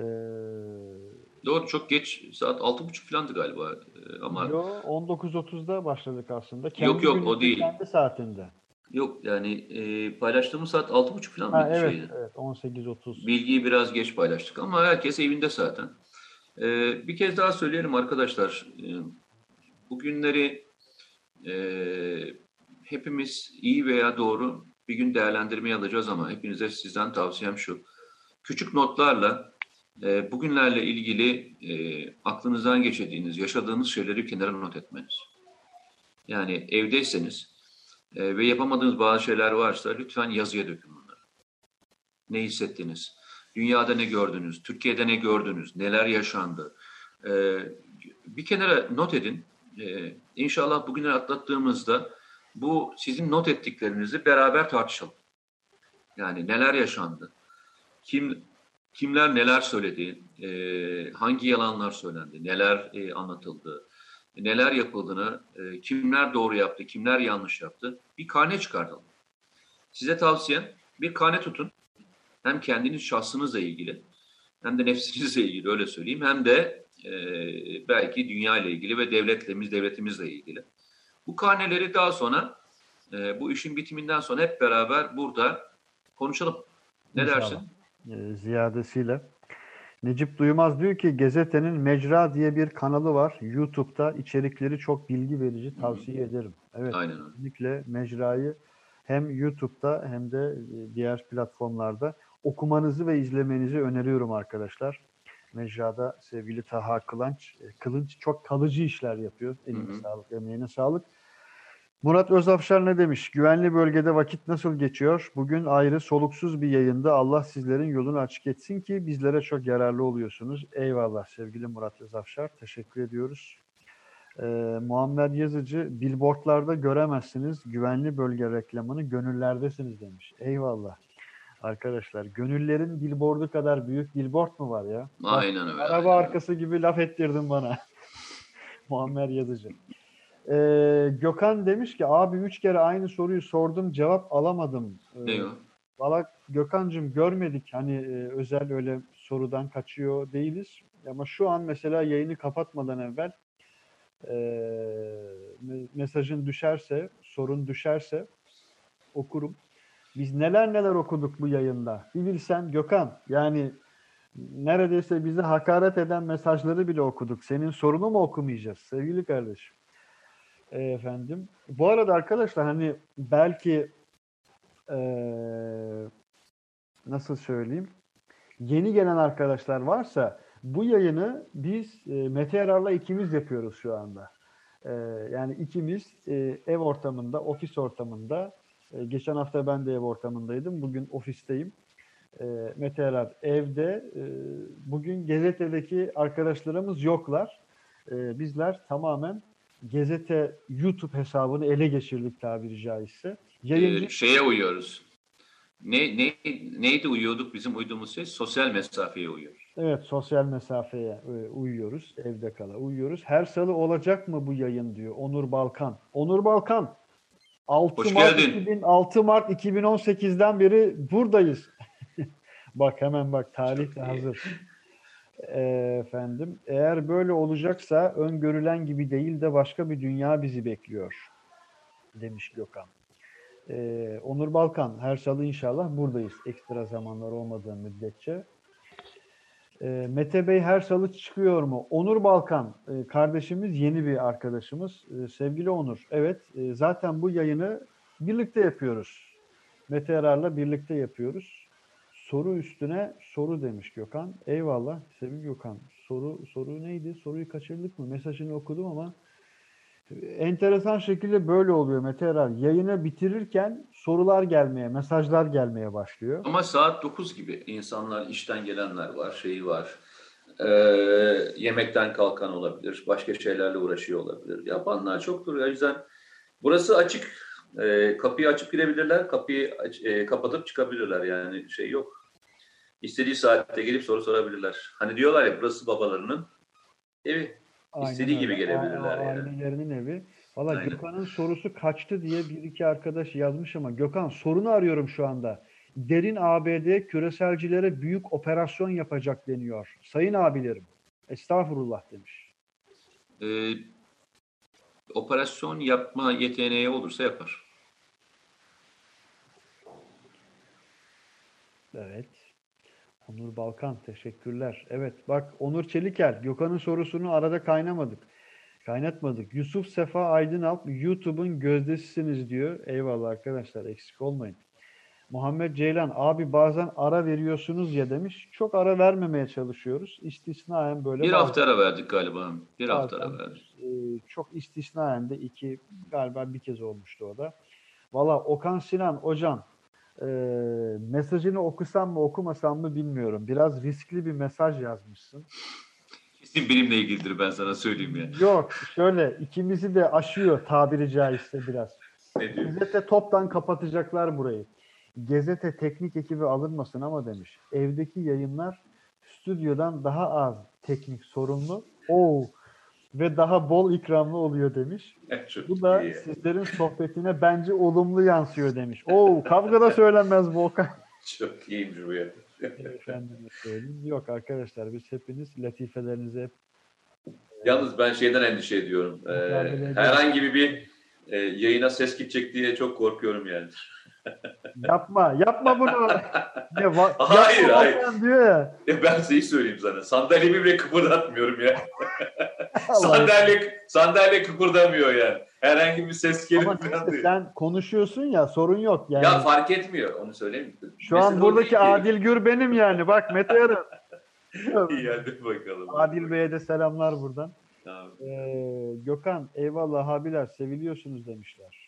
Doğru çok geç saat 6.30 falandı galiba Ee, ama yo, 19.30'da başladık aslında. Yok, yok, o değil. Kendi saatinde. yok yani e, paylaştığımız saat 6.30 falan Ha, mıydı evet, şeydi? evet 18.30. Bilgiyi biraz geç paylaştık ama herkes evinde zaten. Ee, bir kez daha söyleyelim arkadaşlar. Ee, bugünleri e, hepimiz iyi veya doğru bir gün değerlendirmeye alacağız ama hepinize sizden tavsiyem şu. Küçük notlarla e, bugünlerle ilgili e, aklınızdan geçirdiğiniz, yaşadığınız şeyleri kenara not etmeniz. Yani evdeyseniz e, ve yapamadığınız bazı şeyler varsa lütfen yazıya dökün bunları. Ne hissettiniz? Dünyada ne gördünüz? Türkiye'de ne gördünüz? Neler yaşandı? E, bir kenara not edin. E, inşallah bugünleri atlattığımızda bu sizin not ettiklerinizi beraber tartışalım. Yani neler yaşandı? Kim kimler neler söyledi? E, hangi yalanlar söylendi? Neler e, anlatıldı? Neler yapıldığını, e, kimler doğru yaptı, kimler yanlış yaptı? Bir karne çıkartalım. Size tavsiyem bir karne tutun. Hem kendiniz şahsınızla ilgili hem de nefsinizle ilgili öyle söyleyeyim. Hem de e, belki dünya ile ilgili ve devletlerimiz, devletimizle ilgili. Bu karneleri daha sonra e, bu işin bitiminden sonra hep beraber burada konuşalım. Ne İnşallah. dersin? e, ziyadesiyle. Necip Duymaz diyor ki Gazetenin Mecra diye bir kanalı var. YouTube'da içerikleri çok bilgi verici tavsiye ederim. Evet. Aynen. Kesinlikle Mecra'yı hem YouTube'da hem de e, diğer platformlarda okumanızı ve izlemenizi öneriyorum arkadaşlar. Mecra'da sevgili Taha Kılınç, e, Kılınç çok kalıcı işler yapıyor. Eline sağlık, emeğine sağlık. Murat Özafşar ne demiş? Güvenli bölgede vakit nasıl geçiyor? Bugün ayrı soluksuz bir yayında Allah sizlerin yolunu açık etsin ki bizlere çok yararlı oluyorsunuz. Eyvallah sevgili Murat Özafşar. Teşekkür ediyoruz. Ee, Muammer Yazıcı billboardlarda göremezsiniz. Güvenli bölge reklamını gönüllerdesiniz demiş. Eyvallah. Arkadaşlar gönüllerin billboardu kadar büyük billboard mu var ya? Aynen öyle. Araba aynen. arkası gibi laf ettirdin bana. (laughs) Muammer Yazıcı. Ee, Gökhan demiş ki abi üç kere aynı soruyu sordum cevap alamadım. Ee, Ne o? Valla Gökhan'cığım görmedik hani e, özel öyle sorudan kaçıyor değiliz. Ama şu an mesela yayını kapatmadan evvel e, me- mesajın düşerse, sorun düşerse okurum. Biz neler neler okuduk bu yayında. Bir bilsen Gökhan yani neredeyse bizi hakaret eden mesajları bile okuduk. Senin sorunu mu okumayacağız sevgili kardeşim? E, efendim. Bu arada arkadaşlar hani belki eee, nasıl söyleyeyim? Yeni gelen arkadaşlar varsa bu yayını biz e, Mete Yarar'la ikimiz yapıyoruz şu anda. E, yani ikimiz e, ev ortamında, ofis ortamında. E, geçen hafta ben de ev ortamındaydım. Bugün ofisteyim. E, Mete Yarar evde. E, bugün gazetedeki arkadaşlarımız yoklar. E, bizler tamamen gazete YouTube hesabını ele geçirdik tabiri caizse. Yayıncı Ee, şeye uyuyoruz. Ne, ne, neydi uyuyorduk bizim uyduğumuz şey? Sosyal mesafeye uyuyoruz. Evet, sosyal mesafeye e, uyuyoruz, evde kala uyuyoruz. Her salı olacak mı bu yayın diyor Onur Balkan. Onur Balkan, 6 Hoş Mart, geldin. 2000, 6 Mart 2018'den beri buradayız. (laughs) bak hemen bak tarih de hazır. E, efendim, eğer böyle olacaksa öngörülen gibi değil de başka bir dünya bizi bekliyor demiş Gökhan. E, Onur Balkan, her salı inşallah buradayız. Ekstra zamanlar olmadığı müddetçe. E, Mete Bey her salı çıkıyor mu? Onur Balkan e, kardeşimiz yeni bir arkadaşımız. E, sevgili Onur. Evet e, zaten bu yayını birlikte yapıyoruz. Mete Yarar'la birlikte yapıyoruz. Soru üstüne soru demiş Gökhan. Eyvallah sevgili Gökhan. Soru soru neydi? Soruyu kaçırdık mı? Mesajını okudum ama enteresan şekilde böyle oluyor Mete Yarar. Yayını bitirirken sorular gelmeye, mesajlar gelmeye başlıyor. Ama saat 9 gibi insanlar, işten gelenler var, şeyi var. Ee, yemekten kalkan olabilir, başka şeylerle uğraşıyor olabilir. Yapanlar çoktur. O yüzden burası açık. Ee, kapıyı açıp girebilirler, kapıyı aç- e, kapatıp çıkabilirler. Yani şey yok. İstediği saatte gelip soru sorabilirler. Hani diyorlar ya burası babalarının evi. İstediği gibi öyle. gelebilirler A- a- yani. Ailelerinin evi. Valla Aynen. Gökhan'ın sorusu kaçtı diye bir iki arkadaş yazmış ama Gökhan sorunu arıyorum şu anda. Derin ABD küreselcilere büyük operasyon yapacak deniyor. Sayın abilerim. Estağfurullah demiş. Ee, operasyon yapma yeteneği olursa yapar. Evet. Onur Balkan teşekkürler. Evet bak Onur Çeliker Gökhan'ın sorusunu arada kaynamadık. Kaynatmadık. Yusuf Sefa Aydınalp YouTube'un gözdesisiniz diyor. Eyvallah arkadaşlar eksik olmayın. Muhammed Ceylan abi bazen ara veriyorsunuz ya demiş. Çok ara vermemeye çalışıyoruz. İstisnaen böyle Bir bazen- hafta ara verdik galiba. Bir hafta ara verdik. e, çok istisnaen de iki galiba bir kez olmuştu o da. Valla Okan Sinan hocam e, mesajını okusam mı okumasam mı bilmiyorum. Biraz riskli bir mesaj yazmışsın. Kesin benimle ilgilidir ben sana söyleyeyim ya. Yok şöyle ikimizi de aşıyor tabiri caizse biraz. Gazete toptan kapatacaklar burayı. Gazete teknik ekibi alınmasın ama demiş. Evdeki yayınlar stüdyodan daha az teknik sorumlu. Oo, ve daha bol ikramlı oluyor demiş. Çok Bu da iyi. sizlerin sohbetine bence olumlu yansıyor demiş. Oo, kavgada söylenmez bu Okan. (laughs) Çok iyiymiş bu ya. Efendime söyleyeyim. Yok arkadaşlar biz hepiniz latifelerinize hep Yalnız ben şeyden endişe ediyorum. Ee, herhangi bir e, yayına ses gidecek diye çok korkuyorum yani. Yapma, yapma bunu. (laughs) Ne, va- Hayır, hayır. Diyor ya. E ben şeyi söyleyeyim sana. Sandalyemi bile kıpırdatmıyorum ya. (laughs) Sandalye sandalye kıpırdamıyor yani. Herhangi bir ses gelip Ama neyse, sen konuşuyorsun ya sorun yok yani. Ya fark etmiyor. Onu söyleyeyim? Şu an Mesele o buradaki. Adil Gür benim yani. Bak Mete Yarın. (laughs) İyi hadi bakalım. Adil Bey'e de selamlar buradan. Tamam. Ee, Gökhan eyvallah abiler seviliyorsunuz demişler.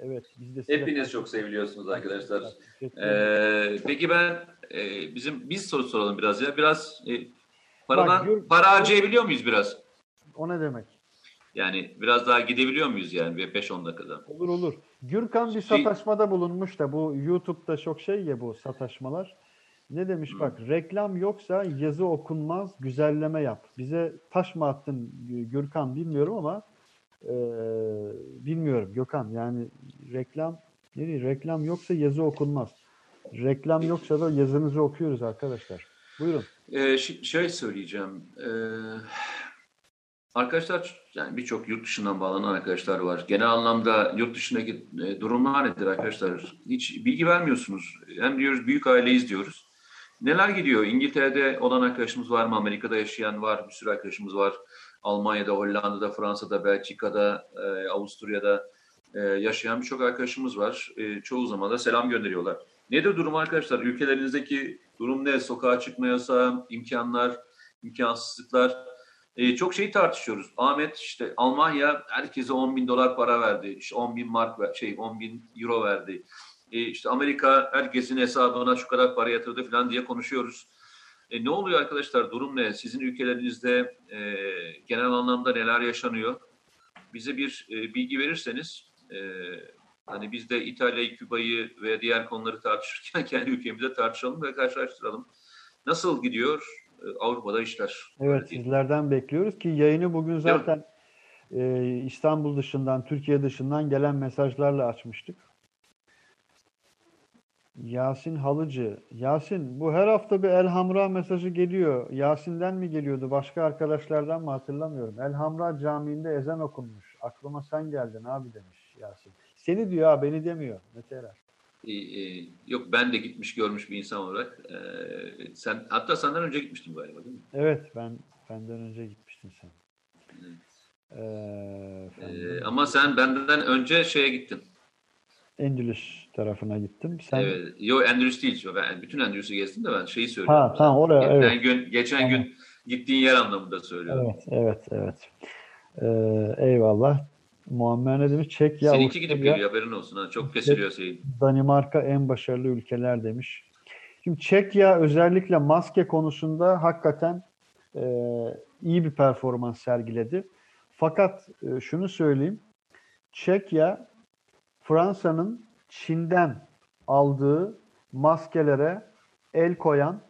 Evet biz de size- Hepiniz çok seviliyorsunuz arkadaşlar. Ee, peki ben e, bizim biz soru soralım biraz ya. Biraz e, paradan Bak, Gür- para harcayabiliyor muyuz biraz? O ne demek? Yani biraz daha gidebiliyor muyuz yani bir 5-10 dakikada? Olur olur. Gürkan bir sataşmada bulunmuş da bu YouTube'da çok şey ya bu sataşmalar. Ne demiş Hı. bak reklam yoksa yazı okunmaz güzelleme yap. Bize taş mı attın Gürkan bilmiyorum ama e, bilmiyorum Gökhan yani reklam ne diyeyim, reklam yoksa yazı okunmaz. Reklam yoksa da yazınızı okuyoruz arkadaşlar. Buyurun. Ee, şey söyleyeceğim. Ee, arkadaşlar yani birçok yurt dışından bağlanan arkadaşlar var. Genel anlamda yurt dışındaki e, durumlar nedir arkadaşlar? Hiç bilgi vermiyorsunuz. Hem diyoruz büyük aileyiz diyoruz. Neler gidiyor? İngiltere'de olan arkadaşımız var mı? Amerika'da yaşayan var. Bir sürü arkadaşımız var. Almanya'da, Hollanda'da, Fransa'da, Belçika'da, e, Avusturya'da e, yaşayan birçok arkadaşımız var. E, çoğu zaman da selam gönderiyorlar. Nedir durum arkadaşlar? Ülkelerinizdeki durum ne? Sokağa çıkma yasağı, imkanlar, imkansızlıklar. Çok şey tartışıyoruz. Ahmet işte Almanya herkese 10 bin dolar para verdi. İşte 10 bin mark şey 10 bin euro verdi. E, işte Amerika herkesin hesabına şu kadar para yatırdı falan diye konuşuyoruz. E, ne oluyor arkadaşlar? Durum ne? Sizin ülkelerinizde e, genel anlamda neler yaşanıyor? Bize bir e, bilgi verirseniz e, hani biz de İtalya'yı, Küba'yı ve diğer konuları tartışırken (laughs) kendi ülkemizde tartışalım ve karşılaştıralım. Nasıl gidiyor e, Avrupa'da işler? Evet sizlerden bekliyoruz ki yayını bugün zaten e, İstanbul dışından, Türkiye dışından gelen mesajlarla açmıştık. Yasin Halıcı. Yasin bu her hafta bir Elhamra mesajı geliyor. Yasin'den mi geliyordu? Başka arkadaşlardan mı hatırlamıyorum. Elhamra Camii'nde ezan okunmuş. Aklıma sen geldin abi demiş Yasin. Seni diyor ha beni demiyor. Mete Erer. E, e, yok ben de gitmiş görmüş bir insan olarak. E, sen hatta senden önce gitmiştin galiba değil mi? Evet ben benden önce gitmiştin sen. Evet. Ee, efendim, E, ama sen benden önce şeye gittin. Endülüs tarafına gittim. Sen Evet. Yo Endülüs değil. Ben bütün Endülüs'ü gezdim de ben şeyi söylüyorum. Ha tamam oraya Geçen evet. gün geçen Tamam. gün gittiğin yer anlamında söylüyorum. Evet evet evet. Ee, eyvallah. Muammer ne demiş? Çekya, Seninki gidip geliyor haberin olsun. Ha. Çok kesiliyor şeyin. Danimarka en başarılı ülkeler demiş. Şimdi Çekya özellikle maske konusunda hakikaten e, iyi bir performans sergiledi. Fakat e, şunu söyleyeyim. Çekya Fransa'nın Çin'den aldığı maskelere el koyan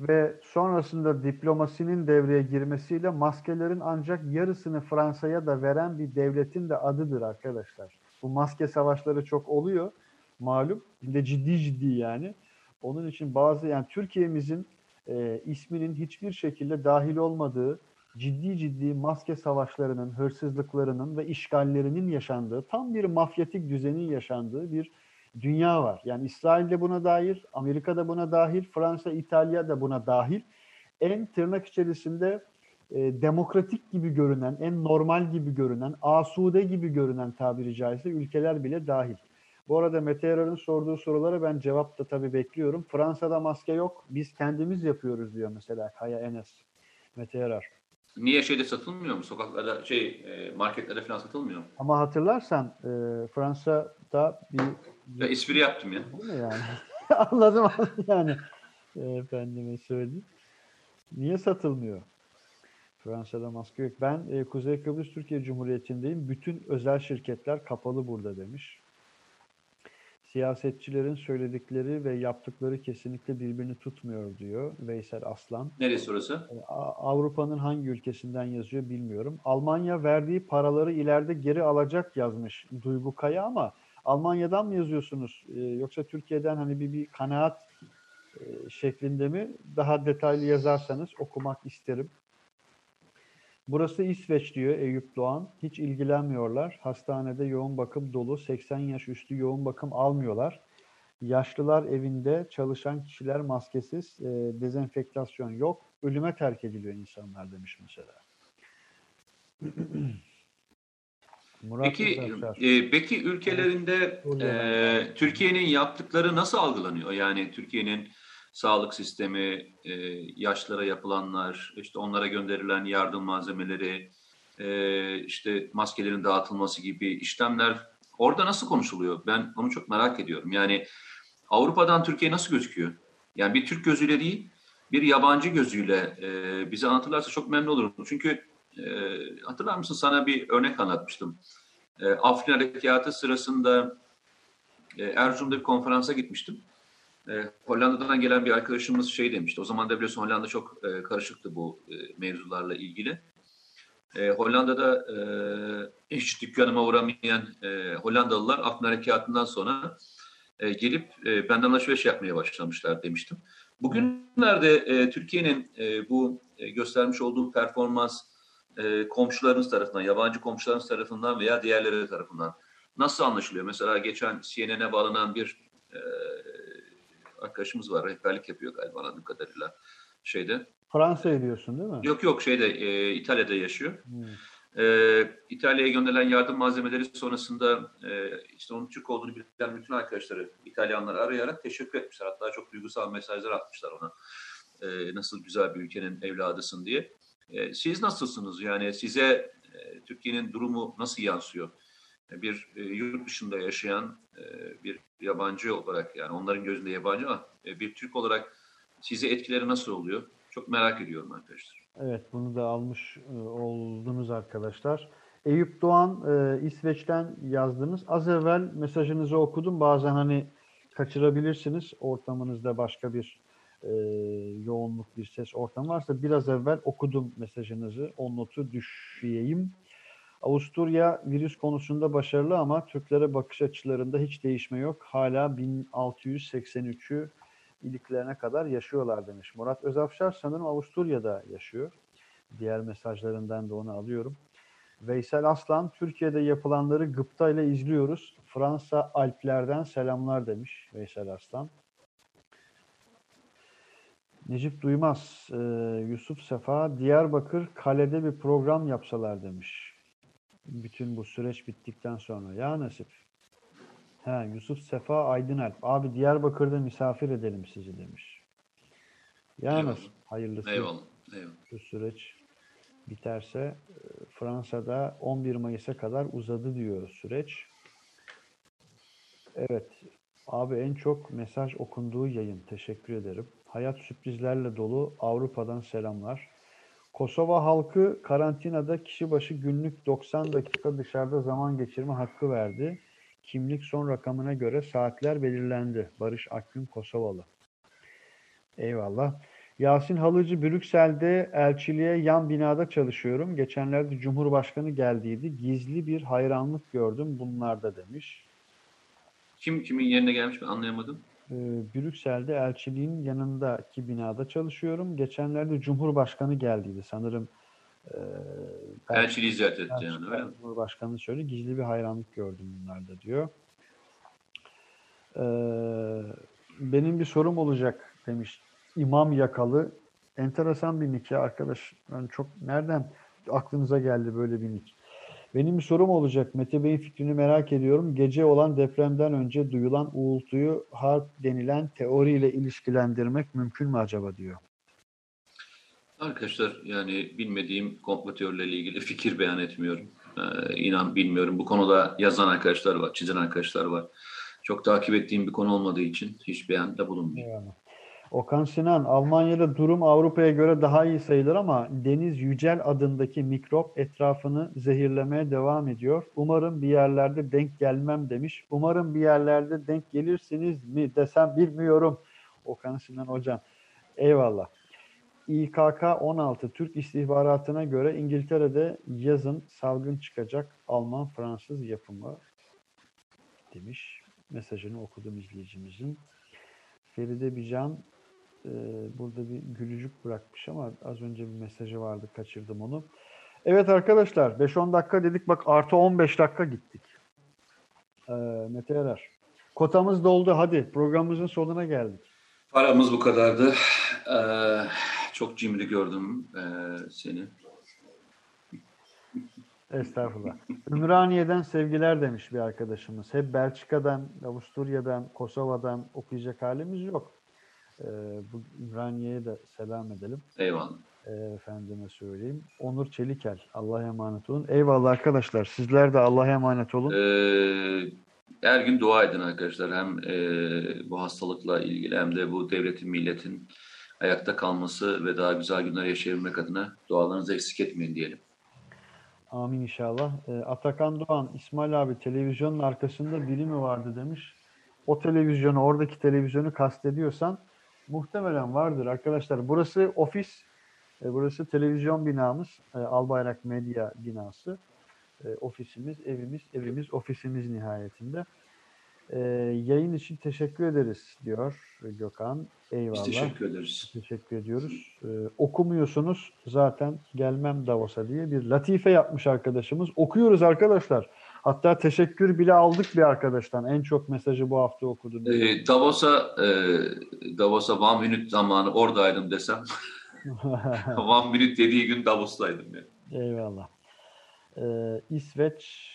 ve sonrasında diplomasinin devreye girmesiyle maskelerin ancak yarısını Fransa'ya da veren bir devletin de adıdır arkadaşlar. Bu maske savaşları çok oluyor malum. De ciddi ciddi yani. Onun için bazı yani Türkiye'mizin e, isminin hiçbir şekilde dahil olmadığı ciddi ciddi maske savaşlarının, hırsızlıklarının ve işgallerinin yaşandığı, tam bir mafyatik düzenin yaşandığı bir dünya var. Yani İsrail de buna dahil, Amerika da buna dahil, Fransa, İtalya da buna dahil. En tırnak içerisinde e, demokratik gibi görünen, en normal gibi görünen, asude gibi görünen tabiri caizse ülkeler bile dahil. Bu arada Mete Yarar'ın sorduğu sorulara ben cevap da tabii bekliyorum. Fransa'da maske yok, biz kendimiz yapıyoruz diyor mesela Kaya Enes. Mete Yarar. Niye şeyde satılmıyor mu? Sokaklarda şey e, marketlerde falan satılmıyor mu? Ama hatırlarsan e, Fransa'da bir... Ya espri yaptım ya. Değil mi yani? (laughs) anladım yani. E, efendime söyleyeyim. Niye satılmıyor? Fransa'da maske yok. Ben e, Kuzey Kıbrıs Türkiye Cumhuriyeti'ndeyim. Bütün özel şirketler kapalı burada demiş. Siyasetçilerin söyledikleri ve yaptıkları kesinlikle birbirini tutmuyor diyor Veysel Aslan. Neresi orası? E, Avrupa'nın hangi ülkesinden yazıyor bilmiyorum. Almanya verdiği paraları ileride geri alacak yazmış Duygu Kaya ama Almanya'dan mı yazıyorsunuz e, yoksa Türkiye'den hani bir, bir kanaat e, şeklinde mi? Daha detaylı yazarsanız okumak isterim. Burası İsveç diyor Eyüp Doğan. Hiç ilgilenmiyorlar. Hastanede yoğun bakım dolu. 80 yaş üstü yoğun bakım almıyorlar. Yaşlılar evinde çalışan kişiler maskesiz. E, dezenfektasyon yok. Ölüme terk ediliyor insanlar demiş mesela. (clears throat) Murat peki, e, peki ülkelerinde e, Türkiye'nin yaptıkları nasıl algılanıyor? Yani Türkiye'nin sağlık sistemi, e, yaşlara yapılanlar, işte onlara gönderilen yardım malzemeleri, e, işte maskelerin dağıtılması gibi işlemler orada nasıl konuşuluyor? Ben onu çok merak ediyorum. Yani Avrupa'dan Türkiye nasıl gözüküyor? Yani bir Türk gözüyle değil, bir yabancı gözüyle e, bize anlatırlarsa çok memnun olurum. Çünkü e, hatırlar mısın sana bir örnek anlatmıştım. E, Afrin Harekatı sırasında e, Erzurum'da bir konferansa gitmiştim. E, Hollanda'dan gelen bir arkadaşımız şey demişti. O zaman da biliyorsun Hollanda çok e, karışıktı bu e, mevzularla ilgili. E, Hollanda'da e, hiç dükkanıma uğramayan e, Hollandalılar Afrin Harekatı'ndan sonra e, gelip e, benden alışveriş yapmaya başlamışlar demiştim. Bugünlerde e, Türkiye'nin e, bu e, göstermiş olduğu performans e, komşularınız tarafından, yabancı komşularınız tarafından veya diğerleri tarafından nasıl anlaşılıyor? Mesela geçen CNN'e bağlanan bir e, arkadaşımız var. Rehberlik yapıyor galiba anladığım kadarıyla şeyde. Fransa'ya diyorsun değil mi? Yok yok şeyde e, İtalya'da yaşıyor. Hmm. E, İtalya'ya gönderilen yardım malzemeleri sonrasında e, işte onun Türk olduğunu bilen bütün arkadaşları İtalyanları arayarak teşekkür etmişler. Hatta çok duygusal mesajlar atmışlar ona. E, nasıl güzel bir ülkenin evladısın diye. E, siz nasılsınız? Yani size e, Türkiye'nin durumu nasıl yansıyor? Bir e, yurt dışında yaşayan e, bir yabancı olarak yani onların gözünde yabancı ama e, bir Türk olarak size etkileri nasıl oluyor? Çok merak ediyorum arkadaşlar. Evet bunu da almış oldunuz arkadaşlar. Eyüp Doğan İsveç'ten yazdınız. Az evvel mesajınızı okudum. Bazen hani kaçırabilirsiniz. Ortamınızda başka bir yoğunluk bir ses ortamı varsa biraz evvel okudum mesajınızı. O notu düşeyim. Avusturya virüs konusunda başarılı ama Türklere bakış açılarında hiç değişme yok. Hala 1683'ü iliklerine kadar yaşıyorlar demiş. Murat Özafşar sanırım Avusturya'da yaşıyor. Diğer mesajlarından da onu alıyorum. Veysel Aslan, Türkiye'de yapılanları gıpta ile izliyoruz. Fransa Alplerden selamlar demiş Veysel Aslan. Necip Duymaz, e, Yusuf Sefa, Diyarbakır kalede bir program yapsalar demiş bütün bu süreç bittikten sonra. Ya nasip. Ha, Yusuf Sefa Aydınalp. Abi Diyarbakır'da misafir edelim sizi demiş. Ya Eyvallah. nasip. Hayırlısı. Eyvallah. Eyvallah. Bu süreç biterse e, Fransa'da 11 Mayıs'a kadar uzadı diyor süreç. Evet. Abi en çok mesaj okunduğu yayın. Teşekkür ederim. Hayat sürprizlerle dolu. Avrupa'dan selamlar. Kosova halkı karantinada kişi başı günlük 90 dakika dışarıda zaman geçirme hakkı verdi. Kimlik son rakamına göre saatler belirlendi. Barış Akgün Kosovalı. Eyvallah. Yasin Halıcı Brüksel'de elçiliğe yan binada çalışıyorum. Geçenlerde Cumhurbaşkanı geldiydi. Gizli bir hayranlık gördüm bunlarda demiş. Kim kimin yerine gelmiş ben anlayamadım. Ee, Brüksel'de elçiliğin yanındaki binada çalışıyorum. Geçenlerde Cumhurbaşkanı geldiydi. Sanırım e, Elçiliği ziyaret etti yani öyle mi? Cumhurbaşkanı söyledi. Gizli bir hayranlık gördüm bunlarda diyor. Ee, benim bir sorum olacak demiş. İmam Yakalı. Enteresan bir nick ya arkadaş. Ben çok nereden aklınıza geldi böyle bir nick? Benim bir sorum olacak. Mete Bey'in fikrini merak ediyorum. Gece olan depremden önce duyulan uğultuyu harp denilen teoriyle ilişkilendirmek mümkün mü acaba diyor. Arkadaşlar yani bilmediğim komplo teorileriyle ilgili (laughs) fikir beyan etmiyorum. Ee, inan bilmiyorum. Bu konuda yazan arkadaşlar var, çizen arkadaşlar var. Çok takip ettiğim bir konu olmadığı için hiç beyanda bulunmuyor. Eyvallah. Okan Sinan, Almanya'da durum Avrupa'ya göre daha iyi sayılır ama Deniz Yücel adındaki mikrop etrafını zehirlemeye devam ediyor. Umarım bir yerlerde denk gelmem demiş. Umarım bir yerlerde denk gelirsiniz mi desem bilmiyorum. Okan Sinan hocam. Eyvallah. İKK 16 Türk istihbaratına göre İngiltere'de yazın salgın çıkacak Alman-Fransız yapımı demiş. Mesajını okudum izleyicimizin. Feride Bican e, burada bir gülücük bırakmış ama az önce bir mesajı vardı kaçırdım onu. Evet arkadaşlar 5-10 dakika dedik bak artı 15 dakika gittik. E, Mete Erer. Kotamız doldu hadi programımızın sonuna geldik. Paramız bu kadardı. Ee, çok cimri gördüm ee, seni. Estağfurullah. (laughs) Ümraniye'den sevgiler demiş bir arkadaşımız. Hep Belçika'dan, Avusturya'dan, Kosova'dan okuyacak halimiz yok. Ee, bu Ümraniye'ye de selam edelim. Eyvallah. Ee, efendime söyleyeyim. Onur Çelikel. Allah'a emanet olun. Eyvallah arkadaşlar. Sizler de Allah'a emanet olun. Ee, her gün dua edin arkadaşlar. Hem e, bu hastalıkla ilgili hem de bu devletin, milletin ayakta kalması ve daha güzel günler yaşayabilmek adına dualarınızı eksik etmeyin diyelim. Amin inşallah. Ee, Atakan Doğan, İsmail abi televizyonun arkasında biri mi vardı demiş. O televizyonu, oradaki televizyonu kastediyorsan muhtemelen vardır arkadaşlar. Burası ofis, e, burası televizyon binamız, e, Albayrak Medya binası. E, ofisimiz, evimiz, evimiz, ofisimiz nihayetinde. E, yayın için teşekkür ederiz diyor Gökhan. Eyvallah. Biz teşekkür ederiz. Teşekkür ediyoruz. Ee, okumuyorsunuz zaten gelmem Davos'a diye bir latife yapmış arkadaşımız. Okuyoruz arkadaşlar. Hatta teşekkür bile aldık bir arkadaştan. En çok mesajı bu hafta okudun. diye. Ee, Davos'a e, Davos'a one minute zamanı oradaydım desem (laughs) one minute dediği gün Davos'taydım yani. Eyvallah. Ee, İsveç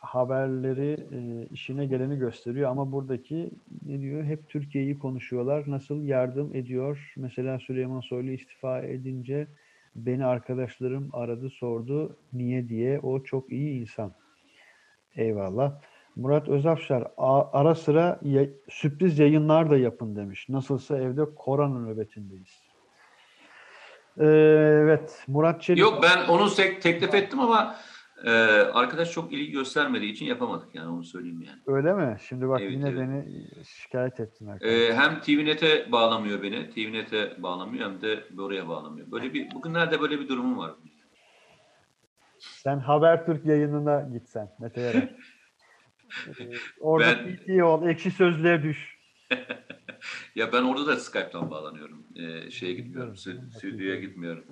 haberleri e, işine geleni gösteriyor ama buradaki ne diyor? Hep Türkiye'yi konuşuyorlar. Nasıl yardım ediyor? Mesela Süleyman Soylu istifa edince beni arkadaşlarım aradı sordu niye diye. O çok iyi insan. Eyvallah. Murat Özafşar "A- ara sıra ya- sürpriz yayınlar da yapın demiş. Nasılsa evde korona nöbetindeyiz. Ee, evet Murat Çelik. Yok ben onu tek, teklif ettim ama e, arkadaş çok ilgi göstermediği için yapamadık yani onu söyleyeyim yani. Öyle mi? Şimdi bak Evet, yine evet. beni şikayet ettin arkadaş. E, hem TVNet'e bağlamıyor beni, TVNet'e bağlamıyor hem de oraya bağlamıyor. Böyle bir bugünlerde böyle bir durumum var. Sen Habertürk yayınına gitsen Mete Yarar. (laughs) Ee, Orada Ben- PT ol, ekşi sözlüğe düş. (laughs) Ya ben orada da Skype'tan bağlanıyorum. E, şeye gitmiyorum, stüdyoya gitmiyorum.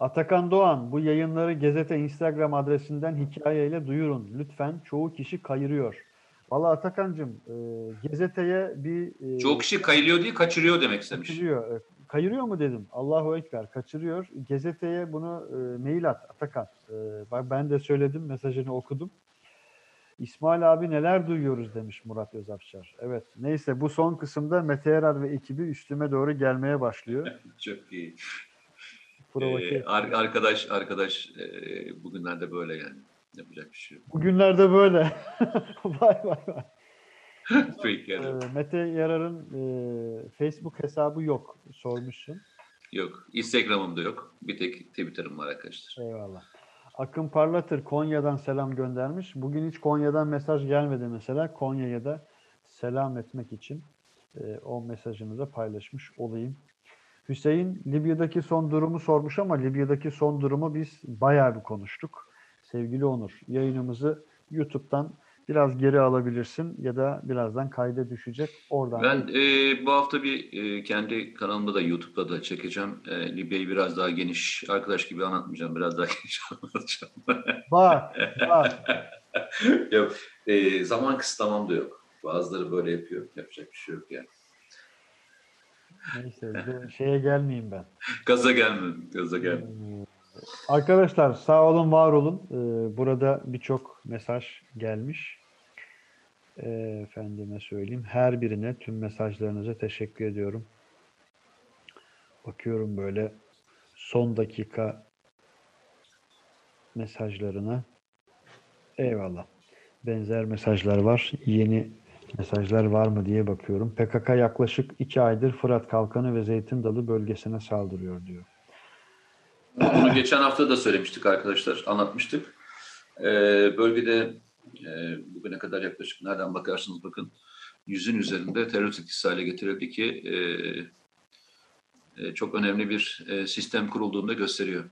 Atakan Doğan, bu yayınları Gezete Instagram adresinden hikayeyle duyurun. Lütfen çoğu kişi kayırıyor. Valla Atakan'cığım e, Gezete'ye bir... e, Çoğu kişi kayılıyor değil, kaçırıyor demek istemiş. Kaçırıyor. Kayırıyor mu dedim. Allahu Ekber. Kaçırıyor. Gezete'ye bunu e, mail at Atakan. E, ben de söyledim. Mesajını okudum. İsmail abi neler duyuyoruz demiş Murat Özafşar. Evet. Neyse bu son kısımda Mete Erar ve ekibi üstüme doğru gelmeye başlıyor. (laughs) Çok iyi. Ee, ar- arkadaş arkadaş e, bugünlerde böyle yani. Yapacak bir şey yok. Bugünlerde böyle. (laughs) vay vay vay. Peki E, yani. Mete Yarar'ın e, Facebook hesabı yok. Sormuşsun. Yok. Instagram'ım da yok. Bir tek Twitter'ım var arkadaşlar. Eyvallah. Akın Parlatır Konya'dan selam göndermiş. Bugün hiç Konya'dan mesaj gelmedi mesela. Konya'ya da selam etmek için e, o mesajını da paylaşmış olayım. Hüseyin Libya'daki son durumu sormuş ama Libya'daki son durumu biz bayağı bir konuştuk. Sevgili Onur, yayınımızı YouTube'dan biraz geri alabilirsin ya da birazdan kayda düşecek. Oradan Ben e, bu hafta bir e, kendi kanalımda da YouTube'da da çekeceğim. E, Libya'yı biraz daha geniş, arkadaş gibi anlatmayacağım. Biraz daha (laughs) geniş anlatacağım. bak, bak. (laughs) yok, e, zaman kısıtlamam da yok. Bazıları böyle yapıyor. Yapacak bir şey yok yani. Neyse şeye gelmeyeyim ben. Gaza gelme, gaza gelme. Arkadaşlar sağ olun, var olun. Ee, burada birçok mesaj gelmiş. Ee, efendime söyleyeyim. Her birine tüm mesajlarınıza teşekkür ediyorum. Bakıyorum böyle son dakika mesajlarına. Eyvallah. Benzer mesajlar var. Yeni mesajlar var mı diye bakıyorum. PKK yaklaşık iki aydır Fırat Kalkanı ve Zeytin Dalı bölgesine saldırıyor diyor. Bunu geçen hafta da söylemiştik arkadaşlar, anlatmıştık. Ee, bölgede e, bugüne kadar yaklaşık nereden bakarsınız bakın yüzün üzerinde terör etkisi hale getirildi ki e, e, çok önemli bir e, sistem kurulduğunu da gösteriyor.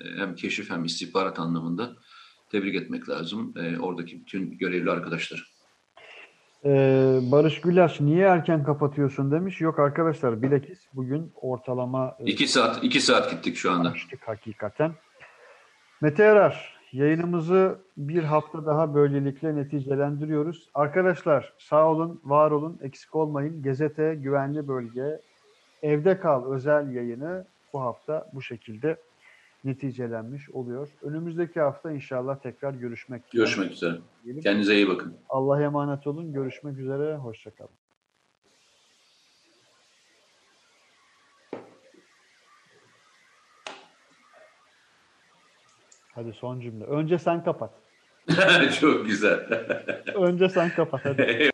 E, hem keşif hem istihbarat anlamında tebrik etmek lazım e, oradaki bütün görevli arkadaşlar. Ee, Barış Gülaş niye erken kapatıyorsun demiş. Yok arkadaşlar bilakis bugün ortalama e, İki saat, iki saat gittik şu anda. açtık hakikaten. Mete Erar yayınımızı bir hafta daha böylelikle neticelendiriyoruz. Arkadaşlar sağ olun, var olun, eksik olmayın. Gezete Güvenli Bölge Evde Kal özel yayını bu hafta bu şekilde neticelenmiş oluyor. Önümüzdeki hafta inşallah tekrar görüşmek Görüşmek üzere. Kendinize iyi bakın. Allah'a emanet olun. Görüşmek üzere. Hoşçakalın. Hadi son cümle. Önce sen kapat. (laughs) çok güzel. Önce sen kapat. Hadi. (laughs)